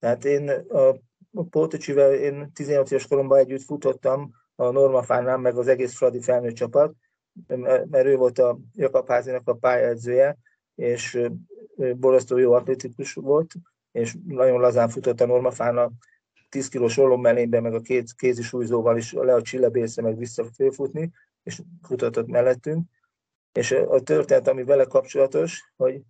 Tehát én a Pótocsivel én 18 éves koromban együtt futottam a Normafánál, meg az egész Fradi felnőtt csapat, mert ő volt a Jakabházinak a pályaedzője, és borzasztó jó atletikus volt, és nagyon lazán futott a Normafán a 10 kilós ollom mellénybe, meg a két kézi súlyzóval is le a csillebészre, meg vissza fölfutni, és futott mellettünk. És a történet, ami vele kapcsolatos, hogy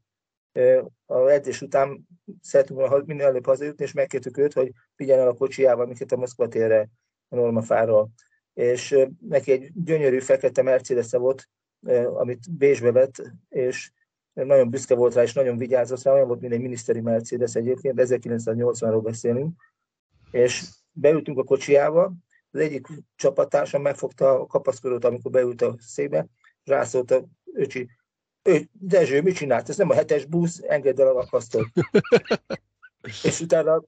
a edzés után szeretünk volna minél előbb hazajutni, és megkértük őt, hogy vigyen el a kocsiával minket a Moszkva térre, a Normafáról. És neki egy gyönyörű fekete mercedes volt, amit Bécsbe vett, és nagyon büszke volt rá, és nagyon vigyázott rá, olyan volt, mint egy miniszteri Mercedes egyébként, 1980-ról beszélünk, és beültünk a kocsiába, az egyik csapattársam megfogta a kapaszkodót, amikor beült a székbe, rászólt a öcsi, ő, Dezső, mit csinált? Ez nem a hetes busz, engedd el a akasztót. és utána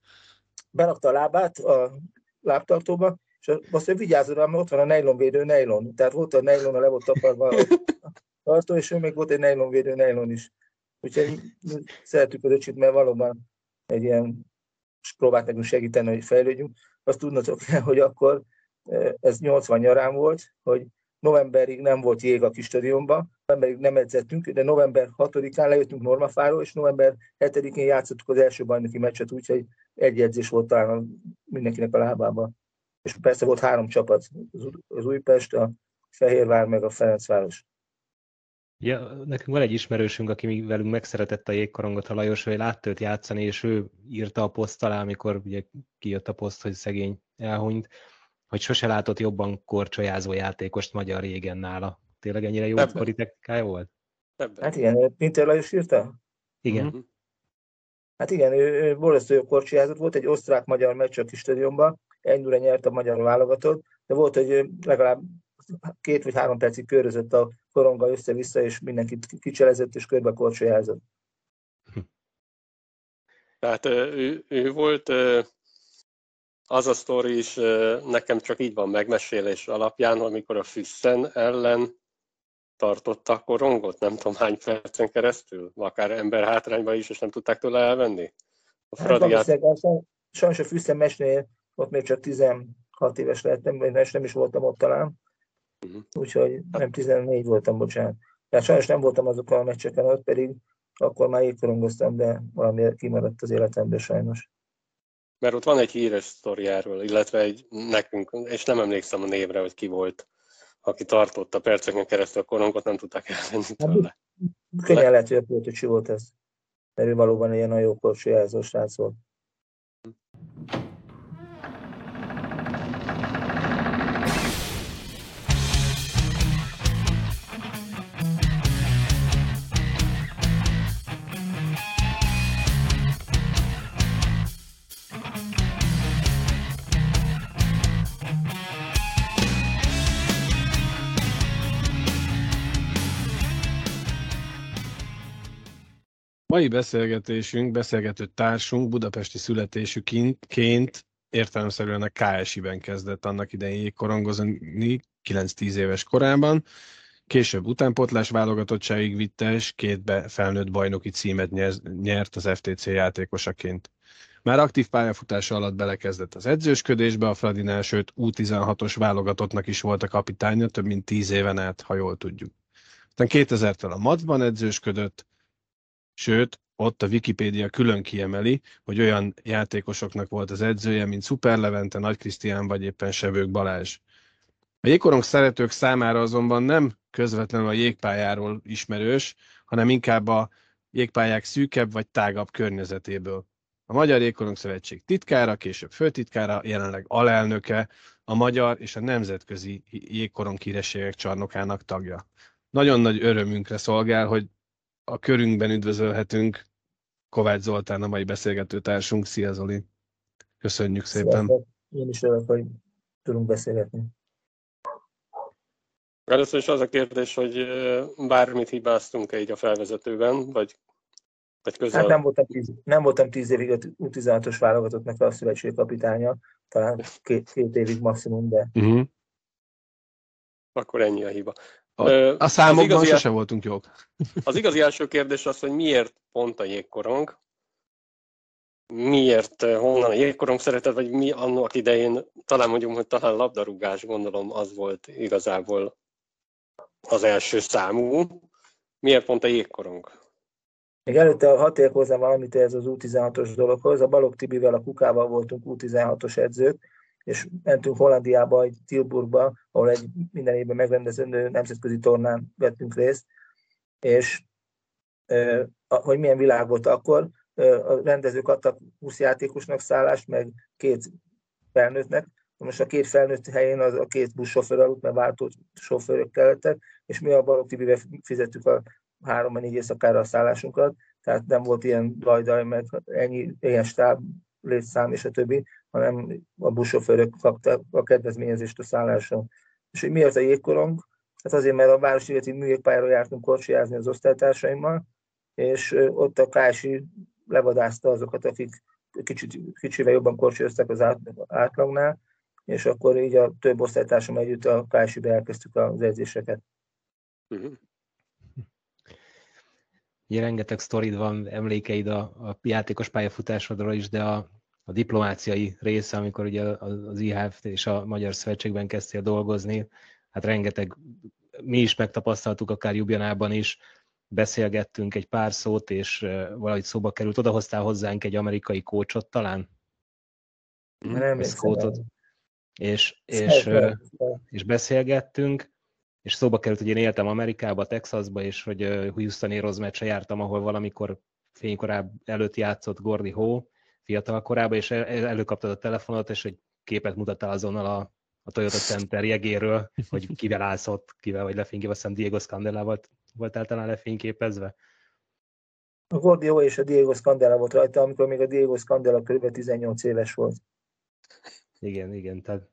berakta a lábát a lábtartóba, és azt mondja, vigyázzon rá, mert ott van a nejlonvédő nejlon. Tehát volt a nejlon, a le volt tapadva a tartó, és ő még volt egy nejlonvédő nejlon is. Úgyhogy szeretjük az öcsit, mert valóban egy ilyen, és próbált nekünk segíteni, hogy fejlődjünk. Azt tudnatok kell, hogy akkor e, ez 80 nyarán volt, hogy novemberig nem volt jég a kis stadionban, novemberig nem edzettünk, de november 6-án lejöttünk Normafáról, és november 7-én játszottuk az első bajnoki meccset, úgyhogy egy edzés volt talán mindenkinek a lábában. És persze volt három csapat, az Újpest, a Fehérvár, meg a Ferencváros. Ja, nekünk van egy ismerősünk, aki velünk megszeretett a jégkorongot, a Lajos, hogy látta őt játszani, és ő írta a poszt alá, amikor ugye kijött a poszt, hogy szegény elhunyt, hogy sose látott jobban korcsolyázó játékost magyar régen nála. Tényleg ennyire jó kori technikája volt? Ebben. Hát igen, Pinter Lajos írta? Igen. Mm-hmm. Hát igen, ő, ő borzasztó jó korcsolyázott volt, egy osztrák-magyar meccs a kis stadionban, ennyire nyert a magyar válogatott, de volt, hogy legalább két vagy három percig körözött a koronga össze-vissza, és mindenkit kicselezett és körbe korcsolyázott. Tehát ő, ő volt, az a sztori is nekem csak így van megmesélés alapján, amikor a Füssen ellen tartotta a korongot, nem tudom hány percen keresztül, akár ember hátrányba is, és nem tudták tőle elvenni. A Fradiát... hát, sajnos a Füssen mesnél ott még csak 16 éves lettem, vagy nem is voltam ott talán, Uh-huh. Úgyhogy nem 14 voltam, bocsánat. Tehát sajnos nem voltam azokon a meccseken ott, pedig akkor már jégkorongoztam, de valami kimaradt az életemből sajnos. Mert ott van egy híres sztoriáról, illetve egy nekünk, és nem emlékszem a névre, hogy ki volt, aki tartotta perceken keresztül a korongot, nem tudták elvenni hát, tőle. Könnyen lehet, hogy a Pótocsi volt ez. Mert ő valóban ilyen nagyon korcsolyázó srác volt. Mai beszélgetésünk, beszélgető társunk budapesti születésüként értelemszerűen a KSI-ben kezdett annak idején korongozni 9-10 éves korában. Később utánpotlás válogatottságig vitte, és két be felnőtt bajnoki címet nyert az FTC játékosaként. Már aktív pályafutása alatt belekezdett az edzősködésbe, a Fradinál, sőt U16-os válogatottnak is volt a kapitánya, több mint 10 éven át, ha jól tudjuk. Aztán 2000-től a Macban edzősködött, Sőt, ott a Wikipédia külön kiemeli, hogy olyan játékosoknak volt az edzője, mint Szuper Levente, Nagy Krisztián vagy éppen Sebők Balázs. A jégkorong szeretők számára azonban nem közvetlenül a jégpályáról ismerős, hanem inkább a jégpályák szűkebb vagy tágabb környezetéből. A Magyar Jégkorong Szövetség titkára, később főtitkára, jelenleg alelnöke, a magyar és a nemzetközi jégkorong hírességek csarnokának tagja. Nagyon nagy örömünkre szolgál, hogy a körünkben üdvözölhetünk Kovács Zoltán, a mai beszélgető társunk. Szia Zoli! Köszönjük szépen! Én is örülök, hogy tudunk beszélgetni. Először is az a kérdés, hogy bármit hibáztunk-e így a felvezetőben, vagy, vagy közel? Hát nem voltam tíz, nem voltam tíz évig a U16-os válogatottnak a szövetség kapitánya, talán két, két évig maximum, de... Uh-huh. Akkor ennyi a hiba. A, a számokban igazi, sose voltunk jók. Az igazi első kérdés az, hogy miért pont a jégkorong? miért, honnan a jégkorong szeretet, vagy mi annak idején, talán mondjuk, hogy talán labdarúgás, gondolom, az volt igazából az első számú. Miért pont a jégkorong? Még előtte hat év hozzá valamit ez az U16-os dologhoz. A Balog Tibivel, a Kukával voltunk U16-os edzők, és mentünk Hollandiába, egy Tilburgba, ahol egy minden évben megrendezendő nemzetközi tornán vettünk részt, és hogy milyen világ volt akkor, a rendezők adtak 20 játékosnak szállást, meg két felnőttnek, most a két felnőtt helyén az a két buszsofőr aludt, mert váltó sofőrök kellettek, és mi a Balog TV-vel fizettük a három négy éjszakára a szállásunkat, tehát nem volt ilyen dajdaj, meg ennyi ilyen stáb, létszám és a többi, hanem a buszsofőrök kapták a kedvezményezést a szálláson. És hogy miért a jégkorong? Hát azért, mert a Városligeti műjégpályára jártunk korcsiázni az osztálytársaimmal, és ott a Kási levadázta azokat, akik kicsit, kicsivel jobban korcsőztek az átlagnál, és akkor így a több osztálytársam együtt a Kásibe elkezdtük az edzéseket. Uh-huh. Ugye rengeteg sztorid van, emlékeid a, a játékos pályafutásodról is, de a, a diplomáciai része, amikor ugye az IHF és a Magyar Szövetségben kezdtél dolgozni, hát rengeteg, mi is megtapasztaltuk akár Jubjanában is, beszélgettünk egy pár szót, és valahogy szóba került. Odahoztál hozzánk egy amerikai kócsot talán? Nem Scottot. És, és, és beszélgettünk, és szóba került, hogy én éltem Amerikába, Texasba, és hogy Houston Aeros meccse jártam, ahol valamikor fénykorább előtt játszott Gordy Ho, fiatal korában, és el, előkaptad a telefonot, és egy képet mutattál azonnal a, a Toyota Center jegéről, hogy kivel állsz ott, kivel vagy lefényképezve, aztán Diego Scandella volt talán lefényképezve. A Gordio és a Diego Scandella volt rajta, amikor még a Diego Scandella kb. 18 éves volt. Igen, igen, tehát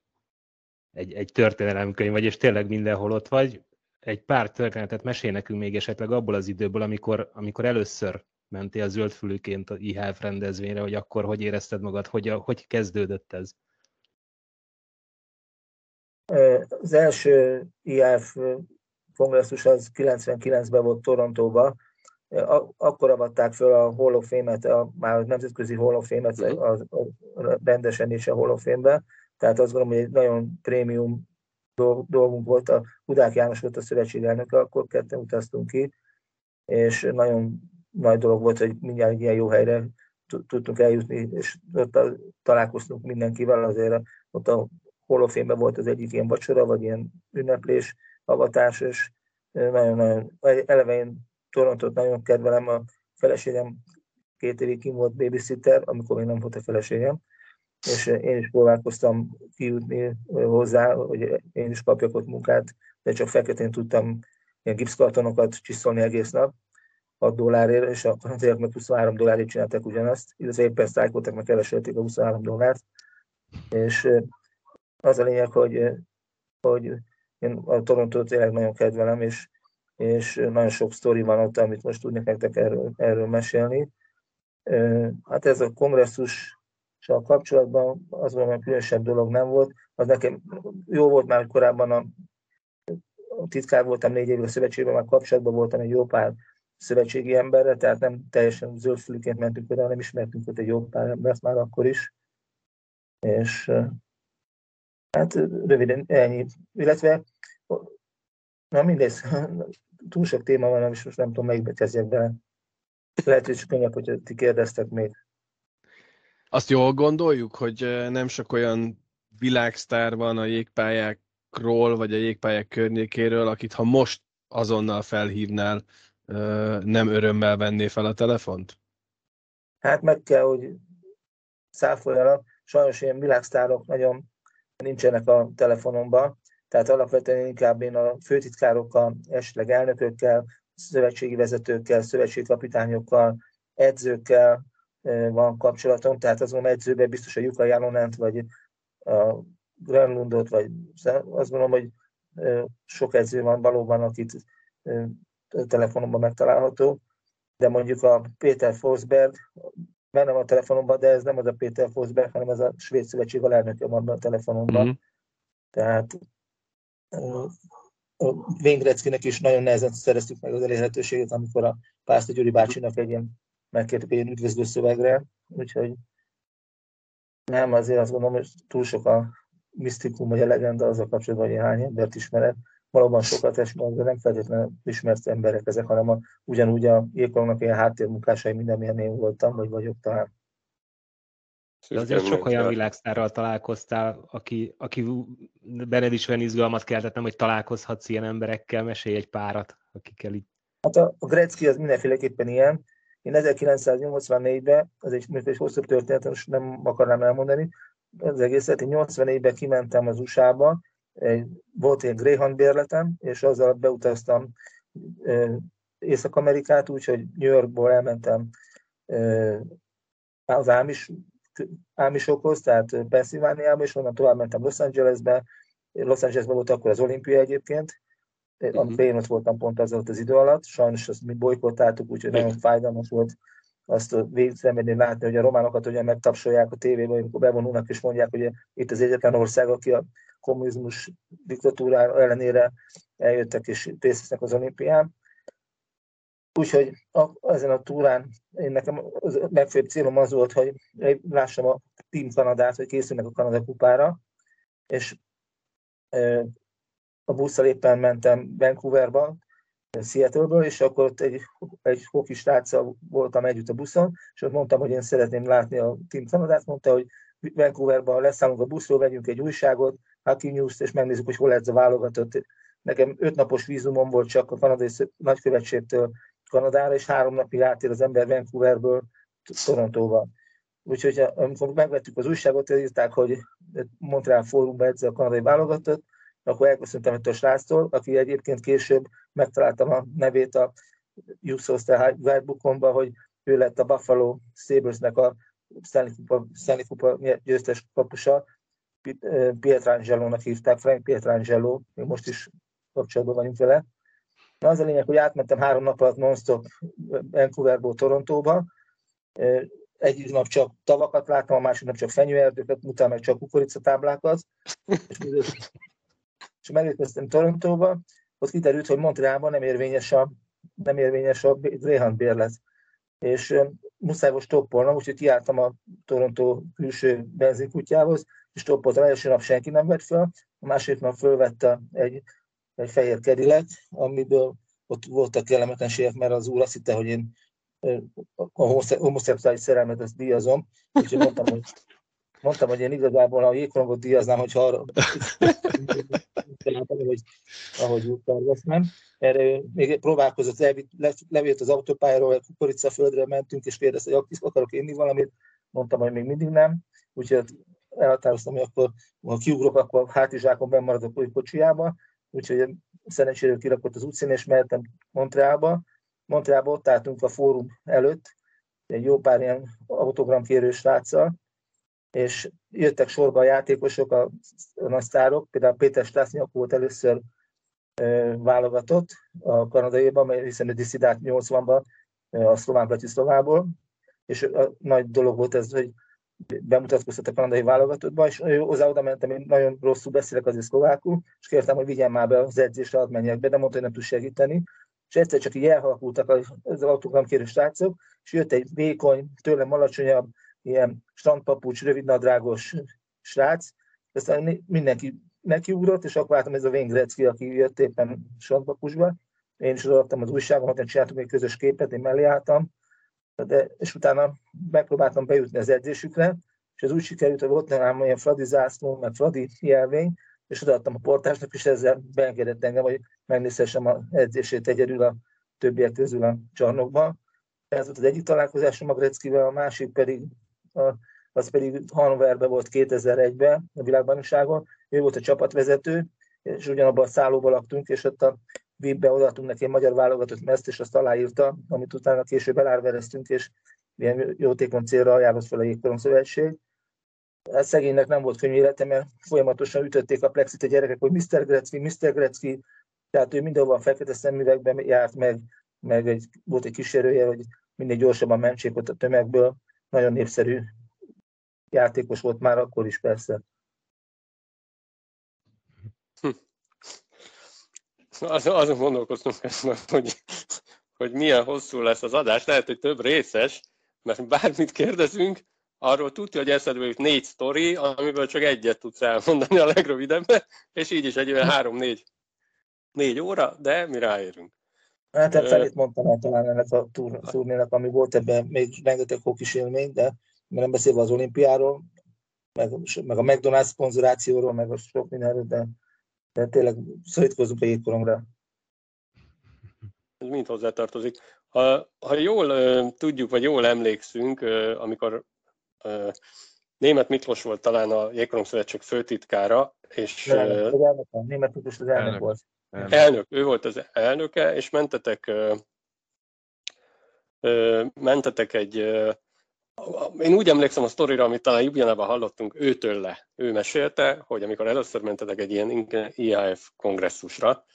egy, egy történelemkönyv vagy, és tényleg mindenhol ott vagy. Egy pár történetet mesél nekünk még esetleg abból az időből, amikor, amikor először mentél zöldfülűként a IHF rendezvényre, hogy akkor hogy érezted magad, hogy, hogy kezdődött ez? Az első IHF kongresszus az 99-ben volt Torontóba, akkor avatták föl a Hall of Fame-et, a, már a nemzetközi Hall of Fame-et a, a, a rendesen is a Hall of Fame-be, tehát azt gondolom, hogy egy nagyon prémium dolgunk volt. A Hudák János volt a szövetségelnöke, akkor ketten utaztunk ki, és nagyon nagy dolog volt, hogy mindjárt ilyen jó helyre tudtunk eljutni, és ott találkoztunk mindenkivel, azért ott a holofénben volt az egyik ilyen vacsora, vagy ilyen ünneplés, avatás, és nagyon-nagyon, eleve én Torontot nagyon kedvelem, a feleségem két évig kim volt babysitter, amikor még nem volt a feleségem, és én is próbálkoztam kijutni hozzá, hogy én is kapjak ott munkát, de csak feketén tudtam ilyen gipszkartonokat csiszolni egész nap, 6 dollárért, és a franciák meg 23 dollárért csináltak ugyanazt, illetve éppen sztrájkoltak, meg kereselték a 23 dollárt, és az a lényeg, hogy, hogy én a Torontót tényleg nagyon kedvelem, és, és nagyon sok sztori van ott, amit most tudnék nektek erről, erről mesélni. Hát ez a kongresszus a kapcsolatban az valami különösebb dolog nem volt. Az nekem jó volt már, hogy korábban a, a titkár voltam négy évig a szövetségben, már kapcsolatban voltam egy jó pár szövetségi emberre, tehát nem teljesen zöldfülűként mentünk oda, hanem ismertünk ott egy jó pár embert már akkor is. És hát röviden ennyi. Illetve, na mindegy, túl sok téma van, és most nem tudom, melyikbe kezdjek bele. Lehet, hogy könnyebb, hogy ti kérdeztek még. Azt jól gondoljuk, hogy nem sok olyan világsztár van a jégpályákról, vagy a jégpályák környékéről, akit ha most azonnal felhívnál, nem örömmel venné fel a telefont? Hát meg kell, hogy száfoljanak. Sajnos ilyen világsztárok nagyon nincsenek a telefonomban, tehát alapvetően inkább én a főtitkárokkal, esetleg elnökökkel, szövetségi vezetőkkel, szövetségkapitányokkal, edzőkkel van kapcsolatom, tehát azon edzőben biztos a Juka Jalonent, vagy a Grenlundot, vagy azt gondolom, hogy sok edző van valóban, akit telefonomban megtalálható, de mondjuk a Péter Forsberg benne van a telefonomban, de ez nem az a Péter Forsberg, hanem az a Svéd Szövetség alelnöke van a telefonomban. Mm-hmm. Tehát a Véngreckinek is nagyon nehezen szereztük meg az elérhetőséget, amikor a Pásztor Gyuri bácsinak egy ilyen megkértük egy üdvözlő szövegre, úgyhogy Nem, azért azt gondolom, hogy túl sok a misztikum vagy a legenda az a kapcsolatban, hogy hány embert ismerek. Valóban sokat ismerek, de nem feltétlenül ismert emberek ezek, hanem a, ugyanúgy a jégkorongnak ilyen háttérmunkásai mindenmilyen én voltam, vagy vagyok talán. De azért sok olyan világsztárral találkoztál, aki, aki benned is olyan izgalmat keltett, nem, hogy találkozhatsz ilyen emberekkel, mesélj egy párat, akikkel itt. Hát a, a Gretzky az mindenféleképpen ilyen. Én 1984-ben, az egy, egy hosszabb történet, most nem akarnám elmondani, az egészet, én 84-ben kimentem az USA-ba, egy, volt egy Greyhound bérletem, és azzal beutaztam Észak-Amerikát, úgyhogy New Yorkból elmentem az Ámis Ámisokhoz, tehát Pennsylvániába, és onnan tovább mentem Los Angelesbe. Los Angelesben volt akkor az olimpia egyébként, uh-huh. amikor én ott voltam pont az az idő alatt, sajnos azt mi bolykottáltuk, úgyhogy nagyon fájdalmas volt azt végszenvedni, látni, hogy a románokat ugye megtapsolják a tévében, amikor bevonulnak és mondják, hogy itt az egyetlen ország, aki a kommunizmus diktatúrára ellenére eljöttek és részt vesznek az olimpián. Úgyhogy a, ezen a túrán én nekem az legfőbb célom az volt, hogy lássam a Team Kanadát, hogy készülnek a Kanada kupára, és a busszal éppen mentem Vancouverba, Seattle-ből, és akkor ott egy, egy hoki voltam együtt a buszon, és ott mondtam, hogy én szeretném látni a Team Kanadát, mondta, hogy Vancouverban leszállunk a buszról, vegyünk egy újságot, Hockey News-t, és megnézzük, hogy hol ez a válogatott. Nekem öt napos vízumom volt csak a kanadai nagykövetségtől Kanadára, és három napig átér az ember Vancouverből Torontóba. Úgyhogy amikor megvettük az újságot, írták, hogy Montreal Fórumba edzi a kanadai válogatott, akkor elköszöntem ettől a sráctól, aki egyébként később megtaláltam a nevét a Youth Guidebookomba, hogy ő lett a Buffalo Sabresnek a Stanley Kupa, Stanley Kupa győztes kapusa, Pietrangelo-nak hívták, Frank Pietrangelo, még most is kapcsolatban vagyunk vele, Na az a lényeg, hogy átmentem három nap alatt non-stop Vancouverból Torontóba. Egyik nap csak tavakat láttam, a másik nap csak fenyőerdőket, utána meg csak kukoricatáblákat. És megérkeztem Torontóba, ott kiderült, hogy Montrealban nem érvényes a, nem érvényes a Greyhound bérlet. És muszáj volt stoppolnom, úgyhogy kiálltam a Torontó külső benzinkutyához, és stoppoltam. Első nap senki nem vett fel, a második nap fölvette egy egy fehér kerilet, amiből ott voltak kellemetlenségek, mert az úr azt hitte, hogy én a homoszexuális szerelmet ezt díjazom, úgyhogy mondtam, hogy, mondtam, hogy én igazából a jégkorongot díjaznám, hogyha arra hogy ahogy úgy terveztem. Erre még próbálkozott, levitt az autópályáról, a kukoricaföldre mentünk, és kérdezte, hogy akarok inni valamit, mondtam, hogy még mindig nem, úgyhogy elhatároztam, hogy akkor, ha kiugrok, akkor hátizsákon bemaradok a kocsiába, úgyhogy szerencsére kirakott az utcán, és mehettem Montrealba. Montrealba ott álltunk a fórum előtt, egy jó pár ilyen autogramkérő sráccal, és jöttek sorba a játékosok, a, a nagy sztárok, például Péter Stásznyak volt először e, válogatott a kanadaiban, hiszen ő diszidált 80-ban a szlován Bratislavából, és a nagy dolog volt ez, hogy bemutatkoztat a kanadai válogatottba, és hozzá oda mentem, én nagyon rosszul beszélek azért szlovákul, és kértem, hogy vigyen már be az edzésre, hadd menjek be, de mondta, hogy nem tud segíteni. És egyszer csak így elhalkultak az autogramkérő srácok, és jött egy vékony, tőlem alacsonyabb, ilyen strandpapucs, rövidnadrágos srác, aztán mindenki nekiugrott, és akkor láttam ez a Wayne Gretzky, aki jött éppen strandpapucsba. Én is odaadtam az újságomat, csináltunk egy közös képet, én mellé álltam, de, és utána megpróbáltam bejutni az edzésükre, és ez úgy sikerült, hogy volt nálam olyan Fradi zászló, meg Fradi jelvény, és odaadtam a portásnak, és ezzel beengedett engem, hogy megnézhessem az edzését egyedül a többiek közül a csarnokban. Ez volt az egyik találkozásom a Greckivel, a másik pedig, a, az pedig Hannoverben volt 2001-ben a világbajnokságon. Ő volt a csapatvezető, és ugyanabban a szállóban laktunk, és ott a VIP-be odaadtunk neki egy magyar válogatott meszt, és azt aláírta, amit utána később elárvereztünk, és ilyen jótékony célra ajánlott fel a Jégkorong Szövetség. Hát szegénynek nem volt könnyű élete, mert folyamatosan ütötték a plexit a gyerekek, hogy Mr. Gretzky, Mr. Gretzky, tehát ő mindenhol a fekete szemüvegben járt meg, meg egy, volt egy kísérője, hogy minél gyorsabban mentsék ott a tömegből. Nagyon népszerű játékos volt már akkor is persze. azon, azon gondolkoztunk, hogy, hogy milyen hosszú lesz az adás. Lehet, hogy több részes, mert bármit kérdezünk, arról tudja, hogy eszedbe jut négy sztori, amiből csak egyet tudsz elmondani a legrövidebben, és így is egy olyan három-négy négy óra, de mi ráérünk. Hát uh, felét mondtam el talán ennek a turnének, ami volt ebben még rengeteg hokis élmény, de nem beszélve az olimpiáról, meg, meg a McDonald's szponzorációról, meg a sok mindenről, de, de tényleg szorítkozunk a jégkoromra. Ez mind hozzátartozik. Ha, ha jól uh, tudjuk, vagy jól emlékszünk, uh, amikor uh, Német Miklós volt talán a Jégkorom Szövetség főtitkára, és... Elnök, uh, elnök, Német Miklós az elnök, elnök volt. Elnök. ő volt az elnöke, és mentetek, uh, uh, mentetek egy uh, én úgy emlékszem a sztorira, amit talán Jubjanában hallottunk őtől le. Ő mesélte, hogy amikor először mentetek egy ilyen IAF kongresszusra,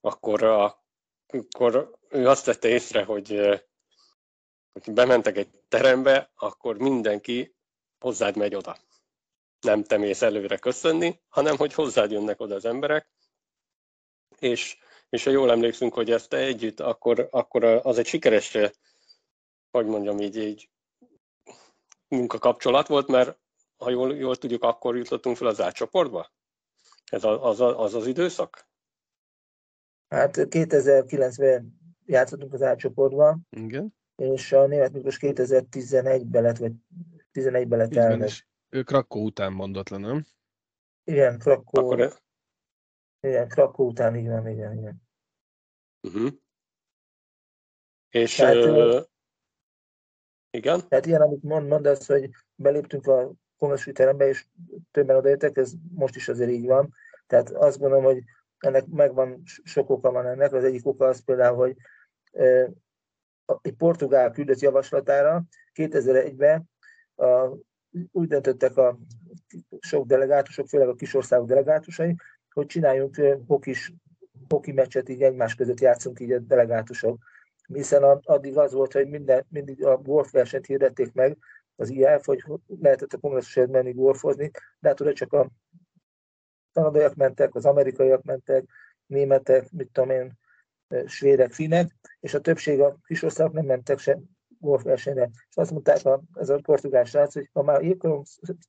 akkor, akkor ő azt tette észre, hogy, hogy bementek egy terembe, akkor mindenki hozzád megy oda. Nem te mész előre köszönni, hanem hogy hozzád jönnek oda az emberek, és, és ha jól emlékszünk, hogy ezt együtt, akkor, akkor az egy sikeres, hogy mondjam így, így munkakapcsolat volt, mert ha jól, jól tudjuk, akkor jutottunk fel az átcsoportba? Ez az, az, az az időszak? Hát 2009-ben játszottunk az átcsoportba, Igen. és a német Miklós 2011-ben lett, vagy 11-ben lett elnök. Ő Krakó után mondott le, nem? Igen, Krakó. Akkor... Igen, Krakó után, igen, igen, igen. Uh-huh. És Tehát, uh, igen. Tehát ilyen, amit mond, mondasz, hogy beléptünk a kongresszusi terembe, és többen odaértek, ez most is azért így van. Tehát azt gondolom, hogy ennek megvan, sok oka van ennek. Az egyik oka az például, hogy egy portugál küldött javaslatára 2001-ben a, úgy döntöttek a sok delegátusok, főleg a kisországok delegátusai, hogy csináljunk hokis, hoki meccset, így egymás között játszunk így a delegátusok hiszen addig az volt, hogy minden, mindig a golf versenyt hirdették meg, az IF, hogy lehetett a kongresszusért menni golfozni, de hát csak a kanadaiak mentek, az amerikaiak mentek, németek, mit tudom én, svédek, finnek, és a többség a kisországok nem mentek se golfversenyre. És azt mondták a, ez a portugál srác, hogy ha már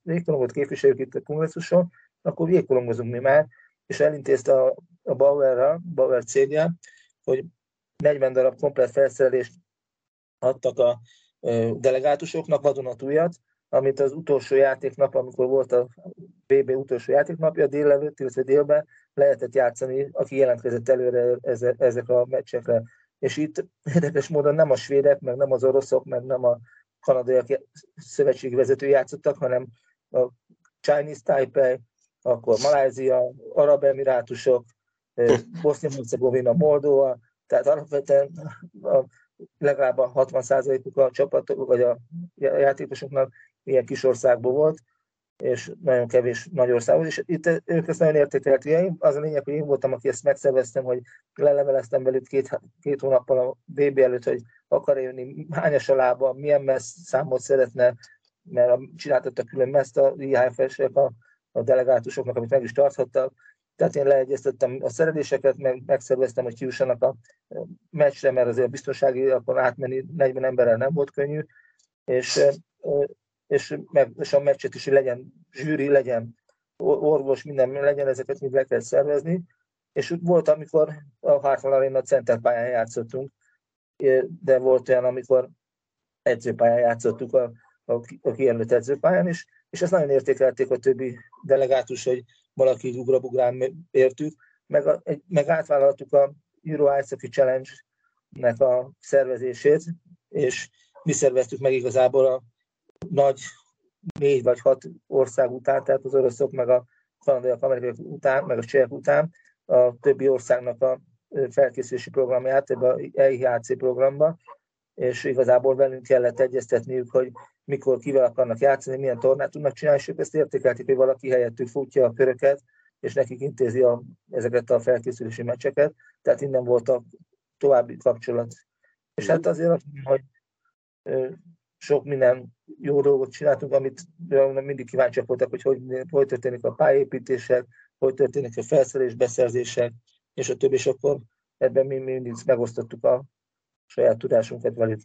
jégkorongot képviseljük itt a kongresszuson, akkor jégkorongozunk mi már, és elintézte a, a Bauer-ra, Bauer cégje, hogy 40 darab komplet felszerelést adtak a delegátusoknak, vadonatújat, amit az utolsó játéknap, amikor volt a BB utolsó játéknapja, délelőtt, illetve délben lehetett játszani, aki jelentkezett előre ezek a meccsekre. És itt érdekes módon nem a svédek, meg nem az oroszok, meg nem a kanadaiak szövetségi vezető játszottak, hanem a Chinese Taipei, akkor Malázia, Arab Emirátusok, Bosznia-Hercegovina, Moldova, tehát alapvetően a, legalább a 60%-uk a csapatok, vagy a játékosoknak ilyen kis országból volt, és nagyon kevés nagy országból, és itt ők ezt nagyon értékelték. Az a lényeg, hogy én voltam, aki ezt megszerveztem, hogy leleveleztem velük két, két hónappal a BB előtt, hogy akar jönni, hányas a lába, milyen messz számot szeretne, mert csináltattak külön meszt a IHF-esek a, a delegátusoknak, amit meg is tarthattak, tehát én leegyeztettem a szereléseket, meg megszerveztem, hogy kiussanak a meccsre, mert azért a biztonsági akkor átmenni 40 emberrel nem volt könnyű, és, és, meg, és a meccset is, hogy legyen zsűri, legyen orvos, minden legyen, ezeket mind le kell szervezni. És volt, amikor a Hartwell Arena Center pályán játszottunk, de volt olyan, amikor edzőpályán játszottuk a, a, a kijelölt edzőpályán is, és ezt nagyon értékelték a többi delegátus, hogy valaki ugrabugrán értük, meg, a, meg átvállaltuk a Euro Ice Challenge-nek a szervezését, és mi szerveztük meg igazából a nagy négy vagy hat ország után, tehát az oroszok, meg a kanadaiak, amerikaiak után, meg a csehek után a többi országnak a felkészülési programját ebbe a EIHC programba, és igazából velünk kellett egyeztetniük, hogy mikor kivel akarnak játszani, milyen tornát tudnak csinálni, és ők ezt értékelték, hogy valaki helyettük futja a köröket, és nekik intézi a, ezeket a felkészülési meccseket, tehát innen volt a további kapcsolat. És hát azért hogy sok minden jó dolgot csináltunk, amit mindig kíváncsiak voltak, hogy hogy, hogy történik a pályépítések, hogy történik a felszerelés, beszerzések, és a többi, és akkor ebben mi mindig megosztottuk a saját tudásunkat velük.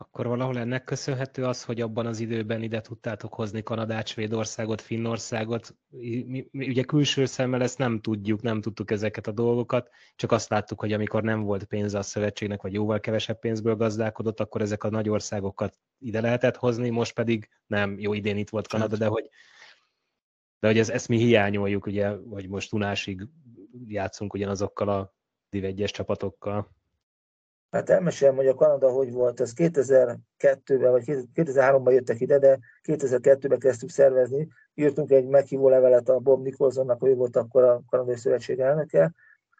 Akkor valahol ennek köszönhető az, hogy abban az időben ide tudtátok hozni Kanadát, Svédországot, Finnországot. Mi, mi, ugye külső szemmel ezt nem tudjuk, nem tudtuk ezeket a dolgokat, csak azt láttuk, hogy amikor nem volt pénz a szövetségnek, vagy jóval kevesebb pénzből gazdálkodott, akkor ezek a nagy országokat ide lehetett hozni, most pedig nem, jó idén itt volt Kanada, de hogy, de hogy ez, ezt mi hiányoljuk, ugye, hogy most unásig játszunk ugyanazokkal a Div 1 csapatokkal. Hát elmesélem, hogy a Kanada hogy volt, ez 2002-ben vagy 2003-ban jöttek ide, de 2002-ben kezdtük szervezni. Írtunk egy meghívó levelet a Bob Nicholsonnak, ő volt akkor a Kanadai Szövetség elnöke,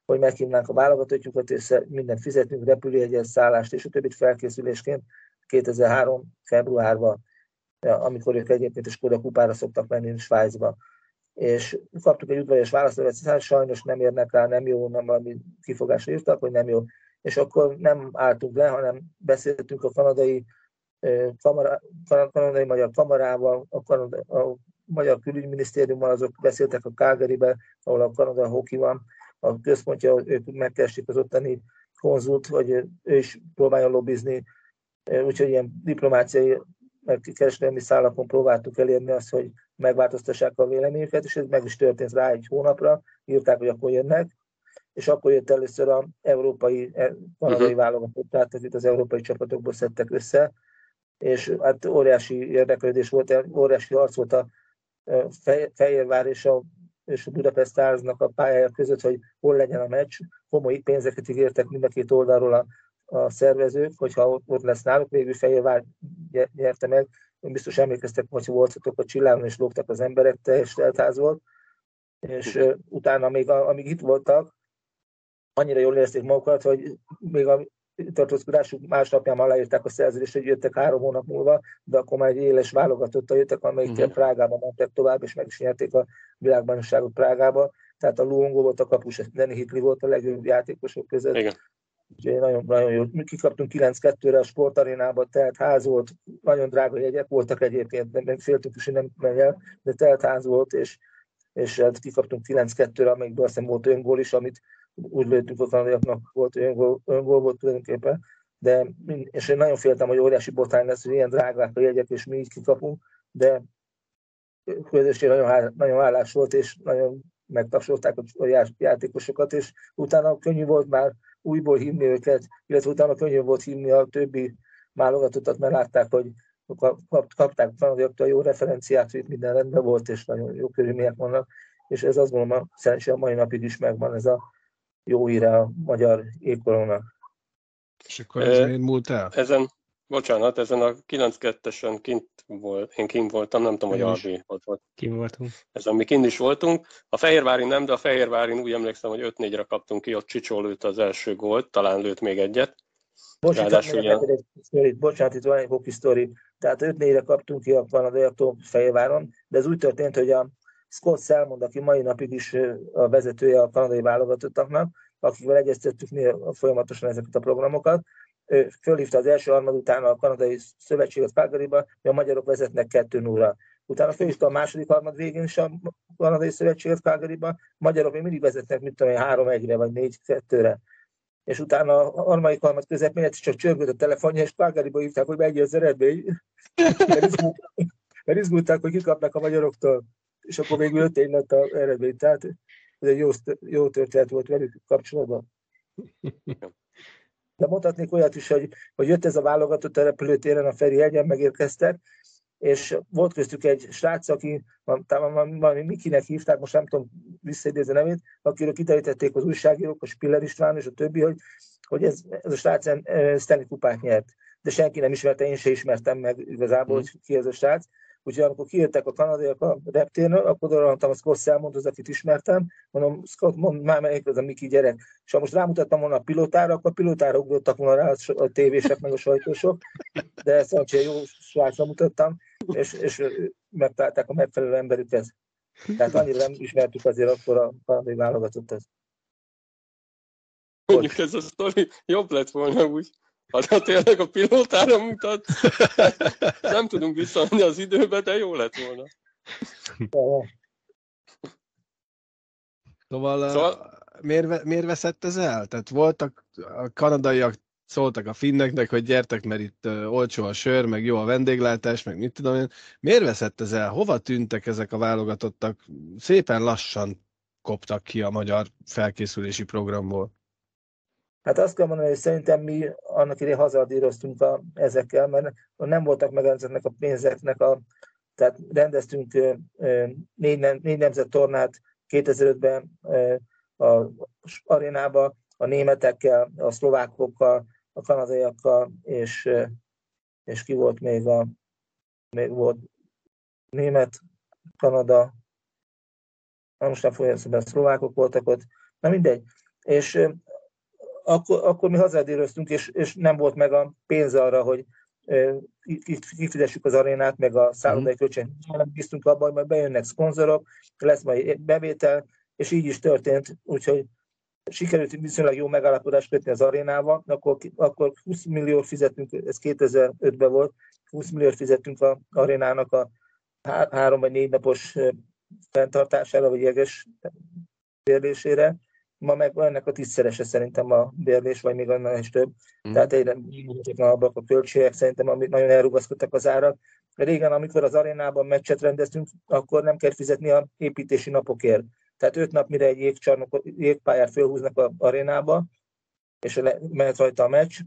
hogy meghívnánk a válogatottjukat, és mindent fizetünk, repülőjegyet, szállást és a többit felkészülésként 2003. februárban, amikor ők egyébként is Skoda kupára szoktak menni Svájcba. És kaptuk egy udvarias választ, hogy sajnos nem érnek rá, nem jó, nem valami kifogásra írtak, hogy nem jó és akkor nem álltunk le, hanem beszéltünk a kanadai, kamara, kanadai magyar kamarával, a, kanada, a magyar külügyminisztériummal, azok beszéltek a Calgarybe, ahol a Kanada hoki van, a központja, ők megkeresték az ottani konzult, hogy ő is próbálja lobbizni, úgyhogy ilyen diplomáciai, meg kereskedelmi szálakon próbáltuk elérni azt, hogy megváltoztassák a véleményüket, és ez meg is történt rá egy hónapra, írták, hogy akkor jönnek, és akkor jött először a európai, e, kanadai uh-huh. válogatott, tehát itt az európai csapatokból szedtek össze, és hát óriási érdeklődés volt, óriási harc volt a e, Fehérvár és a, és a Budapest Starsnak a pályája között, hogy hol legyen a meccs. Komoly pénzeket ígértek mind a két oldalról a, a szervezők, hogyha ott lesz náluk, végül Fehérvár nyerte meg. Biztos emlékeztek, hogy voltatok a csillágon, és lógtak az emberek, teljes teltház volt. És uh, utána még, amíg itt voltak, annyira jól érezték magukat, hogy még a tartózkodásuk másnapján aláírták a szerződést, hogy jöttek három hónap múlva, de akkor már egy éles válogatottal jöttek, amelyik uh-huh. Prágába mentek tovább, és meg is nyerték a világbajnokságot Prágába. Tehát a Luongo volt a kapus, Danny Hitli volt a legjobb játékosok között. Igen. Úgyhogy nagyon, nagyon jó. Mi kikaptunk 9-2-re a sportarénába, tehát ház volt, nagyon drága jegyek voltak egyébként, de még féltünk is, hogy nem megy el, de telt ház volt, és, és hát kikaptunk 9-2-re, amelyikből azt hiszem volt öngól is, amit úgy lőttünk a kanadiaknak volt, öngól, öngól volt tulajdonképpen, de és én nagyon féltem, hogy óriási botrány lesz, hogy ilyen drágák a jegyek, és mi így kikapunk, de közösség nagyon, nagyon állás volt, és nagyon megtapsolták a játékosokat, és utána könnyű volt már újból hívni őket, illetve utána könnyű volt hívni a többi válogatottat, mert látták, hogy kapták a jó referenciát, hogy minden rendben volt, és nagyon jó körülmények vannak, és ez azt gondolom, szerencsére a mai napig is megvan ez a jó íre a magyar égkorona. És akkor ez miért múlt el? Ezen, bocsánat, ezen a 9-2-esen kint volt, én kint voltam, nem tudom, hogy Albi ott volt. Kint voltunk. Ezen mi kint is voltunk. A Fehérvári nem, de a Fehérvárin úgy emlékszem, hogy 5-4-re kaptunk ki, ott Csicsó lőtt az első gólt, talán lőtt még egyet. Bocsánat, ilyen... egy sztori, bocsánat, itt van egy hoki sztori. Tehát 5-4-re kaptunk ki a kanadaiaktól Fehérváron, de ez úgy történt, hogy a Scott Selmond, aki mai napig is a vezetője a kanadai válogatottaknak, akikvel egyeztettük mi folyamatosan ezeket a programokat, ő fölhívta az első harmad után a kanadai szövetséget Calgaryba, hogy a magyarok vezetnek 2 0 Utána fölhívta a második harmad végén is a kanadai szövetséget Calgaryba, a magyarok még mindig vezetnek, mit tudom én, 3-1-re vagy 4-2-re. És utána a harmadik harmad közepén csak csörgött a telefonja, és Calgaryba hívták, hogy megy az eredmény. Mert izgulták, hogy kikapnak a magyaroktól és akkor végül ötény lett a eredmény. Tehát ez egy jó, jó történet volt velük kapcsolatban. De mondhatnék olyat is, hogy, hogy jött ez a válogatott a repülőtéren, a Feri egyen megérkeztek, és volt köztük egy srác, aki valami Mikinek hívták, most nem tudom visszaidézni nevét, akiről kiderítették az újságírók, a Spiller István és a többi, hogy, hogy ez, ez a srác Stanley kupát nyert. De senki nem ismerte, én se ismertem meg igazából, hogy ki ez a srác. Úgyhogy amikor kijöttek a kanadaiak a reptérnől, akkor odaadtam a Scott Selmondhoz, akit ismertem, mondom, Scott, mond már melyik az a Miki gyerek. És ha most rámutattam volna a pilotára, akkor a pilotára ugrottak volna rá a tévések, meg a sajtósok, de szerencsére jó srácra mutattam, és, és megtalálták a megfelelő emberüket. Tehát annyira nem ismertük azért akkor a kanadai válogatottat. Mondjuk ez a sztori jobb lett volna úgy. Ha tényleg a pilótára mutat, nem tudunk visszamenni az időbe, de jó lett volna. Szóval, szóval... Miért, miért veszett ez el? Tehát voltak a kanadaiak szóltak a finneknek, hogy gyertek, mert itt olcsó a sör, meg jó a vendéglátás, meg mit tudom én. Miért veszett ez el? Hova tűntek ezek a válogatottak? Szépen lassan koptak ki a magyar felkészülési programból. Hát azt kell mondani, hogy szerintem mi annak idején hazadíroztunk a, ezekkel, mert nem voltak meg ezeknek a pénzeknek a, tehát rendeztünk négy, nem, négy nemzet tornát 2005-ben a arénába, a németekkel, a szlovákokkal, a kanadaiakkal, és, és ki volt még a, még volt német, Kanada, most nem fogja a szlovákok voltak ott, na mindegy. És akkor, akkor mi hazádéröztünk, és, és nem volt meg a pénz arra, hogy kifizessük az arénát, meg a szállodai mm. kölcsön. Nem bíztunk abban, hogy majd bejönnek szponzorok, lesz majd bevétel, és így is történt, úgyhogy sikerült viszonylag jó megállapodást kötni az arénával, akkor, akkor 20 milliót fizettünk, ez 2005-ben volt, 20 milliót fizettünk az arénának a három vagy négy napos fenntartására, vagy jeges bérlésére. Ma meg ennek a tízszerese szerintem a bérlés, vagy még annál is több. Mm. Tehát egyre nagyobbak a költségek, szerintem amit nagyon elrugaszkodtak az árak. Régen, amikor az arénában meccset rendeztünk, akkor nem kell fizetni a építési napokért. Tehát öt nap, mire egy jégcsarnok, jégpályát fölhúznak a arénába, és mehet rajta a meccs,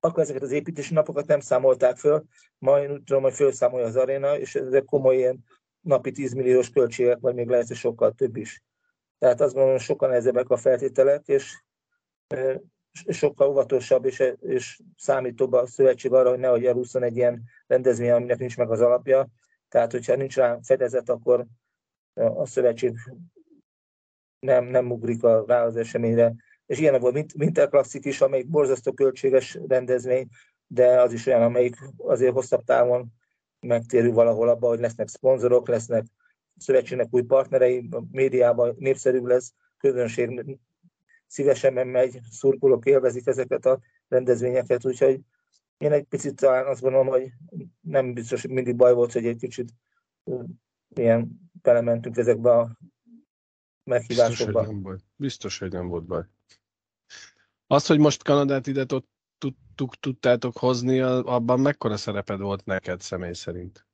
akkor ezeket az építési napokat nem számolták föl, ma én úgy tudom, hogy felszámolja az aréna, és ezek komoly ilyen napi 10 milliós költségek, vagy még lehet, hogy sokkal több is. Tehát azt gondolom, sokkal nehezebbek a feltételek, és sokkal óvatosabb és, és számítóbb a szövetség arra, hogy nehogy elúszon egy ilyen rendezvény, aminek nincs meg az alapja. Tehát, hogyha nincs rá fedezet, akkor a szövetség nem, nem ugrik rá az eseményre. És ilyen volt mint, Winter is, amelyik borzasztó költséges rendezvény, de az is olyan, amelyik azért hosszabb távon megtérül valahol abba, hogy lesznek szponzorok, lesznek szövetségnek új partnerei, a médiában népszerűbb lesz, közönség szívesen megy, szurkolók élvezik ezeket a rendezvényeket, úgyhogy én egy picit talán azt gondolom, hogy nem biztos, hogy mindig baj volt, hogy egy kicsit ilyen belementünk ezekbe a meghívásokba. Biztos, hogy nem, baj. Biztos, hogy nem volt baj. Az, hogy most Kanadát ide tudtuk, tudtátok hozni, abban mekkora szereped volt neked személy szerint?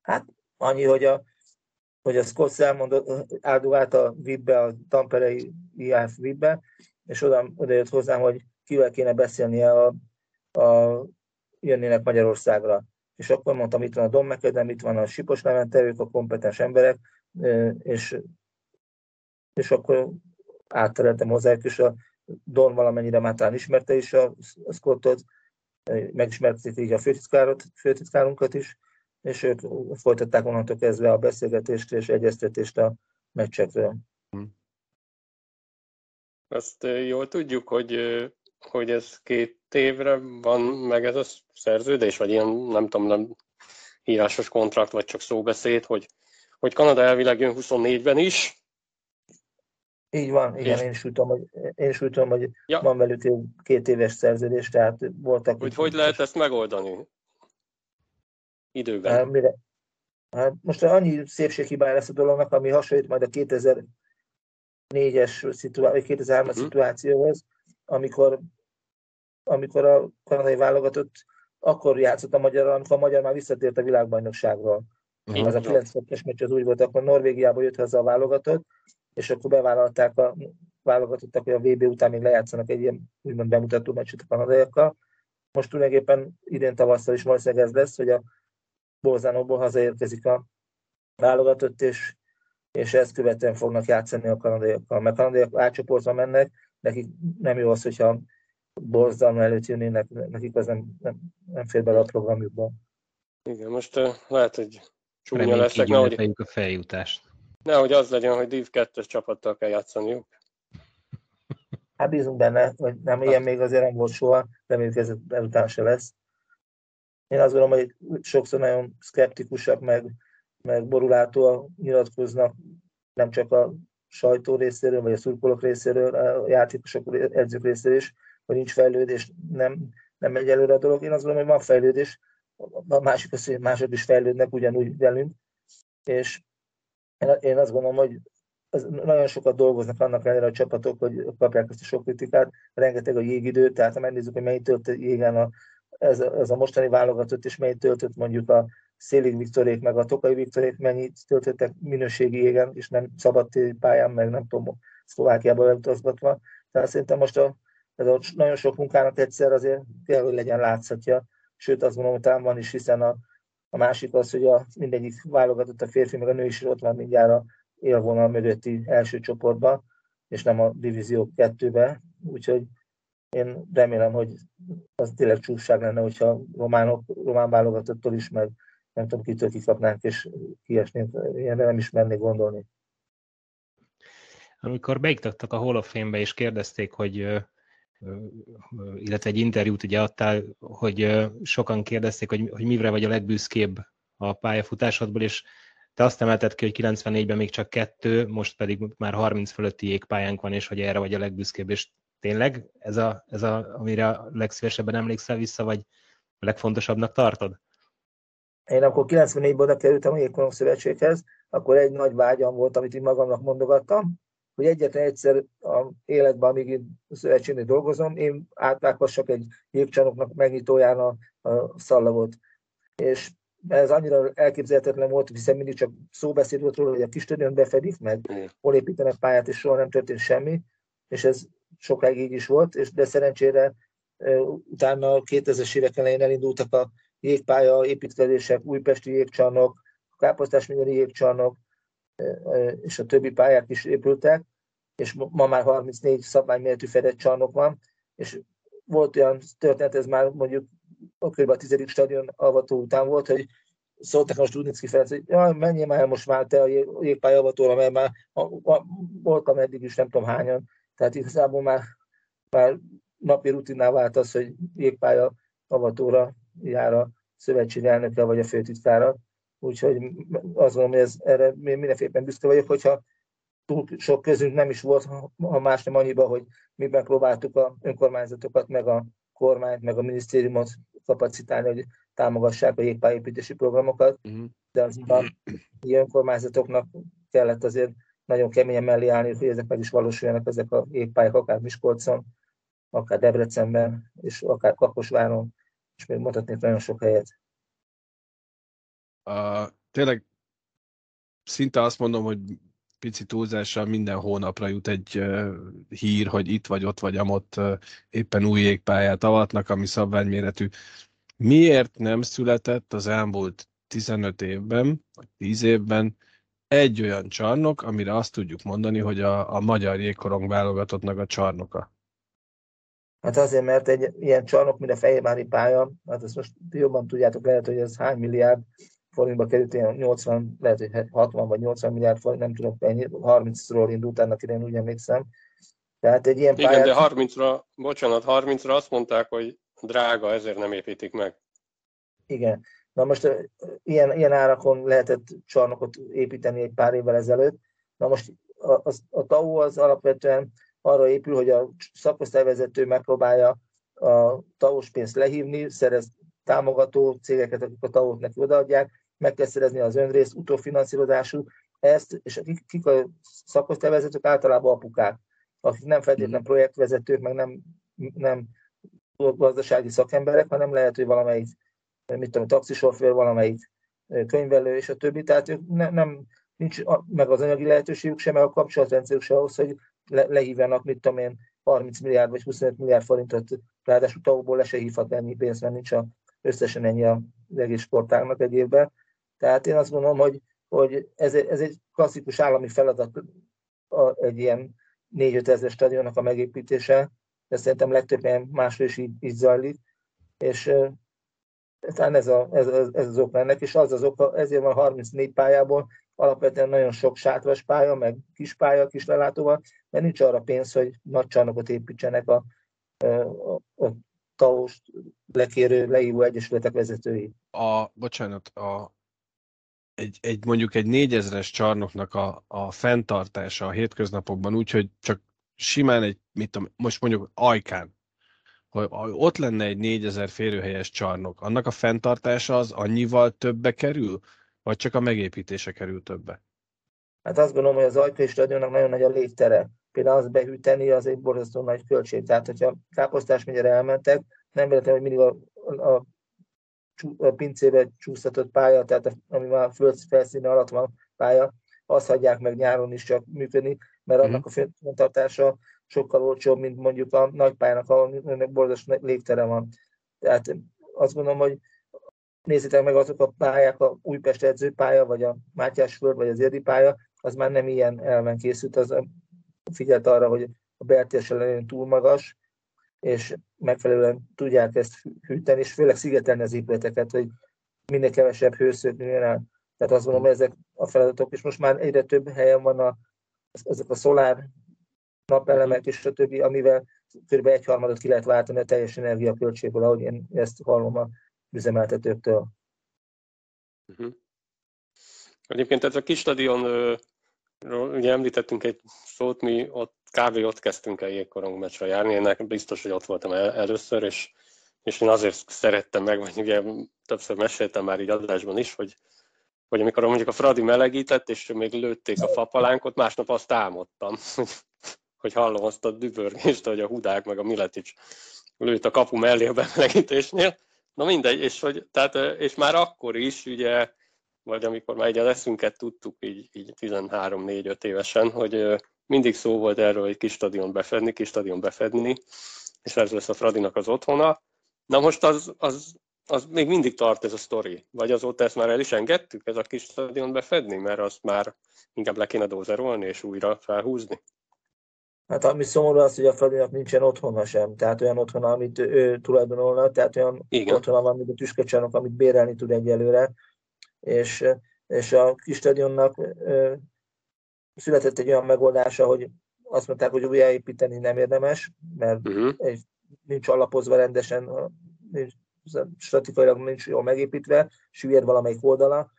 Hát annyi, hogy a, hogy a Scott elmondott, áldogált a VIP-be, a Tamperei IAF VIP-be, és oda, oda jött hozzám, hogy kivel kéne beszélnie a, a jönnének Magyarországra. És akkor mondtam, itt van a Dom McAdam, itt van a Sipos Levente, ők a kompetens emberek, és és akkor áttereltem hozzájuk, és a Don valamennyire már talán ismerte is a, Scottot, megismerték így a főtitkárunkat is, és ők folytatták onnantól kezdve a beszélgetést és egyeztetést a meccsekről. Azt jól tudjuk, hogy, hogy ez két évre van meg ez a szerződés, vagy ilyen, nem tudom, nem írásos kontrakt, vagy csak szóbeszéd, hogy, hogy Kanada elvileg jön 24-ben is, így van, igen, és... én is úgy tudom, hogy, én is úgy tudom, hogy ja. van velük két éves szerződés, tehát voltak... Hogy hogy lehet ezt megoldani? Időben. Hát, mire? Hát most annyi szépséghibája lesz a dolognak, ami hasonlít majd a 2004-es szituá- vagy 2003-as uh-huh. szituációhoz, amikor, amikor a kanadai válogatott akkor játszott a magyar, amikor a magyar már visszatért a világbajnokságról. Uh-huh. Az a 92-es meccs az úgy volt, akkor Norvégiából jött haza a válogatott, és akkor bevállalták a válogatottak, hogy a VB után még lejátszanak egy ilyen úgymond bemutató meccset a kanadaiakkal. Most tulajdonképpen idén tavasszal is valószínűleg ez lesz, hogy a Bolzánóból hazaérkezik a válogatott, és, és ezt követően fognak játszani a kanadaiakkal. Mert kanadaiak átcsoportba mennek, nekik nem jó az, hogyha Bolzánó előtt jönnének, nekik az nem, nem, nem fér bele a programjukba. Igen, most uh, lehet, hogy csúnya leszek. Nehogy... a feljutást. Nehogy az legyen, hogy Div 2-es csapattal kell játszaniuk. Hát bízunk benne, hogy nem ilyen még azért nem volt soha, reméljük ez után se lesz. Én azt gondolom, hogy sokszor nagyon szkeptikusak, meg, meg borulától nyilatkoznak, nem csak a sajtó részéről, vagy a szurkolók részéről, a játékosok, edzők részéről is, hogy nincs fejlődés, nem, nem megy előre a dolog. Én azt gondolom, hogy van fejlődés, a másik az, hogy mások is fejlődnek ugyanúgy velünk, és én azt gondolom, hogy az, nagyon sokat dolgoznak annak ellenére a csapatok, hogy kapják ezt a sok kritikát, rengeteg a jégidő, tehát ha megnézzük, hogy mennyi töltött jégen a, ez, ez a mostani válogatott, és mennyi töltött mondjuk a Szélig Viktorék, meg a Tokai Viktorék mennyit töltöttek minőségi jégen, és nem szabad pályán, meg nem tudom, Szlovákiába leutazgatva. Tehát szerintem most a, ez a nagyon sok munkának egyszer azért kell, hogy legyen látszatja, sőt azt gondolom, hogy van is, hiszen a, a másik az, hogy a mindegyik válogatott a férfi, meg a nő is ott van mindjárt a élvonal mögötti első csoportban, és nem a divízió kettőbe, úgyhogy én remélem, hogy az tényleg csúszság lenne, hogyha románok, román válogatottól is, meg nem tudom, kitől kikapnánk, és kiesnénk, ilyenre nem is mennék gondolni. Amikor beiktattak a Hall of Fame-be, és kérdezték, hogy illetve egy interjút ugye adtál, hogy sokan kérdezték, hogy, hogy mire vagy a legbüszkébb a pályafutásodból, és te azt emelted ki, hogy 94-ben még csak kettő, most pedig már 30 fölötti jégpályánk van, és hogy erre vagy a legbüszkébb, és tényleg ez, a, ez a, amire a legszívesebben emlékszel vissza, vagy a legfontosabb tartod? Én akkor 94-ben oda kerültem a Jégkorong Szövetséghez, akkor egy nagy vágyam volt, amit én magamnak mondogattam, hogy egyetlen egyszer a életben, amíg én szövetségnél dolgozom, én átvághassak egy jégcsarnoknak megnyitóján a, a szallagot. És ez annyira elképzelhetetlen volt, hiszen mindig csak szóbeszéd volt róla, hogy a kis befedik meg, hol építenek pályát, és soha nem történt semmi, és ez sokáig így is volt, és de szerencsére utána a 2000-es évek elején elindultak a jégpálya építkezések, újpesti jégcsarnok, káposztás jégcsarnok, és a többi pályák is épültek, és ma már 34 szabványméretű fedett csarnok van, és volt olyan történet, ez már mondjuk kb. a tizedik stadion avató után volt, hogy szóltak most Dudnicki Ferenc, hogy ja, menjél már most már te a jégpálya avatóra, mert már voltam eddig is nem tudom hányan. Tehát igazából már, már napi rutinná vált az, hogy jégpálya avatóra jár a szövetség elnöke vagy a főtitkára. Úgyhogy azt gondolom, hogy ez, erre mindenféleképpen büszke vagyok, hogyha túl sok közünk nem is volt, ha más nem annyiba, hogy mi megpróbáltuk a önkormányzatokat, meg a kormányt, meg a minisztériumot kapacitálni, hogy támogassák a jégpályépítési programokat, uh-huh. de az a önkormányzatoknak kellett azért nagyon keményen mellé állni, hogy ezek meg is valósuljanak, ezek a jégpályák, akár Miskolcon, akár Debrecenben, és akár Kaposváron, és még mutatnék nagyon sok helyet. Uh, tényleg szinte azt mondom, hogy pici túlzással minden hónapra jut egy uh, hír, hogy itt vagy ott vagy amott uh, éppen új jégpályát avatnak, ami szabványméretű. Miért nem született az elmúlt 15 évben, vagy 10 évben egy olyan csarnok, amire azt tudjuk mondani, hogy a, a magyar jégkorong válogatottnak a csarnoka? Hát azért, mert egy ilyen csarnok, mint a Fehérvári pálya, hát ezt most jobban tudjátok, lehet, hogy ez hány milliárd forintba került, ilyen 80, lehet, hogy 60 vagy 80 milliárd forint, nem tudom, ennyi, 30-ról indult annak idején, úgy emlékszem. Tehát egy ilyen pályát... Igen, de 30-ra, bocsánat, 30-ra azt mondták, hogy drága, ezért nem építik meg. Igen. Na most ilyen, ilyen árakon lehetett csarnokot építeni egy pár évvel ezelőtt. Na most a, a, a TAU az alapvetően arra épül, hogy a szakosztályvezető megpróbálja a TAU-s pénzt lehívni, szerez támogató cégeket, akik a TAU-t neki odaadják, meg kell szerezni az önrészt, utófinanszírozású, ezt, és kik a szakosztályvezetők általában apukák, akik nem feltétlenül mhm. projektvezetők, meg nem, nem gazdasági szakemberek, hanem lehet, hogy valamelyik, mit tudom, taxisofőr, valamelyik könyvelő és a többi, tehát ők ne, nem, nincs meg az anyagi lehetőségük sem, meg a kapcsolatrendszerük sem ahhoz, hogy le, lehívjanak, mit tudom én, 30 milliárd vagy 25 milliárd forintot, ráadásul tavukból le se hívhat ennyi pénzt, mert nincs a, összesen ennyi az egész sportágnak egy évben. Tehát én azt gondolom, hogy, hogy ez, ez egy klasszikus állami feladat a, egy ilyen 4-5 ezer stadionnak a megépítése, de szerintem legtöbb helyen máshol is így, így zajlik, és talán ez, a, ez, ez az ok ennek, és az az oka, ezért van 34 pályából, alapvetően nagyon sok sátras pálya, meg kis pálya, kis lelátóval, mert nincs arra pénz, hogy nagy csarnokot építsenek a, a, a taost lekérő, leívó egyesületek vezetői. A, bocsánat, a, egy, egy mondjuk egy négyezres csarnoknak a, a fenntartása a hétköznapokban úgy, hogy csak simán egy, mit tudom, most mondjuk Ajkán, hogy ott lenne egy 4000 férőhelyes csarnok, annak a fenntartása az annyival többe kerül, vagy csak a megépítése kerül többe? Hát azt gondolom, hogy az Ajkai stadionnak nagyon nagy a légtere. Például az behűteni, az egy borzasztó nagy költség. Tehát, hogyha Káposztás megyere elmentek, nem véletlen, hogy mindig a, a, a pincébe csúsztatott pálya, tehát ami már föld felszíne alatt van pálya, azt hagyják meg nyáron is csak működni, mert mhm. annak a fenntartása sokkal olcsóbb, mint mondjuk a nagypályának, ahol borzasztó légtere van. Tehát azt gondolom, hogy nézzétek meg azok a pályák, a Újpest edzőpálya, vagy a Mátyásföld, vagy az Érdi pálya, az már nem ilyen elven készült, az figyelt arra, hogy a beltérs legyen túl magas, és megfelelően tudják ezt hűteni, és főleg szigetelni az épületeket, hogy minél kevesebb hőszög nőjön el. Tehát azt gondolom, hogy ezek a feladatok, és most már egyre több helyen van a, ezek a szolár napelemek és a többi, amivel kb. egyharmadot ki lehet váltani a teljes energiaköltségből, ahogy én ezt hallom a üzemeltetőktől. Uh-huh. Egyébként ez a kis stadion, ugye említettünk egy szót, mi ott kb. ott kezdtünk el jégkorong meccsre járni, én nekem biztos, hogy ott voltam el, először, és, és én azért szerettem meg, vagy ugye többször meséltem már így adásban is, hogy, hogy amikor mondjuk a Fradi melegített, és még lőtték a fapalánkot, másnap azt álmodtam, hogy hallom azt a dübörgést, hogy a hudák meg a Miletics lőtt a kapu mellé a bemelegítésnél, Na mindegy, és, hogy, tehát, és már akkor is, ugye, vagy amikor már egy az eszünket tudtuk, így, így 13-4-5 évesen, hogy mindig szó volt erről, hogy kis stadion befedni, kis stadion befedni, és ez lesz a Fradinak az otthona. Na most az, az, az még mindig tart ez a sztori. Vagy azóta ezt már el is engedtük, ez a kis stadion befedni, mert azt már inkább le kéne dózerolni és újra felhúzni? Hát ami szomorú az, hogy a Fradinak nincsen otthona sem, tehát olyan otthona, amit ő tulajdonolna, tehát olyan Igen. otthona van, mint a tüskecsánok, amit bérelni tud egyelőre, és, és a kis stadionnak született egy olyan megoldása, hogy azt mondták, hogy újjáépíteni nem érdemes, mert uh-huh. egy, nincs alapozva rendesen, nincs, statikailag nincs jól megépítve, süllyed valamelyik oldala,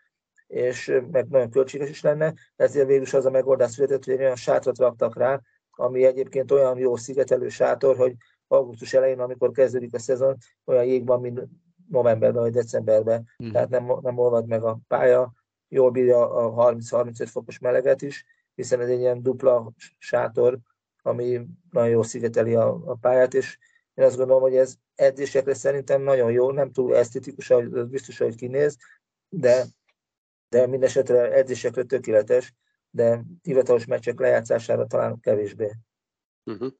és meg nagyon költséges is lenne, ezért végül is az a megoldás született, hogy egy olyan sátrat raktak rá, ami egyébként olyan jó szigetelő sátor, hogy augusztus elején, amikor kezdődik a szezon, olyan jég van, mint novemberben vagy decemberben, mm. tehát nem, nem olvad meg a pálya, jól bírja a 30-35 fokos meleget is, hiszen ez egy ilyen dupla sátor, ami nagyon jól szigeteli a, a pályát, és én azt gondolom, hogy ez edzésekre szerintem nagyon jó, nem túl esztetikus, az biztos, hogy kinéz, de, de mindesetre edzésekre tökéletes, de hivatalos meccsek lejátszására talán kevésbé. Uh-huh.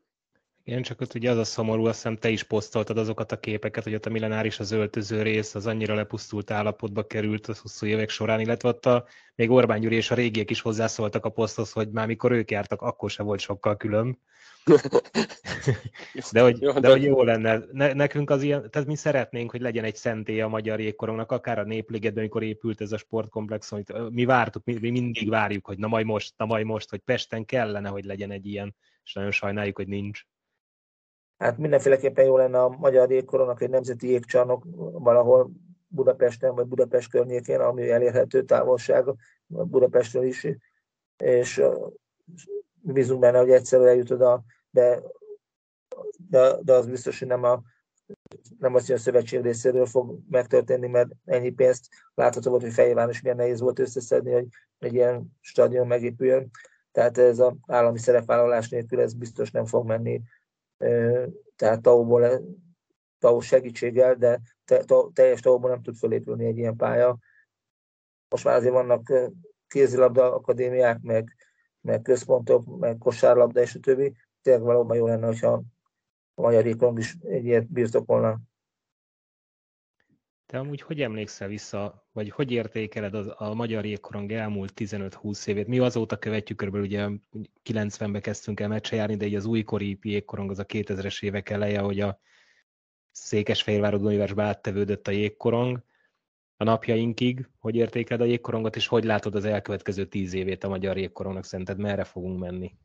Igen, csak ott ugye az a szomorú, azt hiszem te is posztoltad azokat a képeket, hogy ott a millenáris az öltöző rész, az annyira lepusztult állapotba került az hosszú évek során, illetve ott a, még Orbán Gyuri és a régiek is hozzászóltak a poszthoz, hogy már mikor ők jártak, akkor se volt sokkal külön. de hogy, jó, de, de hogy jó lenne. Ne, nekünk az ilyen, tehát mi szeretnénk, hogy legyen egy szentély a magyar jégkorongnak, akár a Népligetben, amikor épült ez a sportkomplex, amit mi vártuk, mi, mi mindig várjuk, hogy na majd most, na majd most, hogy Pesten kellene, hogy legyen egy ilyen, és nagyon sajnáljuk, hogy nincs. Hát mindenféleképpen jó lenne a magyar jégkorongnak egy nemzeti jégcsarnok valahol Budapesten vagy Budapest környékén, ami elérhető távolság Budapestről is, és bízunk benne, hogy egyszer eljut oda de, de, de az biztos, hogy nem, a, nem azt, hogy a szövetség részéről fog megtörténni, mert ennyi pénzt látható volt, hogy Fejéván is milyen nehéz volt összeszedni, hogy egy ilyen stadion megépüljön. Tehát ez az állami szerepvállalás nélkül ez biztos nem fog menni. Tehát tau TAO segítséggel, de te, teljes tau nem tud fölépülni egy ilyen pálya. Most már azért vannak kézilabda akadémiák, meg, meg központok, meg kosárlabda és a többi, tényleg valóban jó lenne, hogyha a magyar is egy ilyet birtokolna. Te amúgy hogy emlékszel vissza, vagy hogy értékeled az, a magyar jégkorong elmúlt 15-20 évét? Mi azóta követjük, kb. ugye 90-ben kezdtünk el meccse járni, de így az újkori jégkorong az a 2000-es évek eleje, hogy a Székesfehérvárod Universbe áttevődött a jégkorong a napjainkig. Hogy értékeled a jégkorongot, és hogy látod az elkövetkező 10 évét a magyar jégkorongnak? Szerinted merre fogunk menni?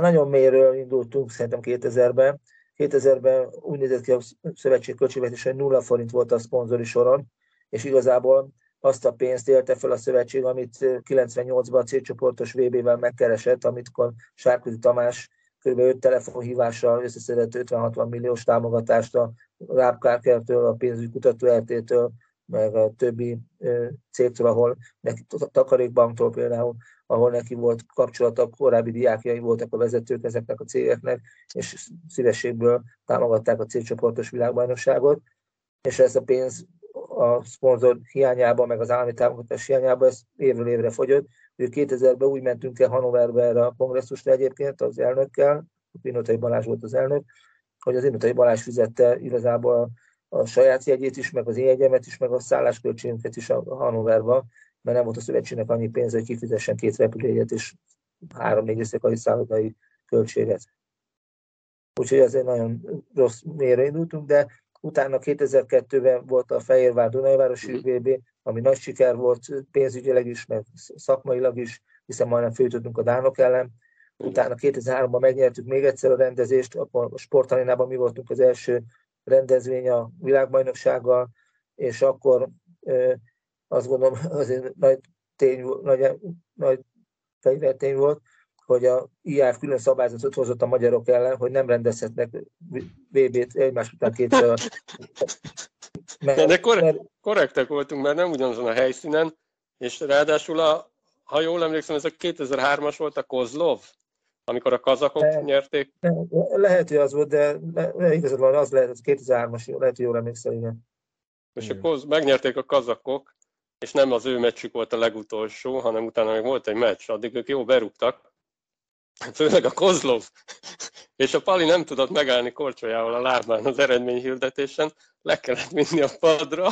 Nagyon mélyről indultunk szerintem 2000-ben. 2000-ben úgy nézett ki a szövetség költségvetés, hogy nulla forint volt a szponzori soron, és igazából azt a pénzt élte fel a szövetség, amit 98-ban a C-csoportos VB-vel megkeresett, amit Sárközi Tamás kb. 5 telefonhívással összeszedett 50-60 milliós támogatást a Rábkárkertől, a pénzügyi kutató RT-től, meg a többi cégtől, ahol neki, Takarékbanktól például, ahol neki volt kapcsolata, korábbi diákjai voltak a vezetők ezeknek a cégeknek, és szívességből támogatták a cégcsoportos világbajnokságot, és ez a pénz a szponzor hiányában, meg az állami támogatás hiányában, ez évről évre fogyott. Ő 2000-ben úgy mentünk el Hannoverbe erre a kongresszusra egyébként az elnökkel, Pinotai Balázs volt az elnök, hogy az Pinotai Balázs fizette igazából a, a saját jegyét is, meg az én jegyemet is, meg a szállásköltségünket is a Hannoverba, mert nem volt a szövetségnek annyi pénz, hogy kifizessen két repülőjegyet és három-négy összekai szállodai költséget. Úgyhogy ezért nagyon rossz mélyre indultunk, de utána 2002-ben volt a Fehérvár Dunajvárosi VB, ami nagy siker volt pénzügyileg is, meg szakmailag is, hiszen majdnem főtöttünk a Dánok ellen. Utána 2003-ban megnyertük még egyszer a rendezést, akkor a sportarénában mi voltunk az első rendezvény a világbajnoksággal, és akkor azt gondolom azért nagy tény, nagy, nagy fegyvertény volt, hogy a IAF külön szabályzatot hozott a magyarok ellen, hogy nem rendezhetnek VB-t egymás után kétszer. Mert, de korre- mert... korrektek voltunk, mert nem ugyanazon a helyszínen, és ráadásul, a, ha jól emlékszem, ez a 2003-as volt a Kozlov, amikor a kazakok de, nyerték. lehet, hogy az volt, de igazad van, az lehet, az 2003-as, lehet, hogy jól emlékszem, igen. És a Koz, megnyerték a kazakok, és nem az ő meccsük volt a legutolsó, hanem utána még volt egy meccs, addig ők jó berúgtak, főleg a Kozlov. És a Pali nem tudott megállni korcsolyával a lábán az eredményhirdetésen, le kellett vinni a padra.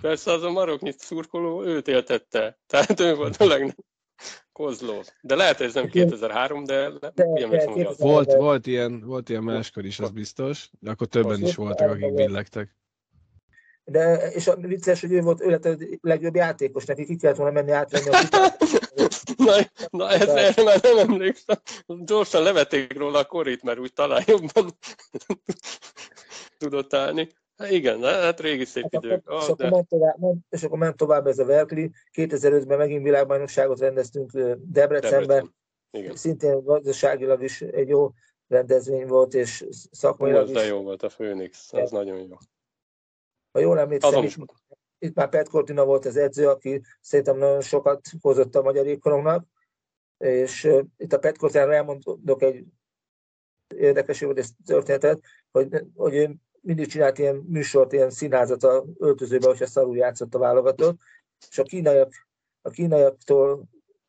Persze az a maroknyi szurkoló őt éltette. Tehát ő volt a legnagyobb Kozlov. De lehet, hogy ez nem 2003, de, de, de volt, volt, ilyen, volt ilyen máskor is, az biztos. De akkor többen is voltak, akik billegtek. De, és a vicces, hogy ő volt ő lett a legjobb játékos, neki ki kellett volna menni átvenni a na, na ez erre már nem emlékszem. Gyorsan levették róla a korit, mert úgy talán jobban tudott állni. Hát igen, hát régi szép hát idők. Ah, és, akkor ment tovább, és akkor ment tovább ez a Verkli. 2005-ben megint világbajnokságot rendeztünk Debrecenben. Debrecen. Igen. Szintén gazdaságilag is egy jó rendezvény volt, és szakmailag is. De jó volt a az ja. nagyon jó. Ha jól emlékszem, itt, itt már Pet Cortina volt az edző, aki szerintem nagyon sokat hozott a magyar ékorongnak, és itt a Pet Cortinára elmondok egy érdekes jó történetet, hogy, hogy ő mindig csinált ilyen műsort, ilyen színházat a öltözőbe, hogyha szarul játszott a válogatott, és a kínaiak, a kínaiaktól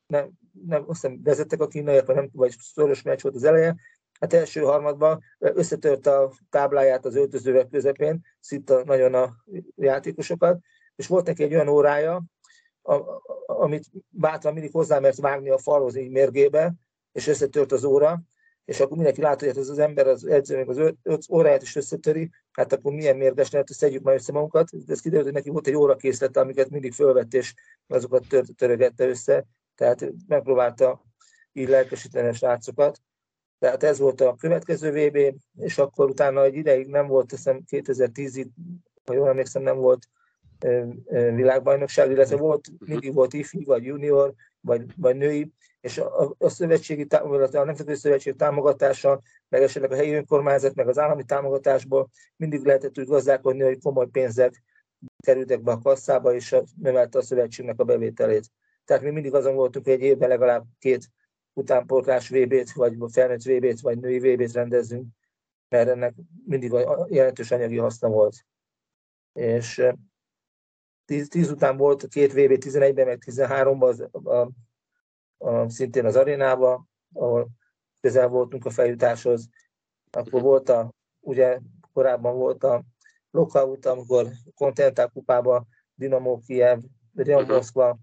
nem, nem, azt hiszem vezettek a kínaiak, vagy, nem, vagy szoros meccs volt az eleje, Hát első harmadban összetört a tábláját az öltözővel közepén, szinte nagyon a játékosokat, és volt neki egy olyan órája, amit bátran mindig hozzá mert vágni a falhoz így mérgébe, és összetört az óra, és akkor mindenki látta, hogy hát ez az ember, az edző még az öt óráját is összetöri, hát akkor milyen mérges lehet, hogy szedjük már össze magunkat. Ez kiderült, hogy neki volt egy óra készlete, amiket mindig fölvett, és azokat tör- törögette össze, tehát megpróbálta így lelkesíteni a srácokat. Tehát ez volt a következő VB, és akkor utána egy ideig nem volt, hiszem 2010-ig, ha jól emlékszem, nem volt világbajnokság, illetve volt, mindig volt ifi, vagy junior, vagy, vagy női, és a, a szövetségi, a Nemzetközi Szövetség támogatása, meg esetleg a helyi önkormányzat, meg az állami támogatásból mindig lehetett úgy gazdálkodni, hogy komoly pénzek kerültek be a kasszába, és növelte a szövetségnek a bevételét. Tehát mi mindig azon voltunk, hogy egy évben legalább két utánpótlás VB-t, vagy felnőtt VB-t, vagy női VB-t rendezzünk, mert ennek mindig jelentős anyagi haszna volt. És 10, 10 után volt két VB 11-ben, meg 13-ban az, a, a, szintén az arénában, ahol közel voltunk a feljutáshoz. Akkor volt a, ugye korábban volt a lockout, amikor Continental kupában Dinamo Kiev, Real mhm. Moszkva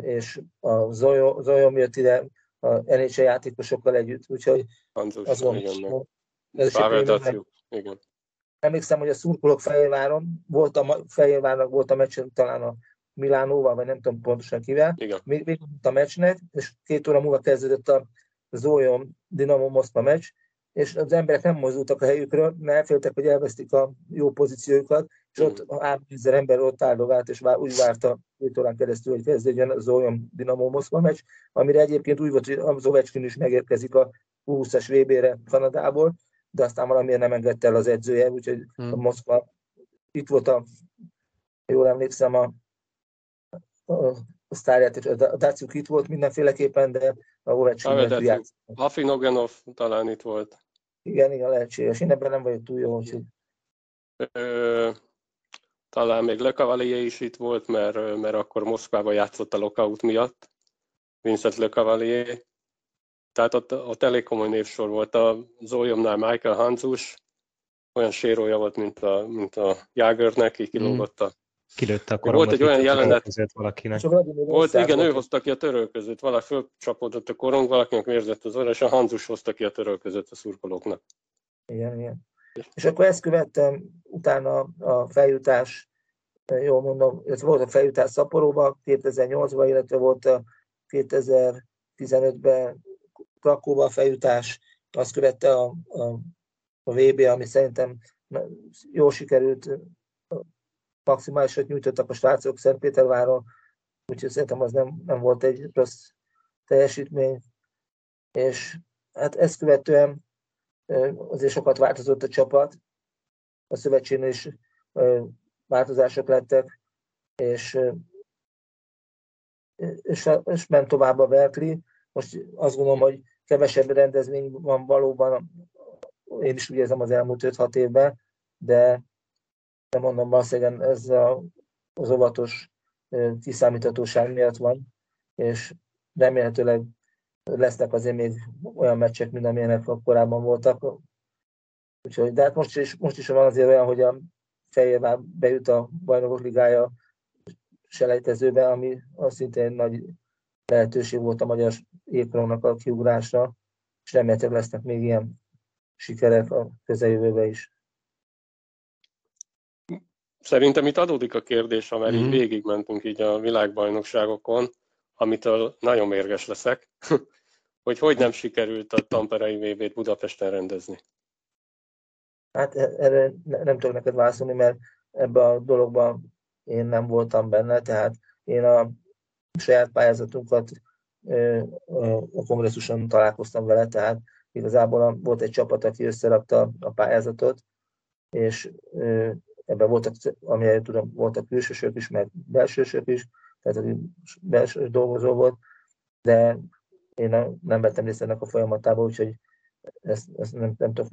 és a Zojom jött ide, a NHL játékosokkal együtt, úgyhogy Hanzus, azon igen, ez igen. Emlékszem, hogy a szurkolók Fehérváron, volt a, Fehérvárnak volt a meccs talán a Milánóval, vagy nem tudom pontosan kivel. Igen. Még a meccsnek, és két óra múlva kezdődött a Zójon Dinamo Moszkva meccs, és az emberek nem mozdultak a helyükről, mert elféltek, hogy elvesztik a jó pozíciójukat, és ott három ezer ember ott áldogált, és úgy várta két órán keresztül, hogy kezdődjön az olyan Dinamo Moszkva meccs, amire egyébként úgy volt, hogy az Ovechkin is megérkezik a 20-as VB-re Kanadából, de aztán valamiért nem engedte el az edzője, úgyhogy hmm. a Moszkva itt volt a jól emlékszem, a, a, a sztárját, és a Daciuk itt volt mindenféleképpen, de a Ovechkin játszott. Afinogenov talán itt volt. Igen, igen, lehetséges. Én ebben nem vagyok túl jó, úgyhogy... Ö, talán még Le Cavalier is itt volt, mert, mert akkor Moszkvában játszott a lockout miatt. Vincent Le Cavalier. Tehát ott, ott elég komoly névsor volt. A Zolyomnál Michael Hanzus, olyan sérója volt, mint a, mint a Jagernek, így kilógott a Kilőtte a Volt egy olyan jelenet, valakinek. Volt, igen, ő hozta ki a törölközőt, valaki fölcsapódott a korong, valakinek vérzett az orra, és a Hanzus hozta ki a törölközőt a szurkolóknak. Igen, igen. És akkor ezt követtem, utána a feljutás, jól mondom, ez volt a feljutás Szaporóba 2008-ban, illetve volt a 2015-ben Krakóba a feljutás, azt követte a, a, a VB, ami szerintem jól sikerült, maximálisat nyújtottak a srácok Szentpéterváron, úgyhogy szerintem az nem, nem volt egy rossz teljesítmény. És hát ezt követően azért sokat változott a csapat, a szövetségnél is változások lettek, és, és, és ment tovább a Berkeley. Most azt gondolom, hogy kevesebb rendezvény van valóban, én is úgy érzem az elmúlt 5-6 évben, de, de mondom, valószínűleg ez a, az óvatos kiszámíthatóság miatt van, és remélhetőleg lesznek azért még olyan meccsek, mint amilyenek korábban voltak. Úgyhogy, de hát most is, most is van azért olyan, hogy a Fehérvár bejut a bajnokok ligája selejtezőbe, ami azt szintén nagy lehetőség volt a magyar égkorongnak a kiugrásra, és remélhetőleg lesznek még ilyen sikerek a közeljövőben is. Szerintem itt adódik a kérdés, amely mm. így végigmentünk így a világbajnokságokon, amitől nagyon mérges leszek, hogy hogy nem sikerült a Tamperei vb Budapesten rendezni. Hát e- erre nem tudok neked válaszolni, mert ebbe a dologban én nem voltam benne, tehát én a saját pályázatunkat a kongresszuson találkoztam vele, tehát igazából volt egy csapat, aki összerakta a pályázatot, és ebben voltak, amire tudom, voltak külsősök is, meg belsősök is, tehát aki belső dolgozó volt, de én nem vettem részt ennek a folyamatában, úgyhogy ezt, ezt nem, nem tudok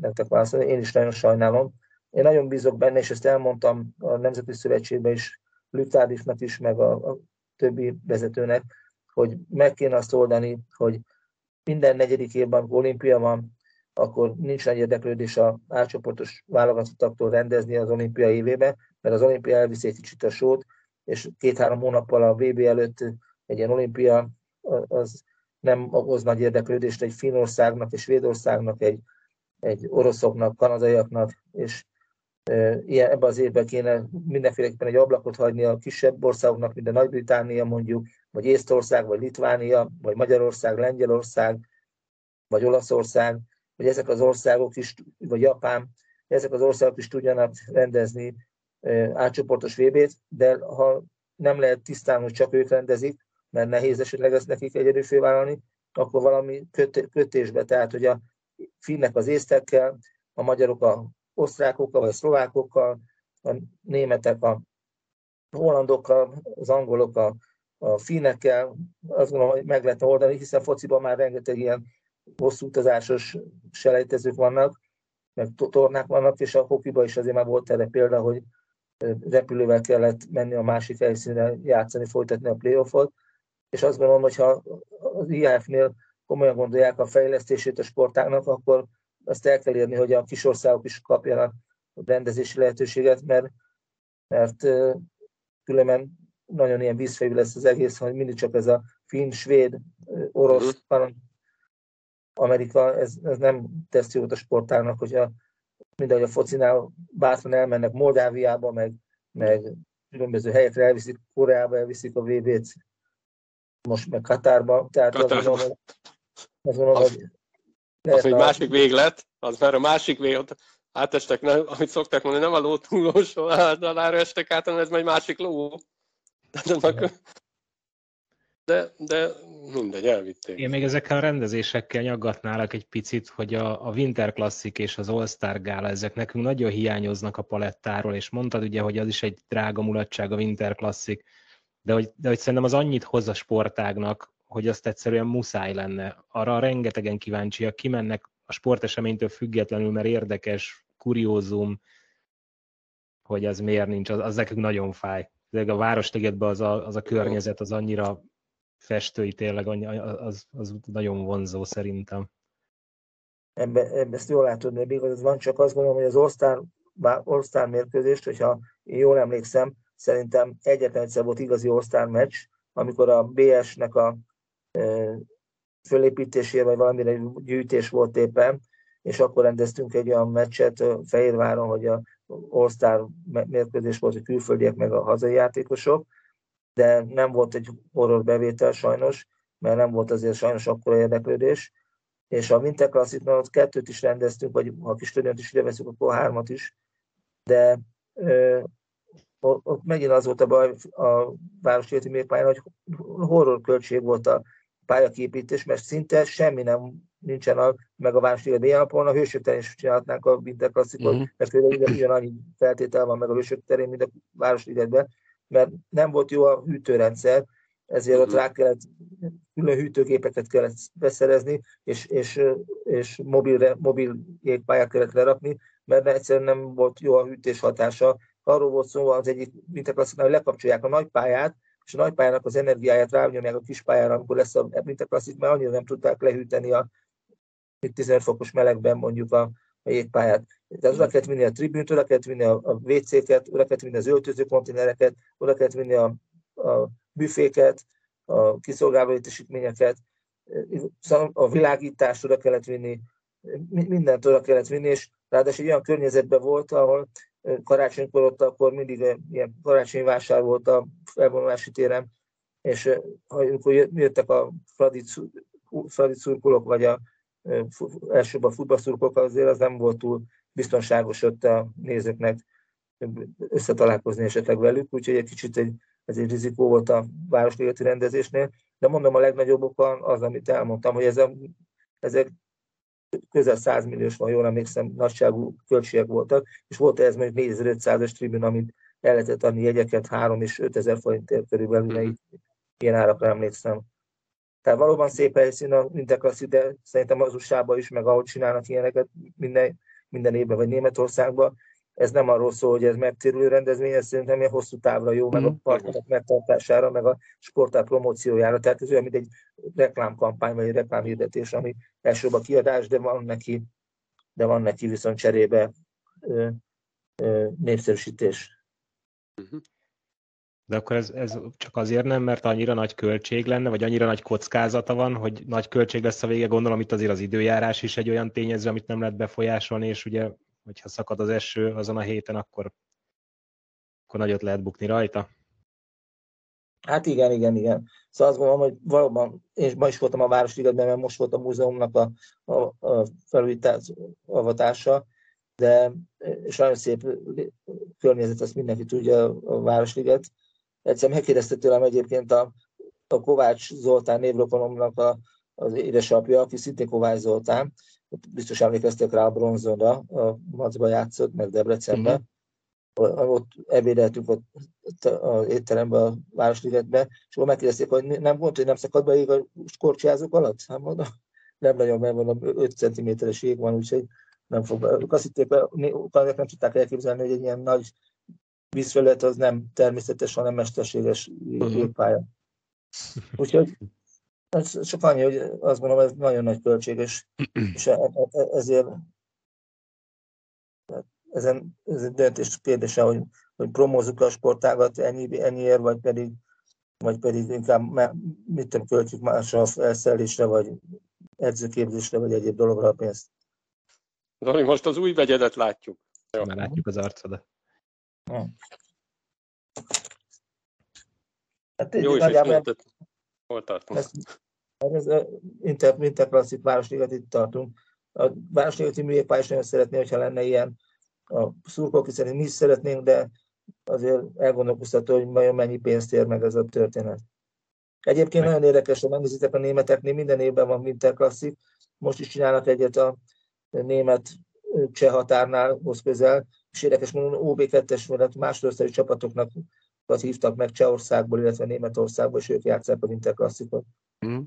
nektek válaszolni. Én is nagyon sajnálom. Én nagyon bízok benne, és ezt elmondtam a Nemzeti Szövetségben is, Lütádisnak is, meg a, a többi vezetőnek, hogy meg kéne azt oldani, hogy minden negyedik évben olimpia van, akkor nincs nagy érdeklődés a átcsoportos válogatottaktól rendezni az olimpia évébe, mert az olimpia elviszi egy kicsit a sót, és két-három hónappal a VB előtt egy ilyen olimpia az nem okoz nagy érdeklődést egy Finországnak, egy Svédországnak, egy, egy oroszoknak, kanadaiaknak, és ilyen, ebben az évben kéne mindenféleképpen egy ablakot hagyni a kisebb országoknak, mint a Nagy-Británia mondjuk, vagy Észtország, vagy Litvánia, vagy Magyarország, Lengyelország, vagy Olaszország, hogy ezek az országok is, vagy Japán, ezek az országok is tudjanak rendezni átcsoportos VB-t, de ha nem lehet tisztán, hogy csak ők rendezik, mert nehéz esetleg ezt nekik egyedül fővállalni, akkor valami kötésbe, tehát hogy a finnek az észtekkel, a magyarok a osztrákokkal, vagy a szlovákokkal, a németek a hollandokkal, az angolok a, a finnekkel, azt gondolom, hogy meg lehet oldani, hiszen fociban már rengeteg ilyen hosszú utazásos selejtezők vannak, meg tornák vannak, és a hokiban is azért már volt erre példa, hogy repülővel kellett menni a másik helyszínre játszani, folytatni a playoffot, és azt gondolom, hogy ha az IAF-nél komolyan gondolják a fejlesztését a sportágnak, akkor azt el kell érni, hogy a kis országok is kapjanak rendezési lehetőséget, mert, mert különben nagyon ilyen vízfejű lesz az egész, hogy mindig csak ez a finn, svéd, orosz, mhm. Amerika, ez, ez nem tesz jót a sportágnak, hogyha mindegy a focinál bátran elmennek Moldáviába, meg, meg különböző helyekre elviszik, Koreába elviszik a VB-t, most meg Katárba. Tehát Katárba. Azt gondolom, azt gondolom, az, hogy az egy a... másik véglet, az már a másik vég, átestek, nem, amit szokták mondani, nem a ló túlósó oldalára estek át, hanem ez már egy másik ló. Annak De, de mindegy, elvitték. Én még ezekkel a rendezésekkel nyaggatnálak egy picit, hogy a, a Winter Classic és az All-Star Gála, ezek nekünk nagyon hiányoznak a palettáról, és mondtad ugye, hogy az is egy drága mulatság a Winter Classic, de hogy, de hogy szerintem az annyit hoz a sportágnak, hogy azt egyszerűen muszáj lenne. Arra rengetegen kíváncsiak, kimennek a sporteseménytől függetlenül, mert érdekes, kuriózum, hogy ez miért nincs, az, az nekünk nagyon fáj. De a Városligetben az a, az a környezet az annyira festői tényleg, az, az nagyon vonzó szerintem. Ebbe, ebbe ezt jól látod, mert igaz, van, csak azt gondolom, hogy az All-Star, All-Star mérkőzést, hogyha én jól emlékszem, szerintem egyetlen egyszer volt igazi All-Star meccs, amikor a BS-nek a e, fölépítésére, vagy valamire gyűjtés volt éppen, és akkor rendeztünk egy olyan meccset Fehérváron, hogy a All-Star mérkőzés volt a külföldiek meg a hazai játékosok, de nem volt egy horror bevétel sajnos, mert nem volt azért sajnos akkora érdeklődés, és a Winter Classic-nál ott kettőt is rendeztünk, vagy ha a kis is ide veszünk, akkor hármat is, de ott megint az volt a baj a Városligeti Mérpályán, hogy horror költség volt a pályaképítés, mert szinte semmi nem nincsen a, meg a Városliget B napon, a hősök terén is csinálhatnánk a Winter Classicot, mm-hmm. mert ugyanannyi feltétel van meg a hősök terén, mint a Városligetben, mert nem volt jó a hűtőrendszer, ezért ott mhm. rá kellett, külön hűtőgépeket kellett beszerezni, és, és, és mobil, mobil jégpályát kellett lerakni, mert egyszerűen nem volt jó a hűtés hatása. Arról volt szó az egyik mintaklassziknál, hogy lekapcsolják a nagy pályát, és a nagy pályának az energiáját rányomják a kis pályára, amikor lesz a mintaklasszik, mert annyira nem tudták lehűteni a 15 fokos melegben mondjuk a, a jégpályát. Tehát oda kellett vinni a tribűnt, oda kellett vinni a, a WC-ket, oda kellett vinni az öltöző konténereket, oda kellett vinni a, a büféket, a kiszolgáló létesítményeket, a világítást oda kellett vinni, mindent oda kellett vinni, és ráadásul egy olyan környezetben volt, ahol karácsonykor ott akkor mindig ilyen karácsonyvásár volt a felvonulási téren, és amikor jöttek a Fradi szurkolók, vagy a elsőbb a futballszurkolók, azért az nem volt túl biztonságos ott a nézőknek összetalálkozni esetleg velük, úgyhogy egy kicsit egy, ez egy rizikó volt a városligeti rendezésnél, de mondom a legnagyobb oka az, amit elmondtam, hogy ez a, ezek közel 100 milliós, van jól emlékszem, nagyságú költségek voltak, és volt ez mondjuk 4500-es tribün, amit el lehetett adni jegyeket 3 és 5000 forintért körülbelül, mm. ilyen árakra emlékszem. Tehát valóban szép helyszín a Interklasszi, de szerintem az usa is, meg ahogy csinálnak ilyeneket minden, minden évben, vagy Németországban, ez nem arról szól, hogy ez megtérülő rendezvény, ez szerintem ilyen hosszú távra jó, meg a mhm. partnerek megtartására, meg a sportál promóciójára. Tehát ez olyan, mint egy reklámkampány, vagy egy reklámhirdetés, ami elsőbb a kiadás, de van neki, de van neki viszont cserébe ö, ö, népszerűsítés. Uh-huh. De akkor ez, ez csak azért nem, mert annyira nagy költség lenne, vagy annyira nagy kockázata van, hogy nagy költség lesz a vége. Gondolom itt azért az időjárás is egy olyan tényező, amit nem lehet befolyásolni, és ugye, hogyha szakad az eső azon a héten, akkor, akkor nagyot lehet bukni rajta. Hát igen, igen, igen. Szóval azt gondolom, hogy valóban, én ma is voltam a Városligetben, mert most volt a múzeumnak a, a, a felújítás avatása, de és nagyon szép környezet, azt mindenki tudja a Városliget, Egyszer megkérdezte tőlem egyébként a, a Kovács Zoltán névrokonomnak a, az édesapja, aki szintén Kovács Zoltán, biztos emlékeztek rá a bronzonra, a Macba játszott, meg Debrecenben. Uh-huh. Ott ebédeltünk ott az étteremben, a Városligetben, és akkor megkérdezték, hogy nem mondta, hogy nem szakad be ég a korcsázók alatt? Hát mondom, nem nagyon, mert mondom, 5 cm-es jég van, úgyhogy nem fog be. Azt hitték, nem tudták elképzelni, hogy egy ilyen nagy vízfelület az nem természetes, hanem mesterséges jégpálya. Úgyhogy ez csak annyi, hogy azt gondolom, ez nagyon nagy költséges, és e- e- e- ezért ezen, ez egy döntés kérdése, hogy, hogy promózzuk a sportágat ennyi, ennyiért, vagy pedig, vagy pedig inkább mit nem költjük másra felszerelésre, vagy edzőképzésre, vagy egyéb dologra a pénzt. Zoli, most az új vegyedet látjuk. Jó. Már látjuk az arcodat. Hát Jó nagyjából, és hol tartunk? Ez, ez Inter, Interklasszik Városliget itt tartunk. A Városligeti műjégpálya is nagyon szeretné, hogyha lenne ilyen. A szurkolók szerint mi is szeretnénk, de azért elgondolkoztató, hogy vajon mennyi pénzt ér meg ez a történet. Egyébként nagyon érdekes, hogy megnézitek a németeknél, minden évben van Winter Classic, most is csinálnak egyet a német cseh határnál, hoz közel, és érdekes mondom, OB2-es mellett másodosztályú csapatoknak hívtak meg Csehországból, illetve Németországból, és ők játszák a Winter Classicot. Mm.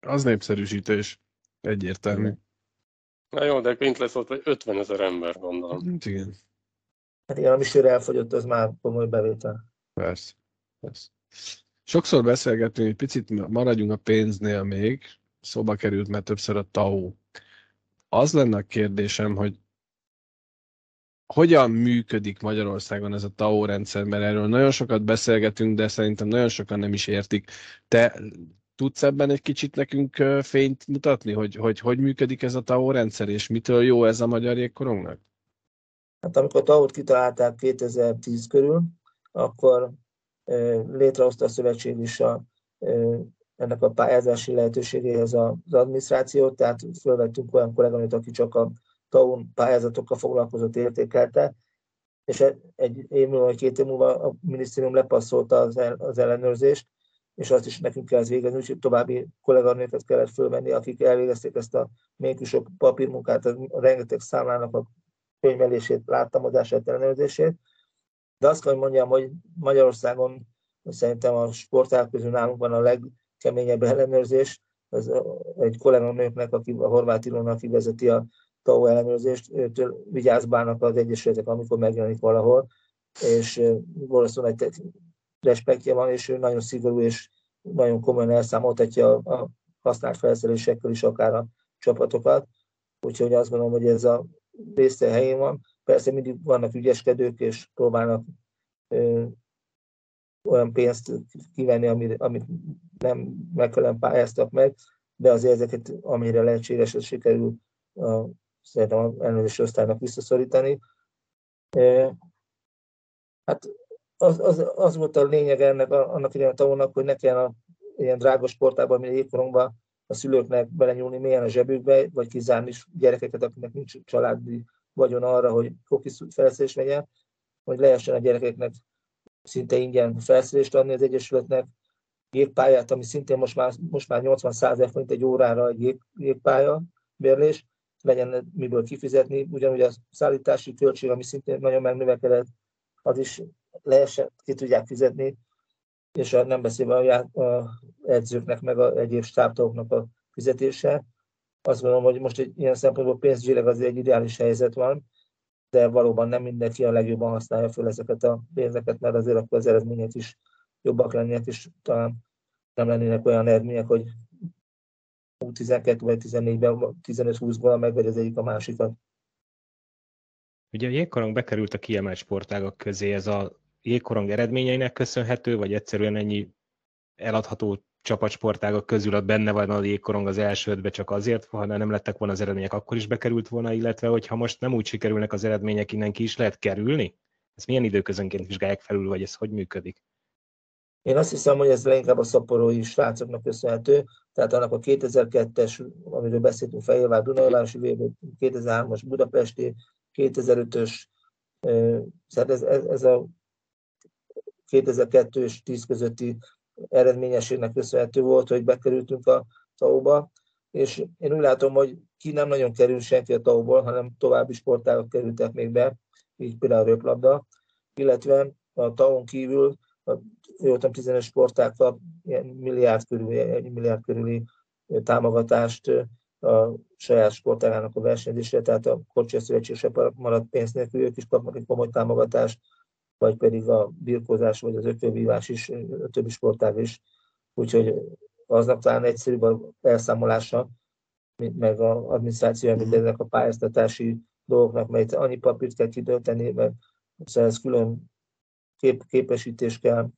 Az népszerűsítés. Egyértelmű. Na jó, de kint lesz ott 50 ezer ember, gondolom. Hát igen. Hát igen, ami sőre elfogyott, az már komoly bevétel. Persze. Persze. Sokszor beszélgetünk, egy picit maradjunk a pénznél még, szóba került, mert többször a TAO. Az lenne a kérdésem, hogy hogyan működik Magyarországon ez a TAO rendszer, mert erről nagyon sokat beszélgetünk, de szerintem nagyon sokan nem is értik. Te tudsz ebben egy kicsit nekünk fényt mutatni, hogy hogy, hogy működik ez a TAO rendszer, és mitől jó ez a magyar jégkorongnak? Hát amikor TAO-t kitalálták 2010 körül, akkor létrehozta a szövetség is a, ennek a pályázási lehetőségéhez az adminisztrációt, tehát fölvettünk olyan kolléganőt, aki csak a TAUN pályázatokkal foglalkozott, értékelte, és egy év múlva, két év múlva a minisztérium lepasszolta az, el, az ellenőrzést, és azt is nekünk kell végezni, úgyhogy további kolléganőket kellett fölvenni, akik elvégezték ezt a még papírmunkát, a rengeteg számlának a könyvelését, láttamodását, ellenőrzését. De azt kell, hogy mondjam, hogy Magyarországon szerintem a sportág közül nálunk van a legkeményebb ellenőrzés. Ez egy kolléganőknek, aki a horvát Ilona, aki vezeti a TAO ellenőrzést, őtől vigyázbálnak az egyesületek, amikor megjelenik valahol, és valószínűleg egy respektje van, és ő nagyon szigorú és nagyon komolyan elszámoltatja a használt felszerelésekkel is akár a csapatokat. Úgyhogy azt gondolom, hogy ez a része helyén van. Persze mindig vannak ügyeskedők, és próbálnak ö, olyan pénzt kivenni, amit, amit nem megfelelően pályáztak meg, de azért ezeket, amire lehetséges, ez sikerül a, szerintem a ellenőrzési osztálynak visszaszorítani. E, hát az, az, az, volt a lényeg ennek, annak idején a tavónak, hogy ne kelljen a ilyen drága sportában, mint évkorunkban a szülőknek belenyúlni mélyen a zsebükbe, vagy kizárni gyerekeket, akiknek nincs családi vagyon arra, hogy kokisz felszerelés vegyen, hogy lehessen a gyerekeknek szinte ingyen felszerelést adni az Egyesületnek, jégpályát, ami szintén most már, most már 80-100 forint egy órára egy jég, jégpálya bérlés, legyen miből kifizetni, ugyanúgy a szállítási költség, ami szintén nagyon megnövekedett, az is lehessen, ki tudják fizetni, és a, nem beszélve a, a edzőknek, meg a egyéb stábtagoknak a fizetése. Azt gondolom, hogy most egy ilyen szempontból pénzügyileg az egy ideális helyzet van, de valóban nem mindenki a legjobban használja föl ezeket a pénzeket, mert azért akkor az eredmények is jobbak lennének, és talán nem lennének olyan eredmények, hogy 12 vagy 14-ben, 15-20-ból megvegy az egyik a másikat. Ugye a jégkorong bekerült a kiemelt sportágak közé, ez a jégkorong eredményeinek köszönhető, vagy egyszerűen ennyi eladható csapatsportágak közül ott benne van a jégkorong az első ötbe csak azért, ha nem lettek volna az eredmények, akkor is bekerült volna, illetve hogyha most nem úgy sikerülnek az eredmények, innen ki is lehet kerülni? Ezt milyen időközönként vizsgálják felül, vagy ez hogy működik? Én azt hiszem, hogy ez leginkább a szaporói srácoknak köszönhető, tehát annak a 2002-es, amiről beszéltünk, Fehérvár Dunajovárosi VB, 2003-as Budapesti, 2005-ös, ez, ez, ez a 2002 és 10 közötti eredményességnek köszönhető volt, hogy bekerültünk a TAO-ba, és én úgy látom, hogy ki nem nagyon kerül senki a TAO-ból, hanem további sportágok kerültek még be, így például a röplabda, illetve a TAO-n kívül a voltam 15 sportág kap ilyen milliárd körüli, egy milliárd körüli támogatást a saját sportágának a versenyzésre, tehát a Kocsi Szövetség se maradt pénz nélkül, ők is kapnak egy komoly támogatást, vagy pedig a birkózás, vagy az ökölvívás is, a többi sportág is. Úgyhogy aznak talán egyszerűbb a elszámolása, meg az adminisztráció, mint ezek a pályáztatási dolgoknak, mert annyi papírt kell kidölteni, mert ez külön kép, képesítés kell,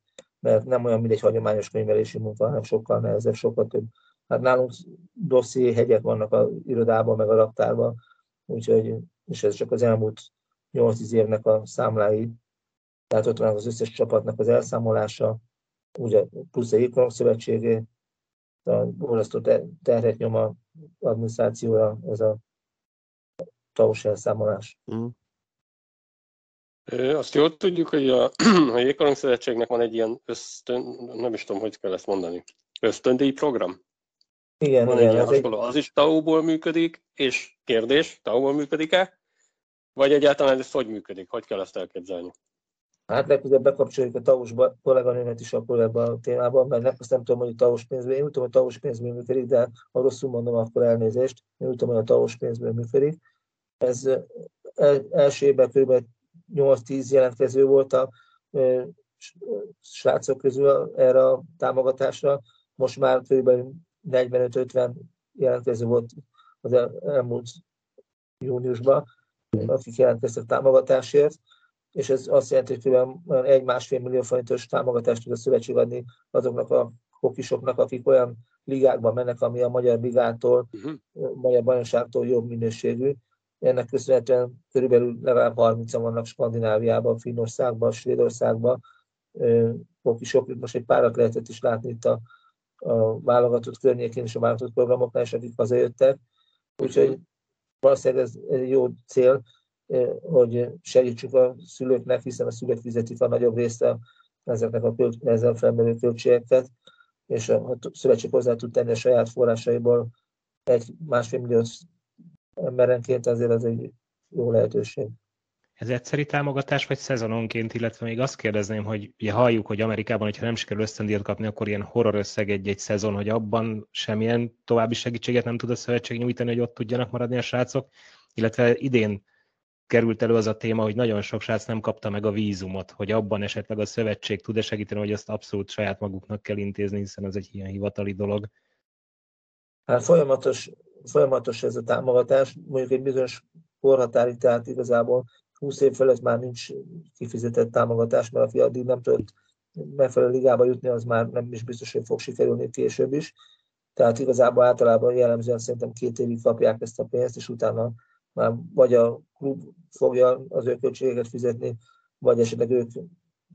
mert nem olyan, mint egy hagyományos könyvelési munka, hanem sokkal nehezebb, sokkal több. Hát nálunk dosszié hegyek vannak a irodában, meg a raktárban, úgyhogy, és ez csak az elmúlt 8-10 évnek a számlái, tehát ott van az összes csapatnak az elszámolása, ugye plusz a Jégkorong Szövetségé, a borzasztó terhet nyom a adminisztrációra ez a taus elszámolás. Mm. Azt jól tudjuk, hogy a, a Jégkorong Szövetségnek van egy ilyen ösztön, nem is tudom, hogy kell ezt mondani, ösztöndíj program. Igen, van igen. Egy az, egy... az is TAO-ból működik, és kérdés, TAO-ból működik-e? Vagy egyáltalán ez hogy működik? Hogy kell ezt elképzelni? Hát legközelebb bekapcsoljuk a TAOS kolléganőmet is akkor ebben a témában, mert nem, azt nem tudom, hogy a TAOS pénzből, én úgy tudom, hogy TAOS pénzből működik, de ha rosszul mondom, akkor elnézést. Én úgy tudom, hogy a TAOS pénzből működik. Ez első évben kb. 8-10 jelentkező volt a srácok közül erre a támogatásra. Most már kb. 45-50 jelentkező volt az elmúlt júniusban, akik jelentkeztek támogatásért, és ez azt jelenti, hogy kb. egy-másfél millió forintos támogatást tud a szövetség adni azoknak a hokisoknak, akik olyan ligákban mennek, ami a magyar ligától, uh-huh. magyar bajnokságtól jobb minőségű, ennek köszönhetően körülbelül legalább 30 vannak Skandináviában, Finnországban, Svédországban. Sok, most egy párat lehetett is látni itt a, a válogatott környékén és a válogatott programoknál, és akik hazajöttek. Úgyhogy valószínűleg ez egy jó cél, hogy segítsük a szülőknek, hiszen a szülők fizetik a nagyobb részt ezeknek a költ, ezzel felmerülő költségeket, és a szövetség hozzá tud tenni a saját forrásaiból egy másfél millió emberenként azért ez egy jó lehetőség. Ez egyszeri támogatás, vagy szezononként, illetve még azt kérdezném, hogy ugye halljuk, hogy Amerikában, hogyha nem sikerül ösztöndíjat kapni, akkor ilyen horror összeg egy-egy szezon, hogy abban semmilyen további segítséget nem tud a szövetség nyújtani, hogy ott tudjanak maradni a srácok, illetve idén került elő az a téma, hogy nagyon sok srác nem kapta meg a vízumot, hogy abban esetleg a szövetség tud-e segíteni, hogy azt abszolút saját maguknak kell intézni, hiszen ez egy ilyen hivatali dolog. Hát folyamatos folyamatos ez a támogatás, mondjuk egy bizonyos korhatárig, tehát igazából 20 év felett már nincs kifizetett támogatás, mert aki addig nem tudott megfelelő ligába jutni, az már nem is biztos, hogy fog sikerülni később is. Tehát igazából általában jellemzően szerintem két évig kapják ezt a pénzt, és utána már vagy a klub fogja az ő költségeket fizetni, vagy esetleg ők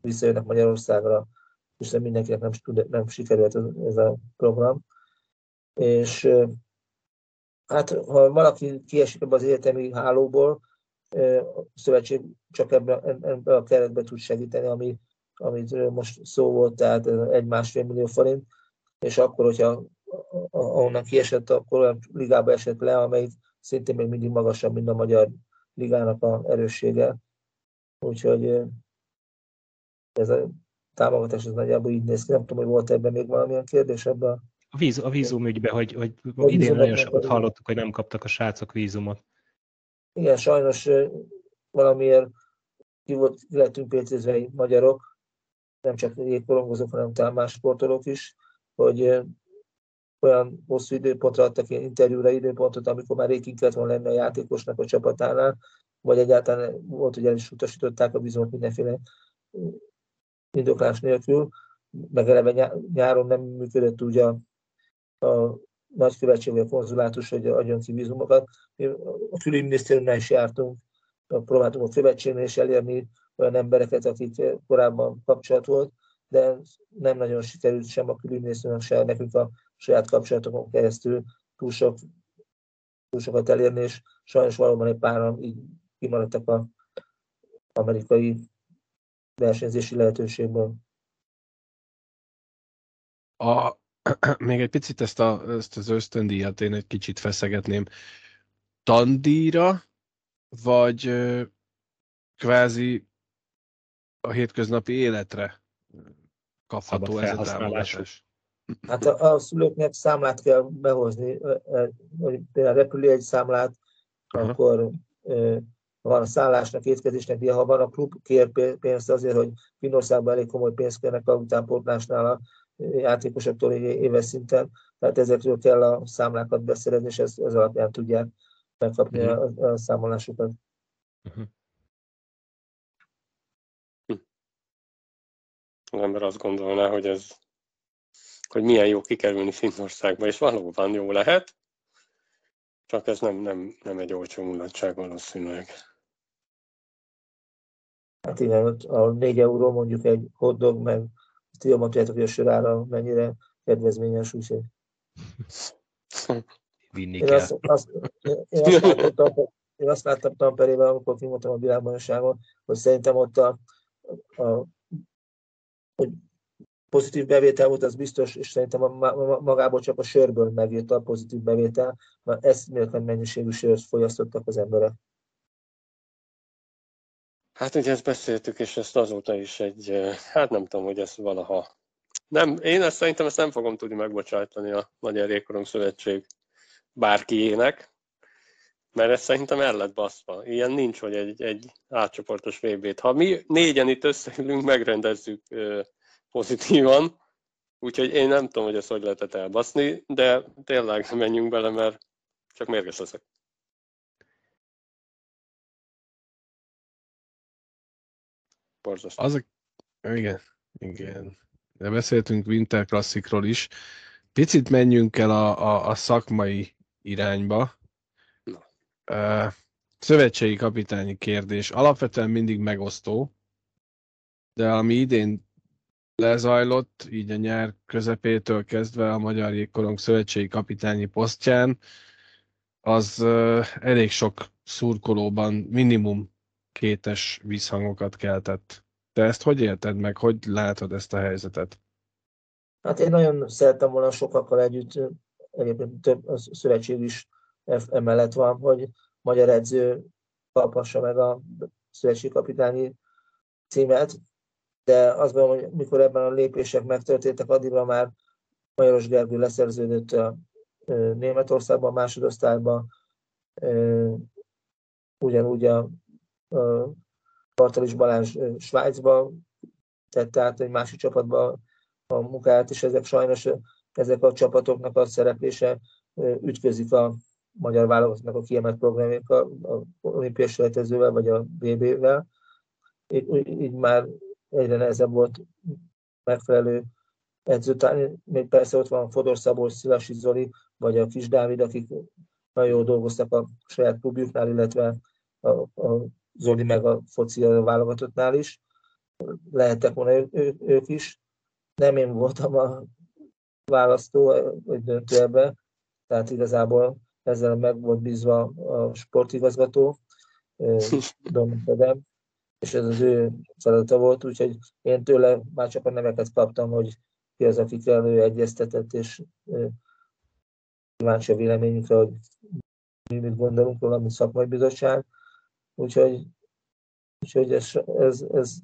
visszajönnek Magyarországra, hiszen mindenkinek nem, nem sikerült ez a program. És hát ha valaki kiesik ebbe az egyetemi hálóból, a szövetség csak ebben, ebben a keretben tud segíteni, ami, amit most szó volt, tehát egy-másfél millió forint, és akkor, hogyha ahonnan kiesett, akkor olyan ligába esett le, amelyik szintén még mindig magasabb, mint a magyar ligának a erőssége. Úgyhogy ez a támogatás az nagyjából így néz ki. Nem tudom, hogy volt ebben még valamilyen kérdés ebben a, víz, a vízumügybe, hogy, hogy a idén nagyon sokat hallottuk, hogy nem kaptak a srácok vízumot. Igen, sajnos valamiért ki, volt, ki lettünk pécézve magyarok, nem csak jégkorongozók, hanem talán más sportolók is, hogy olyan hosszú időpontra adtak ilyen interjúra időpontot, amikor már rég kellett volna lenni a játékosnak a csapatánál, vagy egyáltalán volt, hogy el is utasították a bizonyos mindenféle indoklás nélkül, meg eleve nyáron nem működött úgy a a nagykövetség vagy a konzulátus, hogy adjon ki vízumokat. Mi a külügyminisztériumnál is jártunk, próbáltunk a követségnél is elérni olyan embereket, akik korábban kapcsolat volt, de nem nagyon sikerült sem a külügyminisztériumnak, sem nekünk a saját kapcsolatokon keresztül túl, sok, túl sokat elérni, és sajnos valóban egy páran így kimaradtak az amerikai versenyzési lehetőségből. A még egy picit ezt, a, ezt az ösztöndíjat én egy kicsit feszegetném. Tandíjra, vagy kvázi a hétköznapi életre kapható ez a támogatás? Hát a, a szülőknek számlát kell behozni, hogy például repülő egy számlát, Aha. akkor van a szállásnak, étkezésnek, de ha van a klub kér pénzt azért, hogy Finországban elég komoly pénzt kérnek a utánpótlásnál a játékosoktól éves szinten, tehát ezekről kell a számlákat beszerezni, és ez, ez alapján tudják megkapni uh-huh. a, a számolásukat. Uh-huh. Az ember azt gondolná, hogy ez hogy milyen jó kikerülni Finnországba, és valóban jó lehet, csak ez nem, nem, nem egy olcsó mulatság valószínűleg. Hát igen, a 4 euró mondjuk egy hotdog, meg ti jobban tudjátok, hogy a sörára mennyire kedvezményes, úgyhogy... Vinni én kell. Azt, azt, én azt látottam, én azt láttam Tamperében, amikor kimondtam a világbajnokságon, hogy szerintem ott a, a hogy pozitív bevétel volt, az biztos, és szerintem magából csak a sörből megjött a pozitív bevétel, mert ezt méltán mennyiségű sört fogyasztottak az emberek. Hát ugye ezt beszéltük, és ezt azóta is egy, hát nem tudom, hogy ez valaha. Nem, én ezt szerintem ezt nem fogom tudni megbocsájtani a Magyar Jégkorong Szövetség bárkiének, mert ez szerintem el lett baszva. Ilyen nincs, hogy egy, egy átcsoportos VB-t. Ha mi négyen itt összeülünk, megrendezzük pozitívan, úgyhogy én nem tudom, hogy ezt hogy lehetett elbaszni, de tényleg menjünk bele, mert csak mérges leszek. Borzasztó. Az a... Igen, igen. De beszéltünk Winter Classicról is. Picit menjünk el a, a, a szakmai irányba. Uh, szövetségi kapitányi kérdés. Alapvetően mindig megosztó, de ami idén lezajlott, így a nyár közepétől kezdve a Magyar Jégkorong Szövetségi Kapitányi posztján, az elég sok szurkolóban minimum kétes visszhangokat keltett. Te ezt hogy érted meg, hogy látod ezt a helyzetet? Hát én nagyon szerettem volna sokakkal együtt, egyébként több a szövetség is emellett van, hogy magyar edző kaphassa meg a szövetségi kapitányi címet, de azt gondolom, hogy mikor ebben a lépések megtörténtek, addigra már Majoros Gergő leszerződött Németországban, másodosztályban, ugyanúgy a Bartalis Balázs Svájcba tette át egy másik csapatba a munkát, és ezek sajnos ezek a csapatoknak a szereplése ütközik a magyar válogatottnak a kiemelt programjával, a olimpiai selejtezővel vagy a BB-vel. Így, így már egyre nehezebb volt megfelelő edzőtárni. Még persze ott van Fodor Szabolcs, Szilasi Zoli, vagy a Kis Dávid, akik nagyon jól dolgoztak a saját klubjuknál, illetve a, a Zoli meg a foci a válogatottnál is. Lehettek volna ő, ő, ők is. Nem én voltam a választó, vagy döntő ebbe, tehát igazából ezzel meg volt bízva a sportigazgató, Dominik Edem, és ez az ő feladata volt, úgyhogy én tőle már csak a neveket kaptam, hogy ki az, akikkel ő egyeztetett, és kíváncsi a véleményünkre, hogy mi mit gondolunk róla, mint szakmai bizottság. Úgyhogy, úgyhogy ez, ez, ez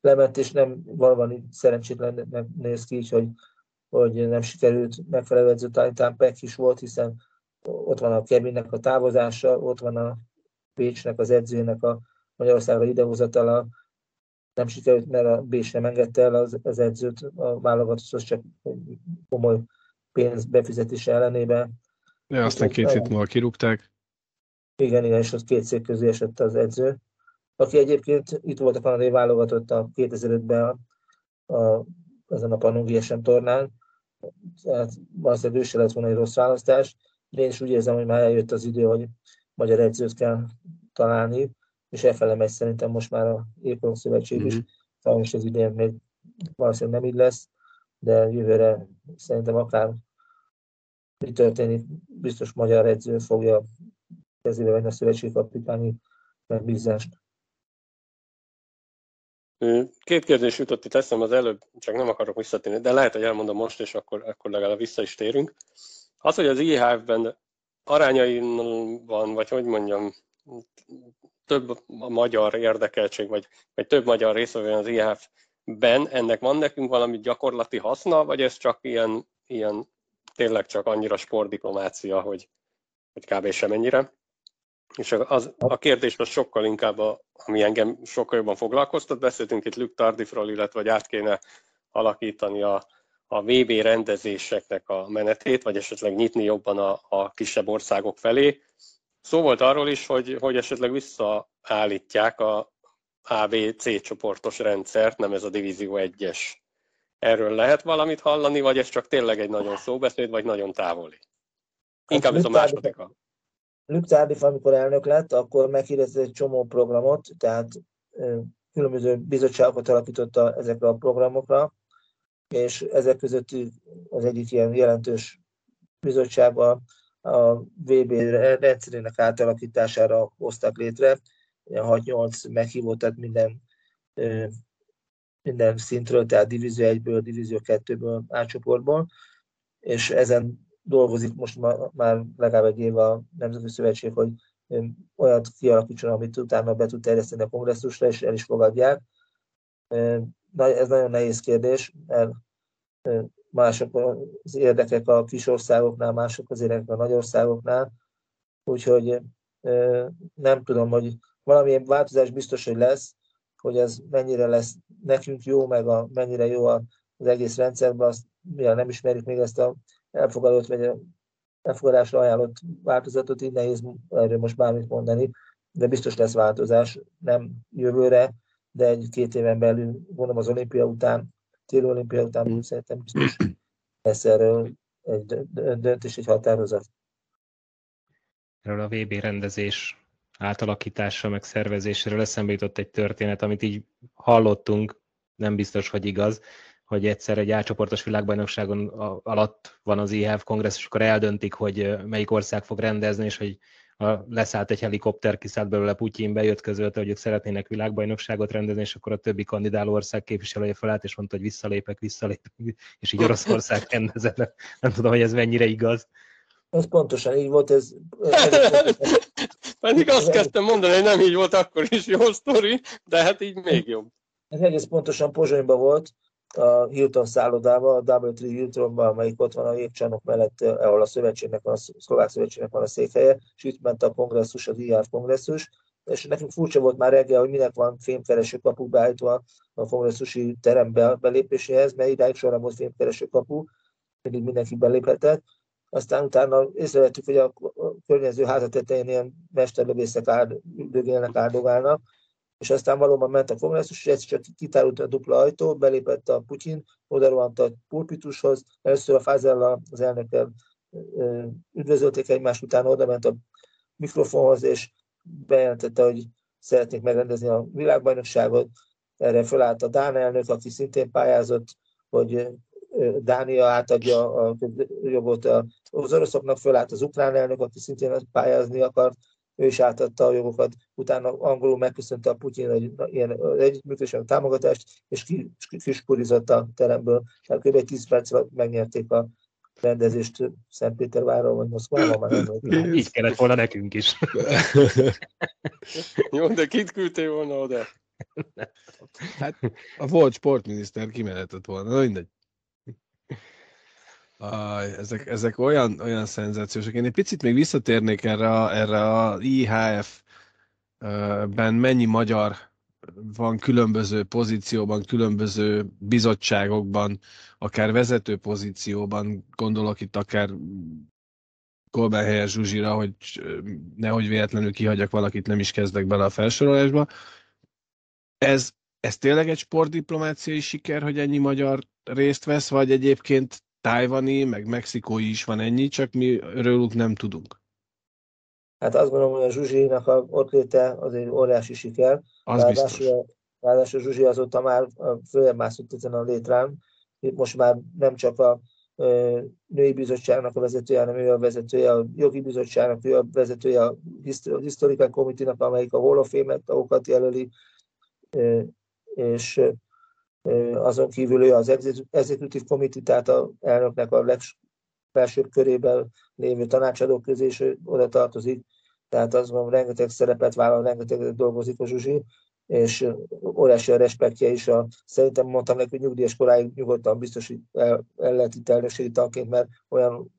lement, és nem valami szerencsétlen néz ki, hogy, hogy nem sikerült megfelelő edzőtállítán Peck is volt, hiszen ott van a Kevinnek a távozása, ott van a Pécsnek, az edzőnek a Magyarországra idehozatala nem sikerült, mert a B sem engedte el az, az edzőt a válogatotthoz csak komoly pénz befizetése ellenében. Ja, aztán két hét múlva kirúgták. Igen, igen, és az két szék közé esett az edző, aki egyébként itt volt a kanadai válogatott a 2005-ben a, a, ezen a Pannongi SM tornán, tehát valószínűleg ő se lett volna egy rossz választás, de én is úgy érzem, hogy már eljött az idő, hogy magyar edzőt kell találni, és elfele megy szerintem most már a Ékolom Szövetség mm-hmm. is. Mhm. Sajnos az idén még valószínűleg nem így lesz, de jövőre szerintem akár mi történik, biztos magyar edző fogja kezébe venni a szövetségi kapitányi megbízást. Két kérdés jutott itt eszem az előbb, csak nem akarok visszatérni, de lehet, hogy elmondom most, és akkor, akkor legalább vissza is térünk. Az, hogy az IHF-ben van, vagy hogy mondjam, több a magyar érdekeltség, vagy, vagy több magyar részvevő az IHF-ben, ennek van nekünk valami gyakorlati haszna, vagy ez csak ilyen, ilyen tényleg csak annyira sportdiplomácia, hogy, hogy kb. semennyire? És az, a kérdés az sokkal inkább, a, ami engem sokkal jobban foglalkoztat, beszéltünk itt Luke Tardifról, illetve hogy át kéne alakítani a, a VB rendezéseknek a menetét, vagy esetleg nyitni jobban a, a kisebb országok felé. Szó volt arról is, hogy, hogy esetleg visszaállítják a ABC csoportos rendszert, nem ez a Divízió 1-es. Erről lehet valamit hallani, vagy ez csak tényleg egy nagyon szóbeszéd, vagy nagyon távoli? Inkább ez a második. Luke Tardif, amikor elnök lett, akkor meghirdetett egy csomó programot, tehát különböző bizottságokat alapította ezekre a programokra, és ezek között az egyik ilyen jelentős bizottságban a VB rendszerének átalakítására hoztak létre. 6-8 meghívót, tehát minden, minden szintről, tehát Divízió 1-ből, Divízió 2-ből, átcsoportból, és ezen dolgozik most már legalább egy év a Nemzeti Szövetség, hogy olyat kialakítson, amit utána be tud terjeszteni a kongresszusra, és el is fogadják. Ez nagyon nehéz kérdés, mert mások az érdekek a kis országoknál, mások az érdekek a nagy országoknál, úgyhogy nem tudom, hogy valamilyen változás biztos, hogy lesz, hogy ez mennyire lesz nekünk jó, meg a, mennyire jó az egész rendszerben, azt ja, nem ismerjük még ezt a elfogadott, vagy elfogadásra ajánlott változatot, így nehéz erről most bármit mondani, de biztos lesz változás, nem jövőre, de egy-két éven belül, gondolom az olimpia után, téli olimpia után mm. szerintem biztos lesz erről egy döntés, egy határozat. Erről a VB rendezés átalakítása, meg szervezéséről eszembe jutott egy történet, amit így hallottunk, nem biztos, hogy igaz, hogy egyszer egy átcsoportos világbajnokságon alatt van az IHF kongresszus, akkor eldöntik, hogy melyik ország fog rendezni, és hogy leszállt egy helikopter, kiszállt belőle Putyin, bejött közölte, hogy ők szeretnének világbajnokságot rendezni, és akkor a többi kandidáló ország képviselője felállt, és mondta, hogy visszalépek, visszalépek, és így Oroszország rendezett. Nem tudom, hogy ez mennyire igaz. Ez pontosan így volt, ez... Pedig azt kezdtem mondani, hogy nem így volt akkor is jó sztori, de hát így még jobb. Ez egész pontosan Pozsonyban volt, a Hilton szállodába, a Double Tree Hiltonba, amelyik ott van a jégcsarnok mellett, ahol a szövetségnek van, a szlovák szövetségnek van a székhelye, és itt ment a kongresszus, az IAF kongresszus, és nekünk furcsa volt már reggel, hogy minek van fémkereső kapu beállítva a kongresszusi terem belépéséhez, mert idáig soha nem volt fémkereső kapu, mindig mindenki beléphetett. Aztán utána észrevettük, hogy a környező házat tetején ilyen mesterlövészek áld, áldogálnak, és aztán valóban ment a kongresszus, és egyszer csak kitárult a dupla ajtó, belépett a Putyin, oda rohant a pulpitushoz, először a Fázella az elnökkel üdvözölték egymást, utána oda ment a mikrofonhoz, és bejelentette, hogy szeretnék megrendezni a világbajnokságot. Erre fölállt a Dán elnök, aki szintén pályázott, hogy Dánia átadja a jogot az oroszoknak, fölállt az ukrán elnök, aki szintén pályázni akart, ő is átadta a jogokat, utána angolul megköszönte a Putyin egy ilyen együttműködés, a támogatást, és kiskurizott a teremből. Tehát kb. 10 perc alatt megnyerték a rendezést Szentpétervárról, vagy Moszkvában, már nem Így kellett volna nekünk is. Jó, de kit küldtél volna oda? Hát a volt sportminiszter kimehetett volna, na mindegy. Aj, ezek, ezek olyan, olyan szenzációsak. Én egy picit még visszatérnék erre, a, erre a IHF-ben mennyi magyar van különböző pozícióban, különböző bizottságokban, akár vezető pozícióban, gondolok itt akár Kolben helyes Zsuzsira, hogy nehogy véletlenül kihagyjak valakit, nem is kezdek bele a felsorolásba. Ez, ez tényleg egy sportdiplomáciai siker, hogy ennyi magyar részt vesz, vagy egyébként tájvani, meg mexikói is van ennyi, csak mi róluk nem tudunk. Hát azt gondolom, hogy a Zsuzsinak a ott léte az egy óriási siker. Az ráadásul, biztos. Ráadásul Zsuzsi azóta már följebb mászott ezen a létrán. Most már nem csak a női bizottságnak a vezetője, hanem ő a vezetője, a jogi bizottságnak, ő a vezetője a Historical Committee-nak, amelyik a Hall of Fame-et, jelöli, és azon kívül ő az executive committee, tehát a elnöknek a legfelsőbb körében lévő tanácsadók közé is oda tartozik, tehát azt mondom, rengeteg szerepet vállal, rengeteg dolgozik a Zsuzsi, és óriási a respektje is. A, szerintem mondtam neki, hogy nyugdíjas koráig nyugodtan biztos, hogy el, el lehet itt elnökségi tanként, mert olyan,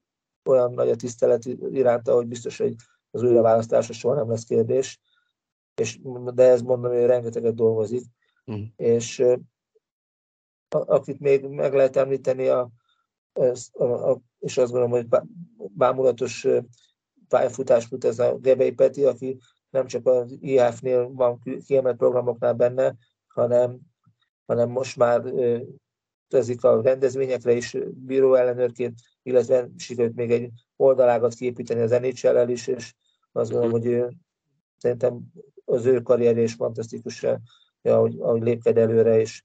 olyan nagy a tisztelet iránta, hogy biztos, hogy az újraválasztása soha nem lesz kérdés. És, de ez mondom, hogy rengeteget dolgozik. Mm. És akit még meg lehet említeni, a, a, a, és azt gondolom, hogy bámulatos pályafutás fut ez a Gebei Peti, aki nem csak az IHF-nél van kiemelt programoknál benne, hanem, hanem most már ezik a rendezvényekre is bíró ellenőrként, illetve sikerült még egy oldalágat kiépíteni az nhl is, és azt gondolom, hogy ő, szerintem az ő karrierje is fantasztikus, ahogy, ahogy lépked előre, és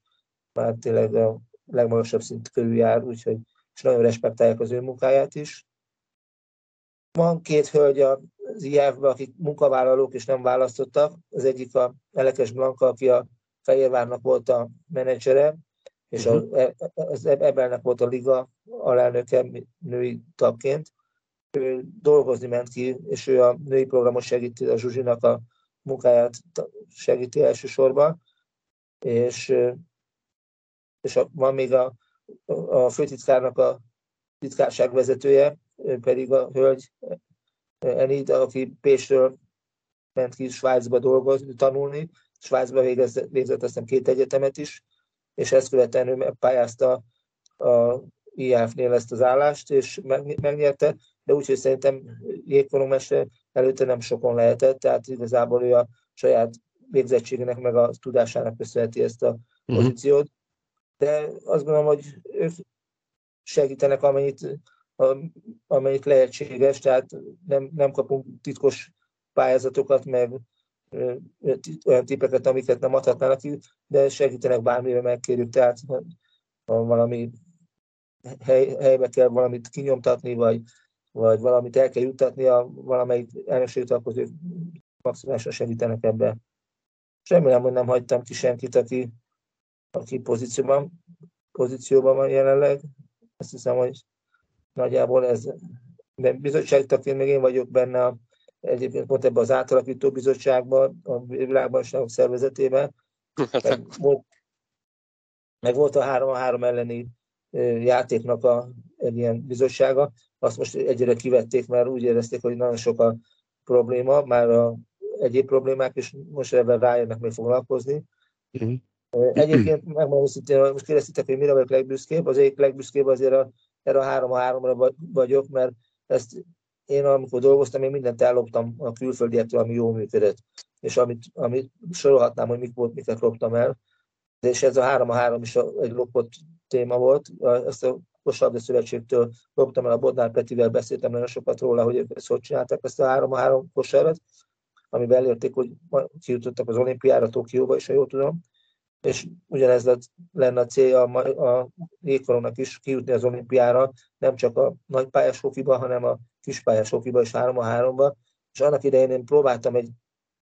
már tényleg a legmagasabb szint körül jár, úgyhogy és nagyon respektálják az ő munkáját is. van két hölgy az IF-ben, akik munkavállalók és nem választottak. Az egyik a Elekes Blanka, aki a Fehérvárnak volt a menedzsere, és uh-huh. az Ebelnek volt a liga alelnöke női tagként. Ő dolgozni ment ki, és ő a női programot segíti, a Zsuzsinak a munkáját segíti elsősorban. És, és a, van még a, a főtitkárnak a titkárság vezetője, pedig a hölgy Enid, aki Pécsről ment ki Svájcba dolgozni, tanulni. Svájcba végezett, végzett azt két egyetemet is, és ezt követően ő pályázta a IAF-nél ezt az állást, és megnyerte, de úgyhogy szerintem jégkorongmester előtte nem sokon lehetett, tehát igazából ő a saját végzettségének meg a tudásának köszönheti ezt a mhm. pozíciót. De azt gondolom, hogy ők segítenek, amennyit, amennyit lehetséges, tehát nem, nem kapunk titkos pályázatokat, meg olyan tipeket, amiket nem adhatnának ki, de segítenek bármire megkérjük, tehát ha valami hely, helybe kell valamit kinyomtatni, vagy, vagy valamit el kell juttatni a valamelyik elnökségtől, akkor ők maximálisan segítenek ebben. És remélem, hogy nem hagytam ki senkit, aki, aki pozícióban, pozícióban van jelenleg. Azt hiszem, hogy nagyjából ez bizottságtaként még én vagyok benne a egyébként pont ebben az átalakító bizottságban, a világbajnokságok szervezetében, meg volt, meg volt a 3-3 elleni játéknak a, egy ilyen bizottsága, azt most egyre kivették, mert úgy érezték, hogy nagyon sok a probléma, már a egyéb problémák, és most ebben rájönnek még foglalkozni. Uh-huh. Egyébként megmondom őszintén, most kérdeztétek, hogy mire vagyok legbüszkébb, az egyik legbüszkébb azért a, erre a 3 3 ra vagyok, mert ezt én amikor dolgoztam, én mindent elloptam a külföldiektől, ami jól működött. És amit, amit sorolhatnám, hogy mik volt, miket loptam el. És ez a 3 a 3 is egy lopott téma volt. Ezt a Kosabda Szövetségtől loptam el a Bodnár Petivel, beszéltem nagyon sokat róla, hogy ezt hogy csinálták ezt a 3 a 3 kosarat, amiben elérték, hogy kijutottak az olimpiára Tokióba, és ha jól tudom, és ugyanez lett, lenne a célja a, a jégkorongnak is kijutni az olimpiára, nem csak a nagypályás hokiba, hanem a kispályás hokiba és 3 a 3 és annak idején én próbáltam egy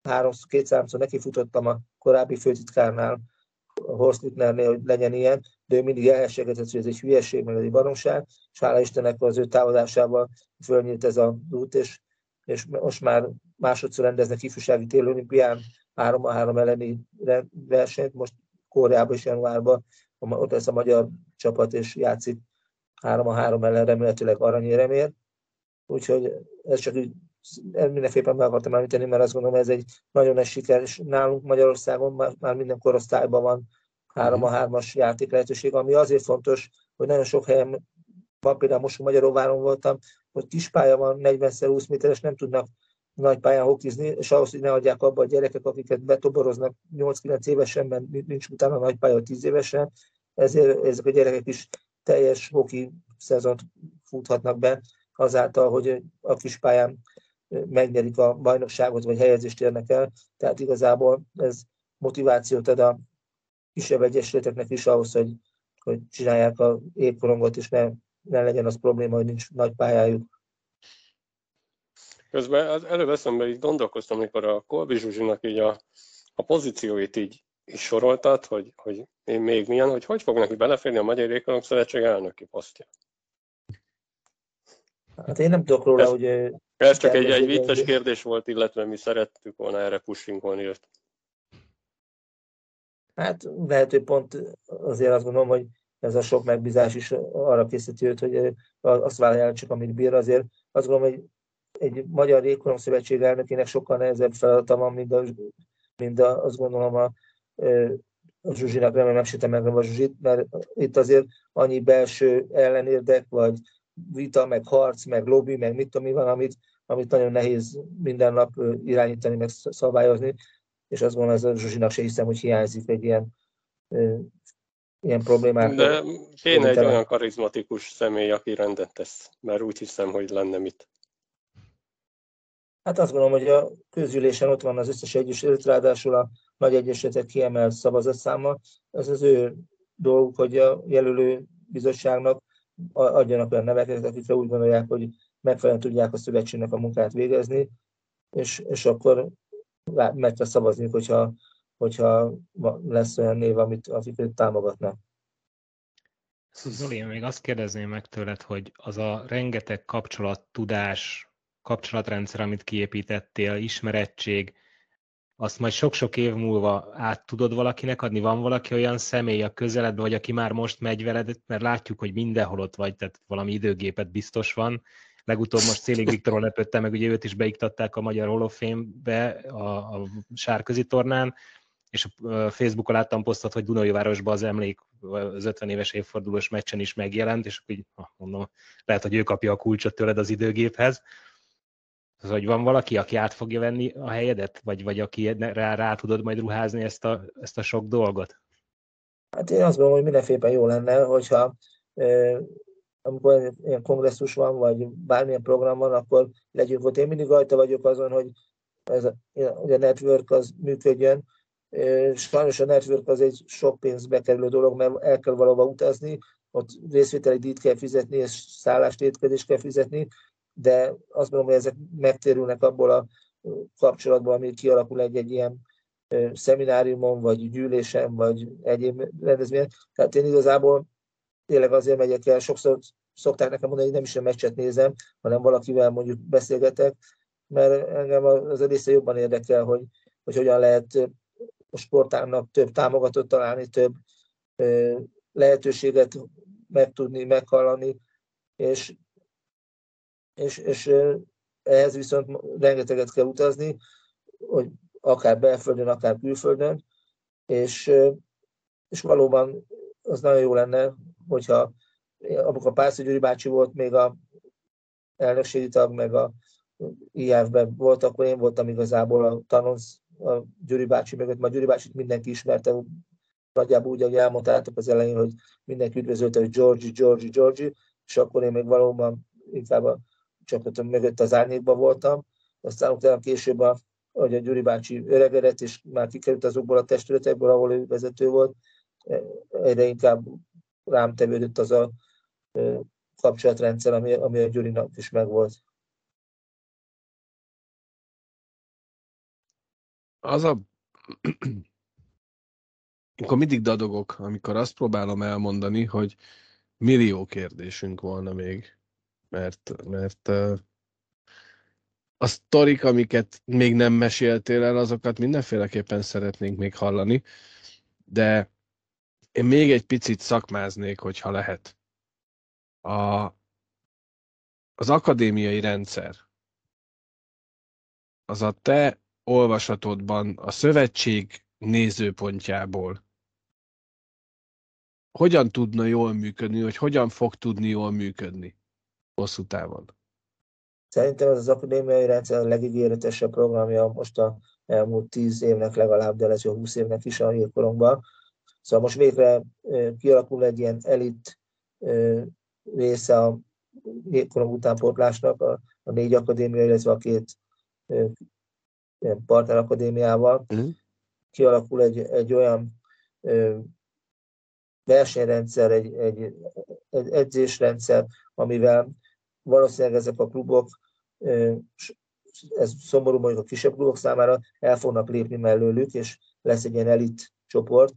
három, két számszor nekifutottam a korábbi főtitkárnál, a Horst Littnernél, hogy legyen ilyen, de ő mindig elhessegetett, hogy ez egy hülyeség, meg ez egy baromság, és hála Istennek az ő távozásával fölnyílt ez a út, és, és most már másodszor rendeznek ifjúsági télolimpián 3 a 3 elleni versenyt, most Koreában is januárban, ott lesz a magyar csapat, és játszik 3 a 3 ellen remélhetőleg aranyéremér. Úgyhogy ez csak így mindenféppen meg akartam említeni, mert azt gondolom, ez egy nagyon nagy siker, és nálunk Magyarországon már, már minden korosztályban van 3 a 3-as mhm. játék lehetőség, ami azért fontos, hogy nagyon sok helyen van, például most Magyaróváron voltam, hogy kispálya van, 40-20 méteres, nem tudnak nagy pályán hokizni, és ahhoz, hogy ne adják abba a gyerekek, akiket betoboroznak 8-9 évesen, mert nincs utána nagy pálya 10 évesen, ezért ezek a gyerekek is teljes hoki szezont futhatnak be, azáltal, hogy a kis pályán megnyerik a bajnokságot, vagy helyezést érnek el. Tehát igazából ez motivációt ad a kisebb egyesületeknek is ahhoz, hogy, hogy csinálják a épkorongot, és ne, ne legyen az probléma, hogy nincs nagy pályájuk. Közben az előbb eszembe így gondolkoztam, amikor a Kolbi Zsuzsinak így a, a pozícióit így is soroltat, hogy, hogy én még milyen, hogy hogy fog neki beleférni a Magyar Ékolog Szövetség elnöki posztja. Hát én nem tudok róla, ez, hogy... Ez csak egy, egy vicces kérdés volt, illetve mi szerettük volna erre pushingolni őt. Hát lehet, hogy pont azért azt gondolom, hogy ez a sok megbízás is arra készíti őt, hogy azt vállalja csak, amit bír. Azért azt gondolom, hogy egy Magyar Régkorong Szövetség elnökének sokkal nehezebb feladata van, mint, a, mint a, azt gondolom a, a Zsuzsinak, remélem nem sértem meg a Zsuzsit, mert itt azért annyi belső ellenérdek, vagy vita, meg harc, meg lobby, meg mit tudom mi van, amit, amit nagyon nehéz minden nap irányítani, meg szabályozni, és azt gondolom, ez a Zsuzsinak se hiszem, hogy hiányzik egy ilyen, ilyen problémák. De kéne egy olyan karizmatikus személy, aki rendet tesz, mert úgy hiszem, hogy lenne mit. Hát azt gondolom, hogy a közgyűlésen ott van az összes egyesület, ráadásul a nagy egyesületek kiemelt szavazatszáma. Ez az ő dolguk, hogy a jelölő bizottságnak adjanak olyan neveket, akikre úgy gondolják, hogy megfelelően tudják a szövetségnek a munkát végezni, és, és akkor meg kell szavazni, hogyha, hogyha lesz olyan név, amit, akiket támogatnak. Zoli, én még azt kérdezném meg tőled, hogy az a rengeteg kapcsolat, tudás, kapcsolatrendszer, amit kiépítettél, ismerettség, azt majd sok-sok év múlva át tudod valakinek adni? Van valaki olyan személy a közeledben, vagy aki már most megy veled, mert látjuk, hogy mindenhol ott vagy, tehát valami időgépet biztos van. Legutóbb most Szélig Viktoron lepődtem meg, ugye őt is beiktatták a Magyar Hall of Fame-be a, a sárközi tornán, és a Facebookon láttam posztot, hogy Dunajvárosban az emlék az 50 éves évfordulós meccsen is megjelent, és így mondom, lehet, hogy ő kapja a kulcsot tőled az időgéphez. Szóval, hogy van valaki, aki át fogja venni a helyedet, vagy, vagy aki rá, rá tudod majd ruházni ezt a, ezt a sok dolgot? Hát én azt gondolom, hogy mindenféleképpen jó lenne, hogyha amikor ilyen kongresszus van, vagy bármilyen program van, akkor legyünk ott. Én mindig rajta vagyok azon, hogy ez a, a network az működjön, Sajnos a network az egy sok pénzbe kerülő dolog, mert el kell valahova utazni, ott részvételi díjt kell fizetni, és szállást, étkezést kell fizetni, de azt mondom, hogy ezek megtérülnek abból a kapcsolatból, ami kialakul egy-egy ilyen szemináriumon, vagy gyűlésen, vagy egyéb rendezvényen. Tehát én igazából tényleg azért megyek el, sokszor szokták nekem mondani, hogy nem is a meccset nézem, hanem valakivel mondjuk beszélgetek, mert engem az a része jobban érdekel, hogy, hogy hogyan lehet a sportágnak több támogatót találni, több lehetőséget megtudni, meghallani, és, és, és ehhez viszont rengeteget kell utazni, hogy akár belföldön, akár külföldön, és, és valóban az nagyon jó lenne, hogyha amikor Párszó Gyuri bácsi volt még a elnökségi tag, meg a IF-ben volt, akkor én voltam igazából a tanonc a Gyuri bácsi mögött, mert Gyuri bácsit mindenki ismerte, nagyjából úgy, ahogy elmondtátok az elején, hogy mindenki üdvözölte, hogy Georgi, Georgi, Georgi, és akkor én még valóban inkább a csapatom mögött az árnyékban voltam. Aztán utána később, a, hogy a Gyuri bácsi öregedett, és már kikerült azokból a testületekből, ahol ő vezető volt, egyre inkább rám tevődött az a kapcsolatrendszer, ami, ami a Gyurinak is megvolt. az a... Akkor mindig dadogok, amikor azt próbálom elmondani, hogy millió kérdésünk volna még, mert, mert a sztorik, amiket még nem meséltél el, azokat mindenféleképpen szeretnénk még hallani, de én még egy picit szakmáznék, hogyha lehet. A, az akadémiai rendszer, az a te olvasatodban a szövetség nézőpontjából. Hogyan tudna jól működni, hogy hogyan fog tudni jól működni hosszú távon? Szerintem ez az akadémiai rendszer a legígéretesebb programja most a elmúlt tíz évnek legalább, de lesz a 20 évnek is a hírkoromban. Szóval most végre kialakul egy ilyen elit része a hírkorom utánpótlásnak, a, a négy akadémia, illetve a két partnerakadémiával, uh-huh. kialakul egy, egy olyan versenyrendszer, egy, egy, egy edzésrendszer, amivel valószínűleg ezek a klubok, ez szomorú mondjuk a kisebb klubok számára, el fognak lépni mellőlük, és lesz egy ilyen elit csoport,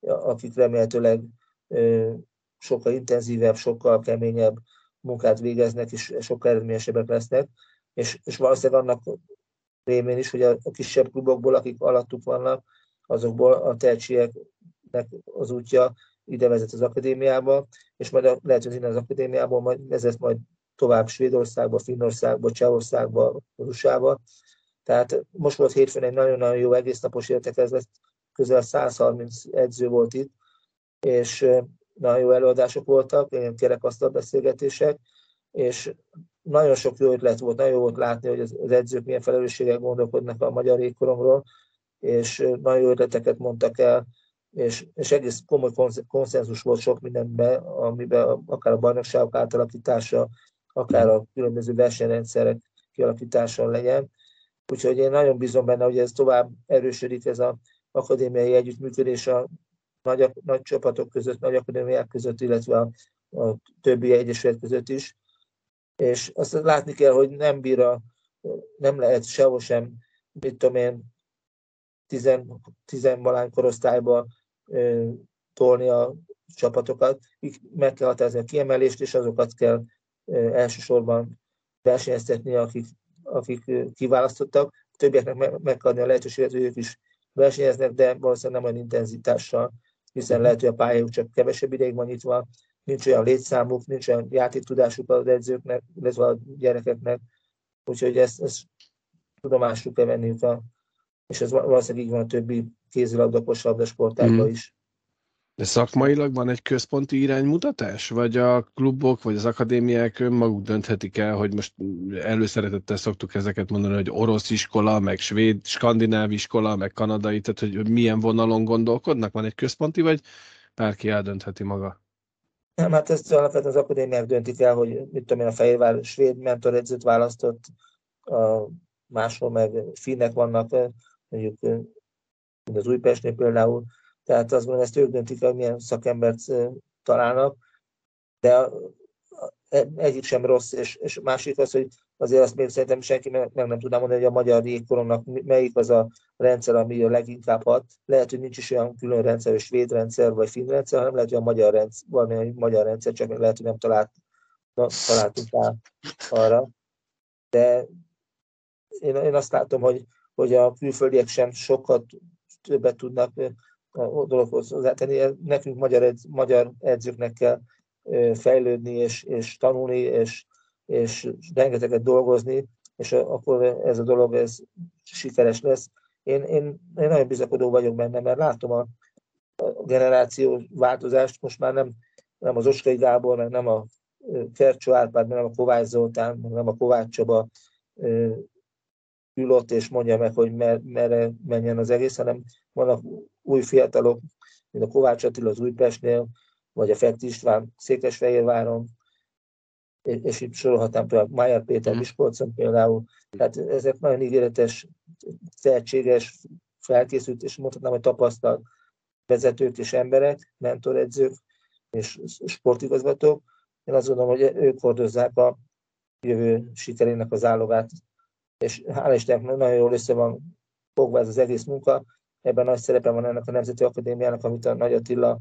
akik remélhetőleg sokkal intenzívebb, sokkal keményebb munkát végeznek, és sokkal eredményesebbek lesznek, és, és valószínűleg annak rémén is, hogy a, a kisebb klubokból, akik alattuk vannak, azokból a tehetségeknek az útja ide vezet az akadémiába, és majd a, lehet, hogy innen az akadémiából majd vezet majd tovább Svédországba, Finnországba, Csehországba, USA-ba. Tehát most volt hétfőn egy nagyon-nagyon jó egésznapos értekezlet, közel 130 edző volt itt, és nagyon jó előadások voltak, ilyen kerekasztal beszélgetések, és nagyon sok jó ötlet volt, nagyon jó volt látni, hogy az edzők milyen felelősséggel gondolkodnak a magyar égkorongról, és nagyon jó ötleteket mondtak el, és, és egész komoly konszenzus volt sok mindenben, amiben akár a bajnokságok átalakítása, akár a különböző versenyrendszerek kialakítása legyen. Úgyhogy én nagyon bízom benne, hogy ez tovább erősödik, ez az akadémiai együttműködés a nagy, nagy csapatok között, nagy akadémiák között, illetve a a többi egyesület között is, és azt látni kell, hogy nem bír a, nem lehet sehol sem, mit tudom én, tizen, tizenvalány korosztályba ö, tolni a csapatokat, meg kell határozni a kiemelést, és azokat kell elsősorban versenyeztetni, akik, akik kiválasztottak, a többieknek meg, megadni a lehetőséget, hogy ők is versenyeznek, de valószínűleg nem olyan intenzitással, hiszen lehet, hogy a pályájuk csak kevesebb ideig van nyitva, nincs olyan létszámuk, nincs olyan játéktudásuk az edzőknek, illetve a gyerekeknek, úgyhogy ezt, ezt tudomásuk kell venni, a, és ez valószínűleg így van a többi kézilabda, kosabda sportágban mm. is. De szakmailag van egy központi iránymutatás? Vagy a klubok, vagy az akadémiák önmaguk dönthetik el, hogy most előszeretettel szoktuk ezeket mondani, hogy orosz iskola, meg svéd, skandináv iskola, meg kanadai, tehát hogy milyen vonalon gondolkodnak? Van egy központi, vagy bárki eldöntheti maga? Nem, hát ezt alapvetően az akadémiák döntik el, hogy mit tudom én, a Fehérvár svéd mentoredzőt választott, a máshol meg finnek vannak, mondjuk az Újpestnél például, tehát gondolom, ezt ők döntik el, milyen szakembert találnak, de e, egyik sem rossz, és, és másik az, hogy azért azt még szerintem senki meg, meg nem tudná mondani, hogy a magyar jégkoromnak melyik az a rendszer, ami a leginkább hat. Lehet, hogy nincs is olyan külön rendszer, hogy svéd rendszer, vagy finn rendszer, hanem lehet, hogy a magyar rendszer, valami magyar rendszer, csak lehet, hogy nem talált, találtunk rá arra. De én, én azt látom, hogy, hogy a külföldiek sem sokat többet tudnak a dologhoz hozzátenni. Nekünk magyar, edz, magyar edzőknek kell fejlődni és, és tanulni, és, és rengeteget dolgozni, és akkor ez a dolog ez sikeres lesz. Én, én, én nagyon bizakodó vagyok benne, mert látom a, a generáció változást, most már nem, nem az Oskai Gábor, meg nem a Kercsó Árpád, nem a Kovács Zoltán, meg nem a Kovács Csaba ül ott és mondja meg, hogy mer, merre menjen az egész, hanem vannak új fiatalok, mint a Kovács Attila az Újpestnél, vagy a Fett István Székesfehérváron, és, és itt sorolhatnám például Májer Péter Miskolcon például. Tehát ezek nagyon ígéretes, tehetséges, felkészült, és mondhatnám, hogy tapasztalt vezetők és emberek, mentoredzők és sportigazgatók. Én azt gondolom, hogy ők hordozzák a jövő sikerének az állogát és hál' Istennek nagyon jól össze van fogva ez az egész munka. Ebben nagy szerepe van ennek a Nemzeti Akadémiának, amit a Nagy Attila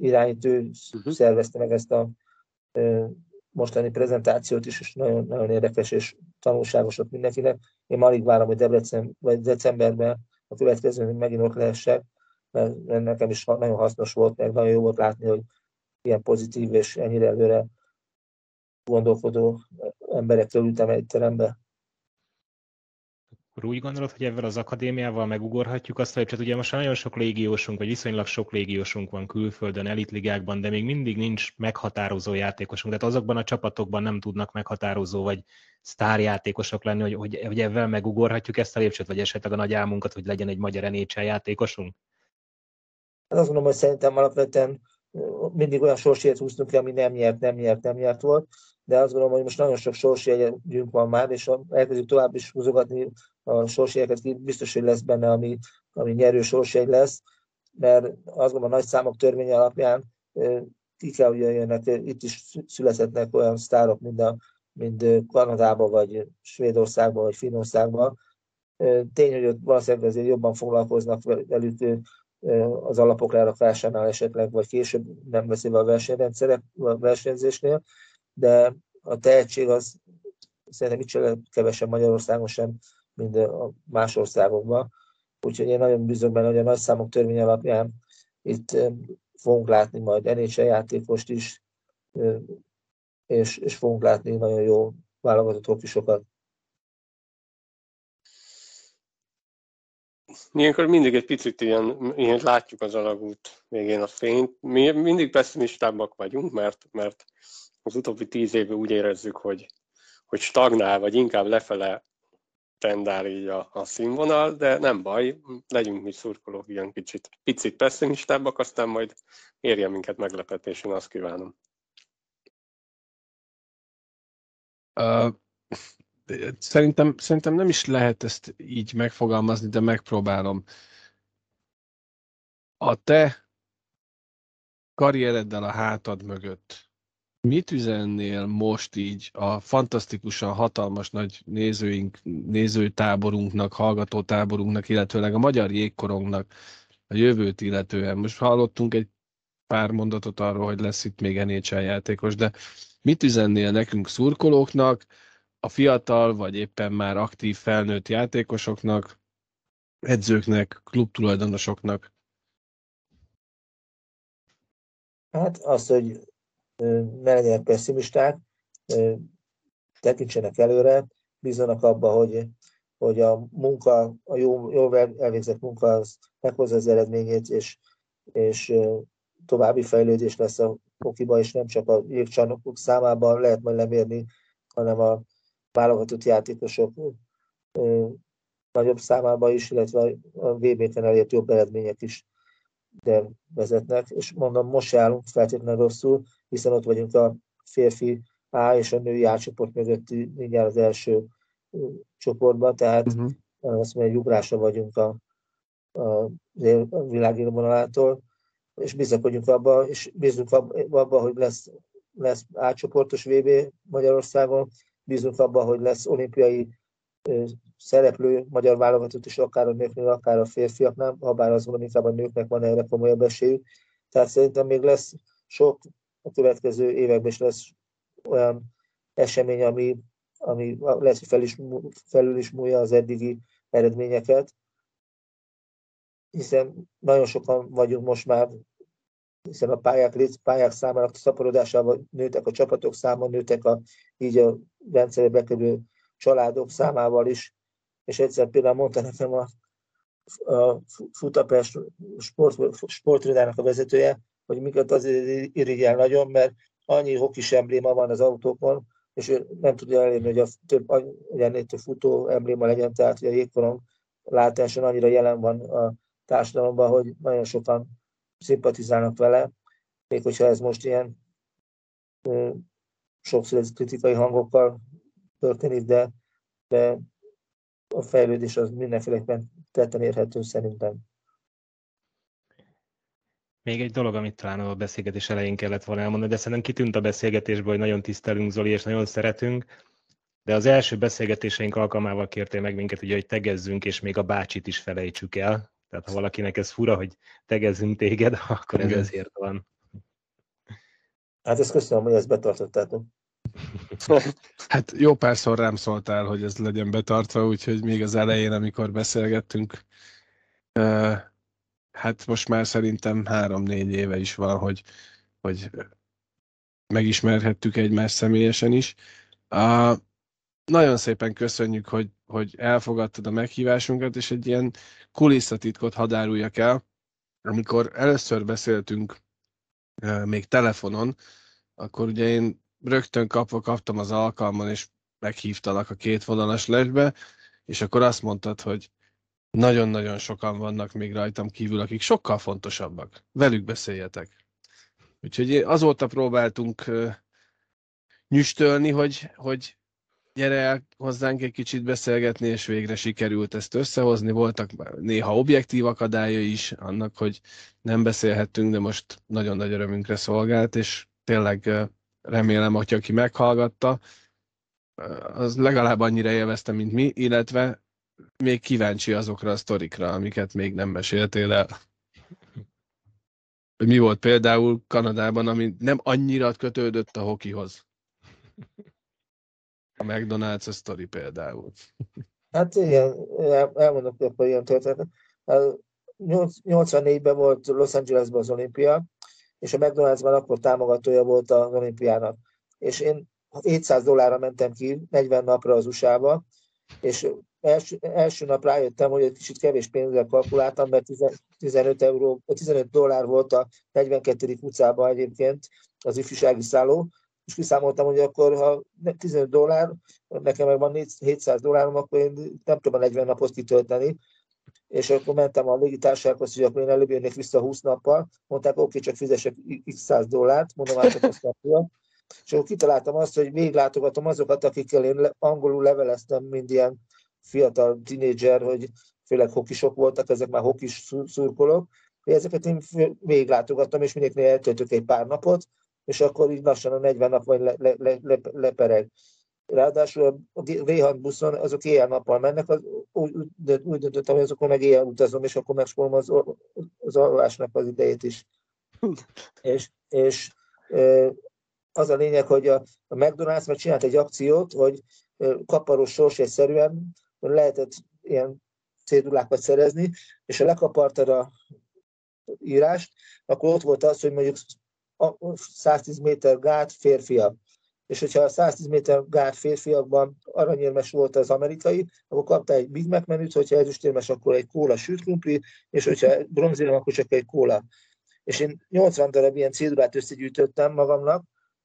irányítő uh-huh. szervezte meg ezt a mostani prezentációt is, és nagyon, nagyon érdekes és tanulságos ott mindenkinek. Én már alig várom, hogy Debrecen, vagy decemberben a következő megint ott lehessek, mert nekem is nagyon hasznos volt, meg nagyon jó volt látni, hogy ilyen pozitív és ennyire előre gondolkodó emberekkel ültem egy terembe akkor úgy gondolod, hogy ebben az akadémiával megugorhatjuk azt hogy ugye most nagyon sok légiósunk, vagy viszonylag sok légiósunk van külföldön, elitligákban, de még mindig nincs meghatározó játékosunk, tehát azokban a csapatokban nem tudnak meghatározó vagy sztárjátékosok lenni, hogy, hogy, hogy ebben megugorhatjuk ezt a lépcsőt, vagy esetleg a nagy álmunkat, hogy legyen egy magyar NHL játékosunk? Hát azt mondom, hogy szerintem alapvetően mindig olyan sorsjét húztunk ki, ami nem nyert, nem nyert, nem nyert volt, de azt gondolom, hogy most nagyon sok sorsjegyünk van már, és elkezdjük tovább is húzogatni a sorsjegyeket, biztos, hogy lesz benne, ami, ami nyerő sorsjegy lesz, mert azt gondolom, a nagy számok törvény alapján ki kell, hogy jöjjenek, itt is születhetnek olyan sztárok, mint, a, mint Kanadában, vagy Svédországban, vagy Finnországban. Tény, hogy ott valószínűleg azért jobban foglalkoznak velük az alapok lerakásánál esetleg, vagy később nem beszélve a versenyrendszerek, a versenyzésnél, de a tehetség az szerintem itt sem kevesebb Magyarországon sem, mint a más országokban. Úgyhogy én nagyon bízok benne, hogy a nagy számok törvény alapján itt fogunk látni majd NHL játékost is, és, és fogunk látni nagyon jó válogatott hokisokat. Ilyenkor mindig egy picit ilyen, ilyen látjuk az alagút végén a fényt. Mi mindig pessimistábbak vagyunk, mert, mert az utóbbi tíz évben úgy érezzük, hogy, hogy stagnál, vagy inkább lefele tendál így a, a színvonal, de nem baj, legyünk mi szurkolók ilyen kicsit, picit pessimistábbak, aztán majd érje minket meglepetés, én azt kívánom. Uh, szerintem, szerintem nem is lehet ezt így megfogalmazni, de megpróbálom. A te karriereddel a hátad mögött, mit üzennél most így a fantasztikusan hatalmas nagy nézőink, nézőtáborunknak, hallgatótáborunknak, illetőleg a magyar jégkorongnak a jövőt illetően? Most hallottunk egy pár mondatot arról, hogy lesz itt még NHL játékos, de mit üzennél nekünk szurkolóknak, a fiatal vagy éppen már aktív felnőtt játékosoknak, edzőknek, klubtulajdonosoknak? Hát az, hogy ne legyenek pessimisták, tekintsenek előre, bízzanak abba, hogy, hogy a munka, a jó, jó elvégzett munka az meghozza az eredményét, és, és további fejlődés lesz a hokiba, és nem csak a jégcsarnokok számában lehet majd lemérni, hanem a válogatott játékosok nagyobb számában is, illetve a VB-ten elért jobb eredmények is de vezetnek, és mondom, most állunk feltétlenül rosszul, hiszen ott vagyunk a férfi A és a női A csoport mögötti mindjárt az első csoportban, tehát uh-huh. azt mondja, hogy ugrásra vagyunk a, a, a világélvonalától, és bizakodjunk abba, és bízunk abba, hogy lesz, lesz átcsoportos VB Magyarországon, bízunk abba, hogy lesz olimpiai szereplő magyar válogatott is, akár a nőknél, akár a férfiaknál, ha bár azt gondolom, inkább a nőknek van erre komolyabb esélyük. Tehát szerintem még lesz sok a következő években is lesz olyan esemény, ami, ami lesz, hogy fel is, felül is múlja az eddigi eredményeket, hiszen nagyon sokan vagyunk most már, hiszen a pályák, pályák számának szaporodásával nőtek a csapatok száma, nőtek a, így a rendszerbe kerülő családok számával is, és egyszer például mondta nekem a, a Futapest sport, sportridának a vezetője, hogy minket azért irigyel nagyon, mert annyi hokis embléma van az autókon, és ő nem tudja elérni, hogy a több, ennél több futó embléma legyen, tehát hogy a jégkorong látáson annyira jelen van a társadalomban, hogy nagyon sokan szimpatizálnak vele, még hogyha ez most ilyen sokszor ez kritikai hangokkal történik, de, de a fejlődés az mindenféleképpen tetten érhető szerintem. Még egy dolog, amit talán a beszélgetés elején kellett volna elmondani, de szerintem kitűnt a beszélgetésből, hogy nagyon tisztelünk Zoli, és nagyon szeretünk, de az első beszélgetéseink alkalmával kértél meg minket, ugye, hogy tegezzünk, és még a bácsit is felejtsük el. Tehát ha valakinek ez fura, hogy tegezzünk téged, akkor ez ezért van. Hát ezt köszönöm, hogy ezt betartottátok. Hát jó párszor rám szóltál, hogy ez legyen betartva, úgyhogy még az elején, amikor beszélgettünk, hát most már szerintem három-négy éve is van, hogy, hogy megismerhettük egymást személyesen is. A, nagyon szépen köszönjük, hogy, hogy elfogadtad a meghívásunkat, és egy ilyen kulisszatitkot hadáruljak el. Amikor először beszéltünk még telefonon, akkor ugye én rögtön kapva kaptam az alkalmon, és meghívtalak a két vonalas lesbe, és akkor azt mondtad, hogy nagyon-nagyon sokan vannak még rajtam kívül, akik sokkal fontosabbak. Velük beszéljetek. Úgyhogy azóta próbáltunk nyüstölni, hogy, hogy gyere el hozzánk egy kicsit beszélgetni, és végre sikerült ezt összehozni. Voltak néha objektív akadályai is annak, hogy nem beszélhettünk, de most nagyon nagy örömünkre szolgált, és tényleg remélem, hogy aki meghallgatta, az legalább annyira élvezte, mint mi, illetve még kíváncsi azokra a sztorikra, amiket még nem meséltél el. Mi volt például Kanadában, ami nem annyira kötődött a hokihoz? A McDonald's a sztori például. Hát igen, elmondok akkor ilyen történetet. 84-ben volt Los Angelesben az olimpia, és a McDonald'sban akkor támogatója volt az olimpiának. És én 700 dollárra mentem ki 40 napra az USA-ba, és első, első nap rájöttem, hogy egy kicsit kevés pénzzel kalkuláltam, mert 15, euró, 15 dollár volt a 42. utcában egyébként az ifjúsági szálló, és kiszámoltam, hogy akkor ha 15 dollár, nekem meg van 700 dollárom, akkor én nem tudom a 40 napot kitölteni, és akkor mentem a légitársasághoz, hogy akkor én előbb jönnék vissza 20 nappal, mondták, oké, okay, csak fizessek x 100 dollárt, mondom, hát csak azt nem És akkor kitaláltam azt, hogy végiglátogatom azokat, akikkel én angolul leveleztem, mind ilyen fiatal tinédzser, hogy főleg hokisok voltak, ezek már hokis szurkolók, ezeket én végiglátogattam, és mindenkinél eltöltök egy pár napot, és akkor így lassan a 40 nap le, le, le, le, lepereg. Ráadásul a v buszon azok éjjel-nappal mennek, az, úgy, úgy döntöttem, hogy azokon meg éjjel utazom, és akkor megspolom az, az alvásnak az idejét is. és, és az a lényeg, hogy a, a McDonald's meg csinált egy akciót, hogy kaparos sors egyszerűen lehetett ilyen cédulákat szerezni, és ha lekapartad a írást, akkor ott volt az, hogy mondjuk 110 méter gát férfiak. És hogyha a 110 méter gát férfiakban aranyérmes volt az amerikai, akkor kapta egy Big Mac menüt, hogyha ezüstérmes, akkor egy kóla sült krumpli, és hogyha bronzérem, akkor csak egy kóla. És én 80 darab ilyen cédulát összegyűjtöttem magamnak,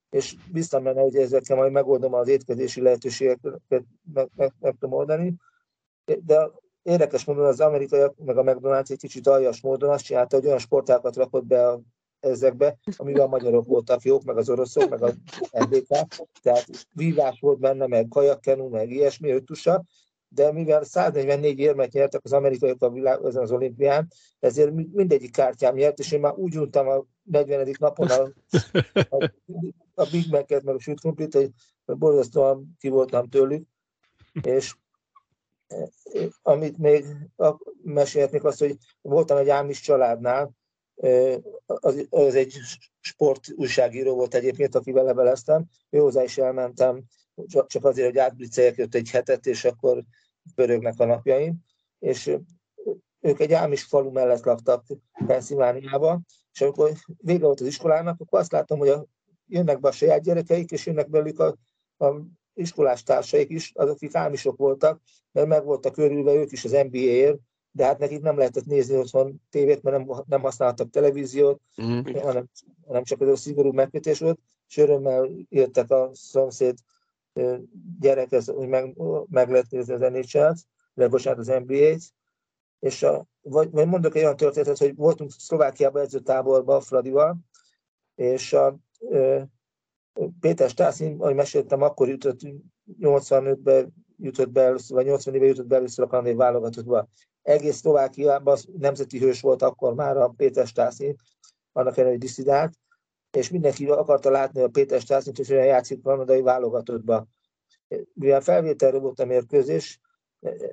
és biztos benne, hogy ezekkel majd megoldom az étkezési lehetőségeket, meg, meg, meg tudom oldani. De érdekes módon az amerikaiak, meg a McDonald's egy kicsit aljas módon azt csinálta, hogy olyan sportákat rakott be a ezekbe, amiben a magyarok voltak jók, meg az oroszok, meg a NDK, tehát vívás volt benne, meg kajakkenu, meg ilyesmi, ötusa, de mivel 144 érmet nyertek az amerikaiak a világ, ezen az olimpián, ezért mindegyik kártyám nyert, és én már úgy untam a 40. napon a, a, a Big Mac-et, meg a sült krumplit, hogy borzasztóan ki voltam tőlük, és e, amit még mesélhetnék azt, hogy voltam egy ámis családnál, az, az egy sport újságíró volt egyébként, akivel leveleztem, ő hozzá is elmentem, csak azért, hogy átbliceljek jött egy hetet, és akkor pörögnek a napjaim, és ők egy ámis falu mellett laktak Pennsylvániába, és amikor vége volt az iskolának, akkor azt láttam, hogy a, jönnek be a saját gyerekeik, és jönnek belük a, a iskolás társaik is, azok, akik ámisok voltak, mert meg voltak körülve ők is az NBA-ért, de hát nekik nem lehetett nézni otthon tévét, mert nem, nem használtak televíziót, mm. hanem, hanem csak az a szigorú megkötés volt, és örömmel jöttek a szomszéd gyerekhez, hogy meg, meg lehet nézni az NHL-t, de bocsánat, az NBA-t, és a, vagy, vagy mondok egy olyan történetet, hogy voltunk Szlovákiában edzőtáborban Fradival, és a, e, Péter Stászin, ahogy meséltem, akkor jutott 85-ben jutott be először, vagy 80 éve jutott be először a kanadai válogatottba egész Szlovákiában nemzeti hős volt akkor már a Péter Stászin, annak ellenére, diszidált, és mindenki akarta látni a Péter Stászint, hogy olyan játszik kanadai válogatottba. Mivel felvételről volt a mérkőzés,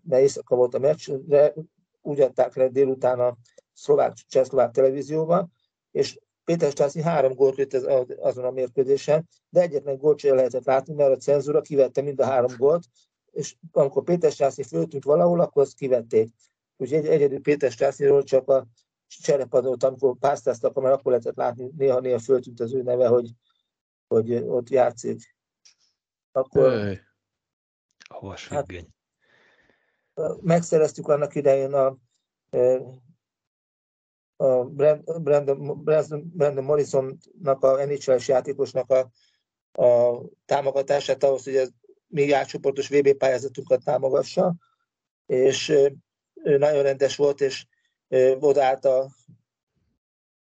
mert éjszaka volt a meccs, de úgy adták le délután a szlovák, csehszlovák televízióban, és Péter Stászi három gólt lőtt azon a mérkőzésen, de egyetlen gólt sem lehetett látni, mert a cenzúra kivette mind a három gólt, és amikor Péter Stászi föltűnt valahol, akkor azt kivették. Úgyhogy egyedül Péter Strásziról csak a cserepadot, amikor pásztáztak, mert akkor lehetett látni, néha-néha föltűnt az ő neve, hogy, hogy ott játszik. Akkor... Hova hát, megszereztük annak idején a, a Brandon, Brandon Morrisonnak, a NHL-es játékosnak a, a támogatását ahhoz, hogy ez még átcsoportos VB pályázatunkat támogassa, és ő nagyon rendes volt, és odállt a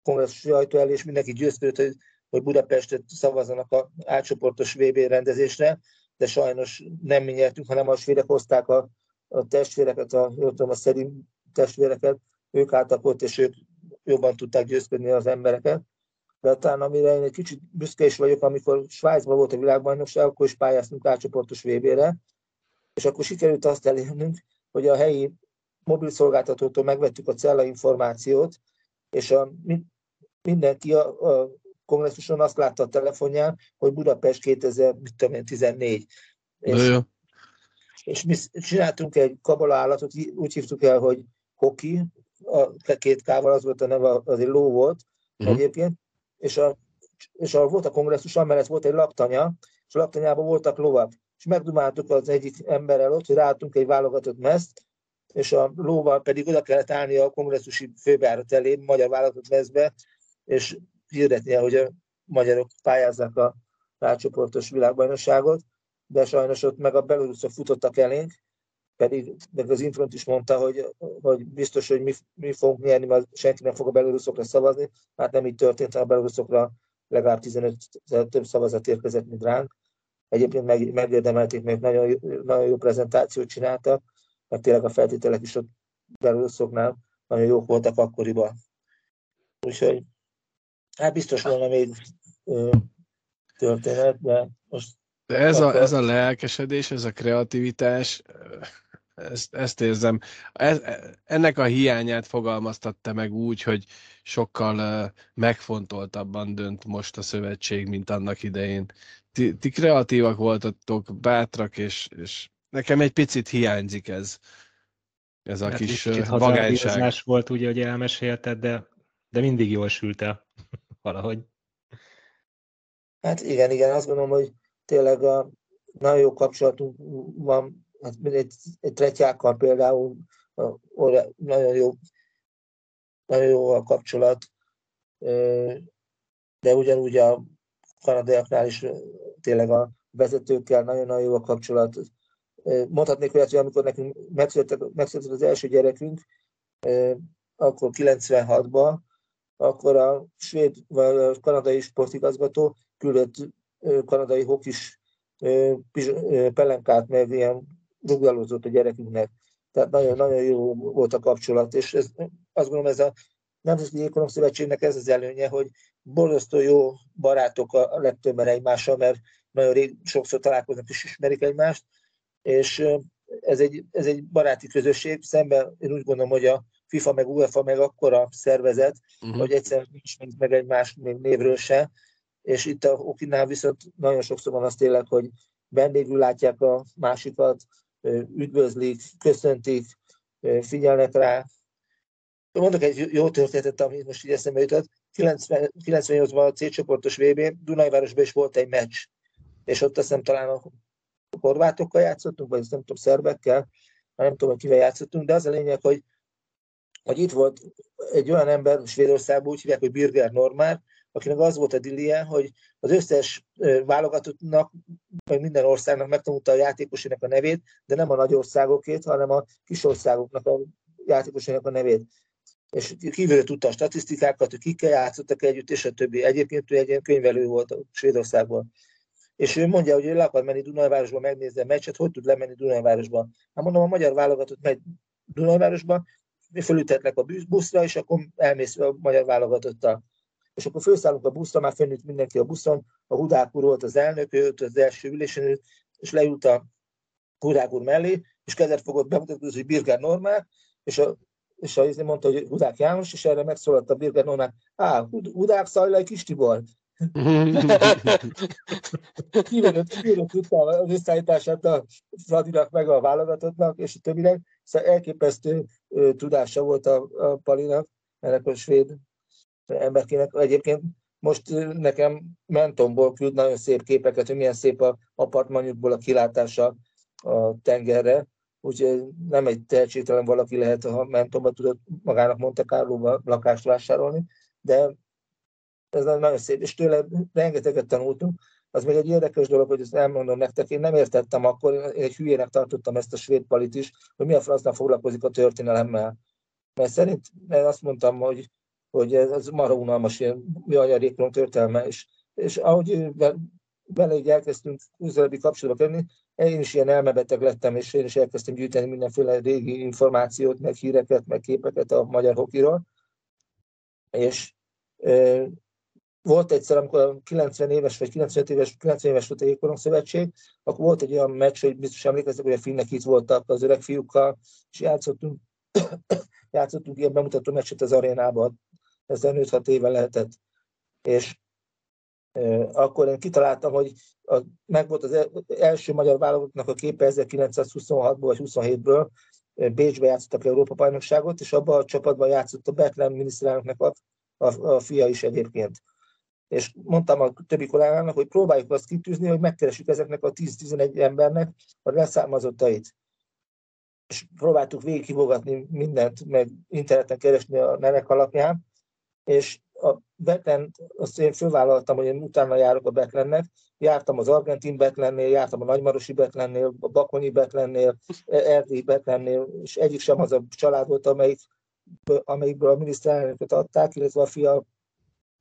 kongresszus ajtó elé, és mindenki győződött, hogy, hogy Budapestet szavazzanak a átcsoportos VB rendezésre, de sajnos nem mi nyertünk, hanem a svédek hozták a, a testvéreket, a, tudom, a szerint testvéreket, ők álltak ott, és ők jobban tudták győzködni az embereket. De talán amire én egy kicsit büszke is vagyok, amikor Svájcban volt a világbajnokság, akkor is pályáztunk átcsoportos VB-re, és akkor sikerült azt elérnünk, hogy a helyi mobil szolgáltatótól megvettük a cella információt, és a, mindenki a, a kongresszuson azt látta a telefonján, hogy Budapest 2014. És, jó. és mi csináltunk egy kabala állatot, úgy hívtuk el, hogy hoki, a két kával az volt a neve, az egy ló volt uh-huh. egyébként, és, a, és a, volt a kongresszus, amellett volt egy laptanya, és a laptanyában voltak lovak. És megdumáltuk az egyik emberrel ott, hogy ráadtunk egy válogatott meszt, és a lóval pedig oda kellett állni a kongresszusi főbejárat elé, magyar vállalatot mezbe, és hirdetnie, hogy a magyarok pályázzák a rácsoportos világbajnokságot, de sajnos ott meg a beloruszok futottak elénk, pedig meg az Infront is mondta, hogy, hogy biztos, hogy mi, mi fogunk nyerni, mert senki nem fog a beloruszokra szavazni. Hát nem így történt, a beloruszokra legalább 15 több szavazat érkezett, mint ránk. Egyébként meg, megérdemelték, mert nagyon, nagyon jó prezentációt csináltak, mert tényleg a feltételek is ott beloruszoknál nagyon jók voltak akkoriban. Úgyhogy hát biztos volna még történet, de most... De ez a, ez a lelkesedés, ez a kreativitás, ezt, ezt érzem. Ez, ennek a hiányát fogalmaztatta meg úgy, hogy sokkal uh, megfontoltabban dönt most a szövetség, mint annak idején. Ti, ti kreatívak voltatok, bátrak, és, és nekem egy picit hiányzik ez. Ez a hát kis vagányság. volt ugye, hogy elmesélted, de, de mindig jól sült el valahogy. Hát igen, igen, azt gondolom, hogy tényleg a, nagyon jó kapcsolatunk van hát egy, egy tretyákkal például nagyon jó, nagyon jó a kapcsolat, de ugyanúgy a kanadaiaknál is tényleg a vezetőkkel nagyon-nagyon jó a kapcsolat. Mondhatnék olyat, hogy amikor nekünk megszületett, az első gyerekünk, akkor 96-ban, akkor a svéd vagy a kanadai sportigazgató küldött kanadai hokis pelenkát, meg ilyen rugdalózott a gyerekünknek. Tehát nagyon-nagyon jó volt a kapcsolat, és ez, azt gondolom, ez a Nemzeti Jégkorong Szövetségnek ez az előnye, hogy borzasztó jó barátok a legtöbben egymással, mert nagyon rég, sokszor találkoznak és ismerik egymást, és ez egy, ez egy baráti közösség, szemben én úgy gondolom, hogy a FIFA meg UEFA meg akkora szervezet, uh-huh. hogy egyszerűen nincs meg egymás még névről se, és itt a Okinál viszont nagyon sokszor van az tényleg, hogy vendégül látják a másikat, üdvözlik, köszöntik, figyelnek rá. Mondok egy jó történetet, ami most így eszembe jutott. 98-ban a C csoportos VB, Dunajvárosban is volt egy meccs, és ott azt hiszem talán a horvátokkal játszottunk, vagy nem tudom, szerbekkel, nem tudom, hogy kivel játszottunk, de az a lényeg, hogy, hogy itt volt egy olyan ember Svédországban, úgy hívják, hogy Birger Normár, akinek az volt a dilie, hogy az összes válogatottnak, vagy minden országnak megtanulta a játékosének a nevét, de nem a nagy országokét, hanem a kis országoknak a játékosének a nevét. És kívülről tudta a statisztikákat, hogy kikkel játszottak együtt, és a többi. Egyébként ő egy ilyen könyvelő volt a Svédországban. És ő mondja, hogy ő le akar menni Dunajvárosba megnézni a meccset, hogy tud lemenni Dunajvárosba. Hát mondom, a magyar válogatott megy Dunajvárosba, fölütetlek a buszra, és akkor elmész a magyar válogatottal és akkor felszállunk a buszra, már fennült mindenki a buszon, a Hudák úr volt az elnök, ő az első ülésen, és leült a Hudák úr mellé, és kezet fogott bemutatni, hogy Birger Normál, és a és a mondta, hogy Hudák János, és erre megszólalt a Birger Normál, á, Hudák Szajlai Kis Tibor. Kívülött tudta az összeállítását a Fradinak meg a válogatottnak, és a többinek. Szóval elképesztő tudása volt a, a Palinak, ennek a svéd emberkének. Egyébként most nekem mentomból küld nagyon szép képeket, hogy milyen szép a apartmanjukból a kilátása a tengerre, úgyhogy nem egy tehetségtelen valaki lehet, ha mentomba tudott magának Monte carlo lakást vásárolni, de ez nagyon szép, és tőle rengeteget tanultunk. Az még egy érdekes dolog, hogy ezt elmondom nektek, én nem értettem akkor, én egy hülyének tartottam ezt a svéd palit is, hogy mi a francnak foglalkozik a történelemmel. Mert szerint mert azt mondtam, hogy hogy ez, marha unalmas ilyen anyarékron történelme, és, és ahogy vele így elkezdtünk közelebbi kapcsolatba kerülni, én is ilyen elmebeteg lettem, és én is elkezdtem gyűjteni mindenféle régi információt, meg híreket, meg képeket a magyar hokiról. És volt egyszer, amikor 90 éves, vagy 95 éves, 90 éves volt a Jégkorong Szövetség, akkor volt egy olyan meccs, hogy biztos emlékeztek, hogy a finnek itt voltak az öreg fiúkkal, és játszottunk, játszottunk ilyen bemutató meccset az arénában, ez 5-6 éve lehetett. És e, akkor én kitaláltam, hogy a, meg volt az első magyar válogatottnak a képe 1926-ból vagy 27-ből, Bécsbe játszottak Európa bajnokságot, és abban a csapatban játszott a Betlen miniszterelnöknek a, a, a fia is egyébként. És mondtam a többi kollégának, hogy próbáljuk azt kitűzni, hogy megkeresjük ezeknek a 10-11 embernek a leszármazottait. És próbáltuk végigkivogatni mindent, meg interneten keresni a nevek alapján, és a Betlen, azt én fölvállaltam, hogy én utána járok a Betlennek, jártam az argentin Betlennél, jártam a nagymarosi Betlennél, a bakonyi Betlennél, erdélyi Betlennél, és egyik sem az a család volt, amelyik, amelyikből a miniszterelnököt adták, illetve a fia,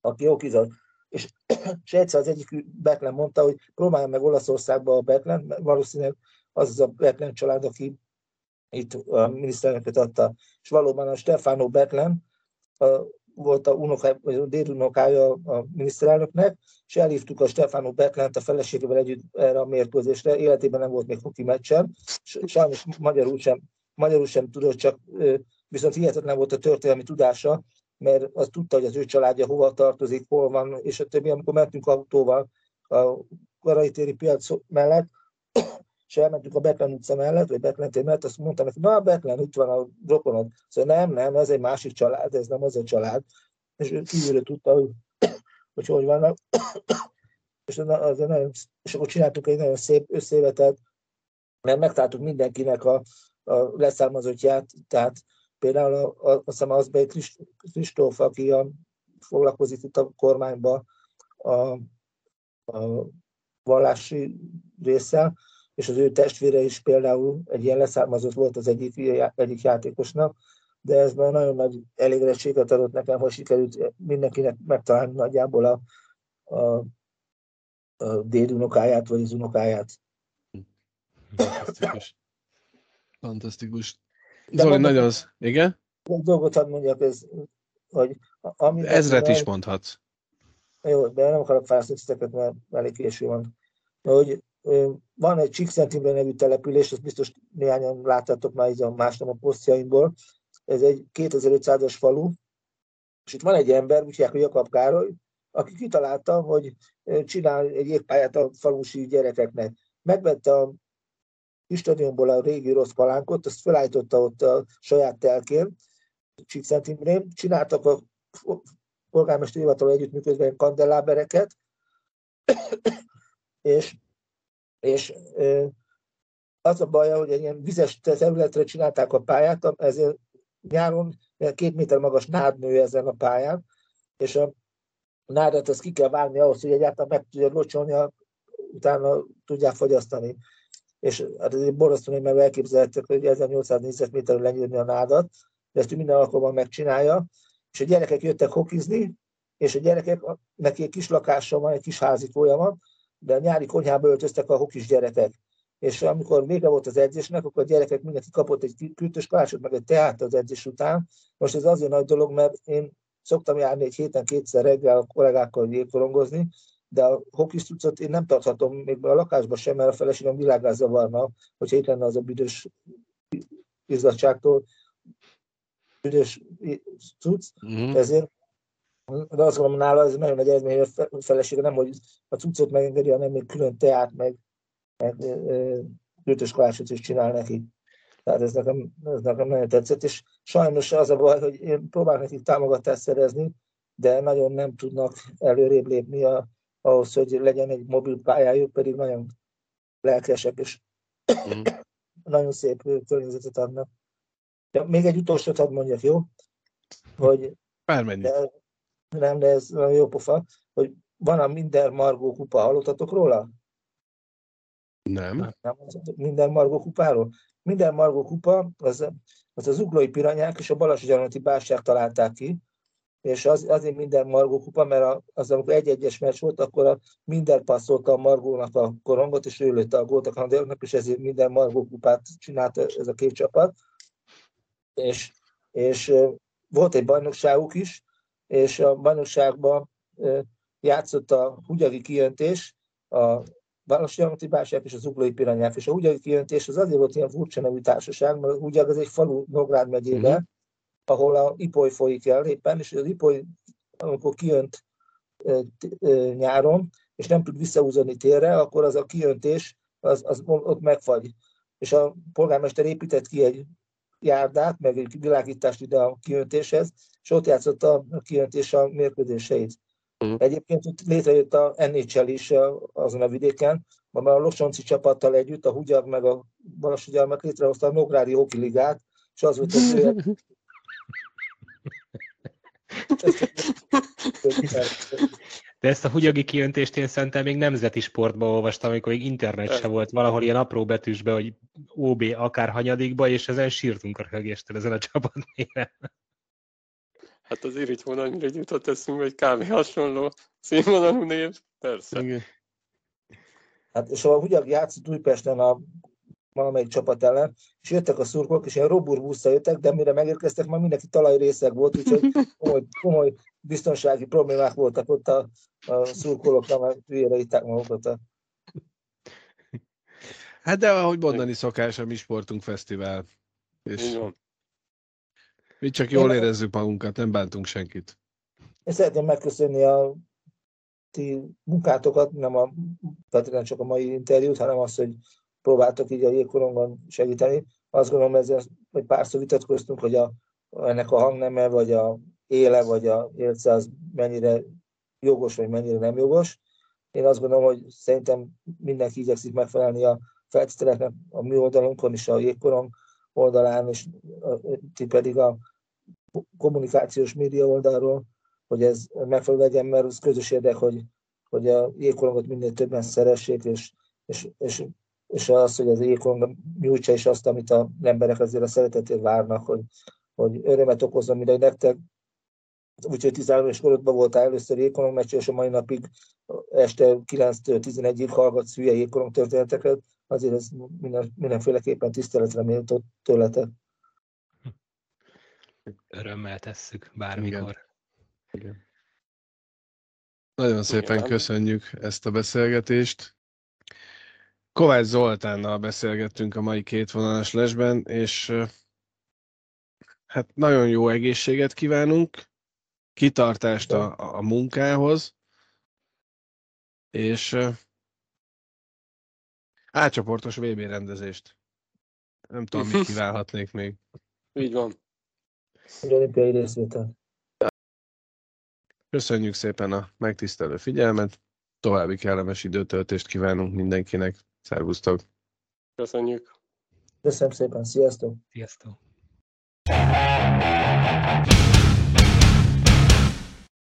aki okizott. És, és egyszer az egyik Betlen mondta, hogy próbálja meg Olaszországba a Betlen, mert valószínűleg az az a Betlen család, aki itt a miniszterelnököt adta. És valóban a Stefano Betlen, a volt a, unoká, a dédunokája a miniszterelnöknek, és elhívtuk a Stefano Betlent a feleségével együtt erre a mérkőzésre. Életében nem volt még hoki meccsen, sajnos magyarul sem, magyarul sem tudott, csak viszont hihetetlen volt a történelmi tudása, mert az tudta, hogy az ő családja hova tartozik, hol van, és a többi, amikor mentünk autóval a Karai téri piac mellett, és elmentünk a Betlen utca mellett, vagy Betlen tér mellett, azt mondtam neki, na, Betlen, itt van a rokonod. Szóval nem, nem, ez egy másik család, ez nem az a család. És ő kívülről tudta, hogy hogy, hogy vannak. és, az nagyon, és akkor csináltuk egy nagyon szép összévetet, mert megtaláltuk mindenkinek a, a leszármazottját, tehát például a, a, azt hiszem az Kristóf, aki a, foglalkozik itt a kormányban a, a vallási résszel, és az ő testvére is például egy ilyen leszármazott volt az egyik, egyik játékosnak, de ez már nagyon nagy elégedettséget adott nekem, hogy sikerült mindenkinek megtalálni nagyjából a, a, a dédunokáját, vagy az unokáját. Fantasztikus. Fantasztikus. De Zoli, nagyon az... Igen? Egy dolgot hadd mondjak, ez, hogy... Ami Ezret is mondhatsz. Jó, de nem akarok fászlni mert elég késő van. De, hogy van egy Csíkszentimre nevű település, ezt biztos néhányan láttátok már így a másnap a posztjaimból. Ez egy 2500-as falu, és itt van egy ember, úgy hogy Jakab Károly, aki kitalálta, hogy csinál egy égpályát a falusi gyerekeknek. Megvette a stadionból a régi rossz palánkot, azt felállította ott a saját telkén, Csíkszentimrén, csináltak a polgármester hivatal együttműködve kandellábereket, és és az a baja, hogy egy ilyen vizes területre csinálták a pályát, ezért nyáron két méter magas nád nő ezen a pályán, és a nádat ezt ki kell vágni ahhoz, hogy egyáltalán meg tudja locsolni, utána tudják fogyasztani. És hát ez borzasztó, mert elképzelhettek, hogy 1800 négyzetméterről lenyírni a nádat, de ezt minden alkalommal megcsinálja, és a gyerekek jöttek hokizni, és a gyerekek, neki egy kis lakása van, egy kis házikója van, de a nyári konyhába öltöztek a hokis gyerekek. És amikor vége volt az edzésnek, akkor a gyerekek mindenki kapott egy kürtös kalácsot, meg egy teát az edzés után. Most ez azért nagy dolog, mert én szoktam járni egy héten kétszer reggel a kollégákkal jégkorongozni, de a hokis cuccot én nem tarthatom még a lakásban sem, mert a feleségem világán zavarna, hogyha itt lenne az a büdös izzadságtól büdös cucc. Mm-hmm. Ezért de azt gondolom, nála ez nagyon nagy eredmény, hogy a felesége nem, hogy a cuccot megengedi, hanem még külön teát, meg, meg kötös kalácsot is csinál neki. Tehát ez nekem, ez nekem nagyon tetszett, és sajnos az a baj, hogy én próbálok nekik támogatást szerezni, de nagyon nem tudnak előrébb lépni a, ahhoz, hogy legyen egy mobil pályájuk, pedig nagyon lelkesek, és mm. nagyon szép környezetet adnak. Ja, még egy utolsót hadd mondjak, jó? Hogy Bármennyi. De, nem, de ez nagyon jó pofa, hogy van a Minden Margó kupa, hallottatok róla? Nem. nem minden Margó kupáról? Minden Margó kupa, az, az az uglói piranyák és a Balassi bástyák találták ki, és az, azért minden Margó kupa, mert az, amikor egy-egyes meccs volt, akkor a minden passzolta a Margónak a korongot, és ő lőtte a gólt a kanadaiaknak, és ezért minden Margó kupát csinálta ez a két csapat. És, és volt egy bajnokságuk is, és a bajnokságban játszott a Hugyagi kijöntés, a Városi Almati Bástyák és az Uglói Piranyák. És a Hugyagi kijöntés az azért volt ilyen furcsa nevű társaság, mert Hugyag az egy falu Nógrád megyében, mm-hmm. Ahol a Ipoly folyik el éppen, és az Ipoly, amikor kijönt nyáron, és nem tud visszahúzani térre, akkor az a kijöntés az, az ott megfagy. És a polgármester épített ki egy járdát, meg egy világítást ide a kiöntéshez, és ott játszott a kiöntés a mérkőzéseit. Mm. Egyébként itt létrejött a NHL is azon a vidéken, ma már a Losonci csapattal együtt, a Hugyag meg a Balassugyarmak létrehozta a Nógrádi Hoki Ligát, és az volt az. De ezt a hugyagi kiöntést én szerintem még nemzeti sportban olvastam, amikor még internet se volt, valahol ilyen apró betűsbe, hogy OB akár hanyadikba, és ezen sírtunk a röhögéstől ezen a csapatnél. Hát az irigy annyira jutott eszünkbe, hogy kb. hasonló színvonalú név, persze. Igen. Hát és a Hugyag játszott Újpesten a valamelyik csapat ellen, és jöttek a szurkolók, és ilyen robur buszra jöttek, de mire megérkeztek, már mindenki talajrészek volt, úgyhogy komoly, komoly biztonsági problémák voltak ott a, a szurkolóknak, mert hülyére itták magukat. Hát de ahogy mondani szokás, a mi sportunk fesztivál. És mi csak jól érezzük magunkat, nem bántunk senkit. Én szeretném megköszönni a ti munkátokat, nem, a, tehát nem csak a mai interjút, hanem azt, hogy próbáltok így a jégkorongon segíteni. Azt gondolom, ezzel, hogy párszor vitatkoztunk, hogy a, ennek a hangneme, vagy a éle, vagy a élce az mennyire jogos, vagy mennyire nem jogos. Én azt gondolom, hogy szerintem mindenki igyekszik megfelelni a feltételeknek a mi oldalunkon és a jégkorong oldalán, és ti pedig a kommunikációs média oldalról, hogy ez megfelelő legyen, mert az közös érdek, hogy, hogy a jégkorongot minél többen szeressék, és, és, és, és az, hogy az jégkorong nyújtsa is azt, amit a emberek azért a szeretetért várnak, hogy, hogy örömet okozom mindegy nektek. Úgyhogy 13 éves korodban voltál először jégkorong meccs, és a mai napig este 9-től 11-ig hallgatsz hülye jégkorong történeteket, azért ez minden, mindenféleképpen tiszteletre méltó tőletek. Örömmel tesszük, bármikor. Igen. Igen. Nagyon szépen Igen. köszönjük ezt a beszélgetést. Kovács Zoltánnal beszélgettünk a mai két vonalas lesben, és hát nagyon jó egészséget kívánunk, kitartást a, a munkához, és átcsoportos VB rendezést. Nem tudom, mit kívánhatnék még. Így van. Olimpiai részvétel. Köszönjük szépen a megtisztelő figyelmet, további kellemes időtöltést kívánunk mindenkinek. Szervusztok! Köszönjük! Köszönöm szépen, sziasztok! Sziasztok!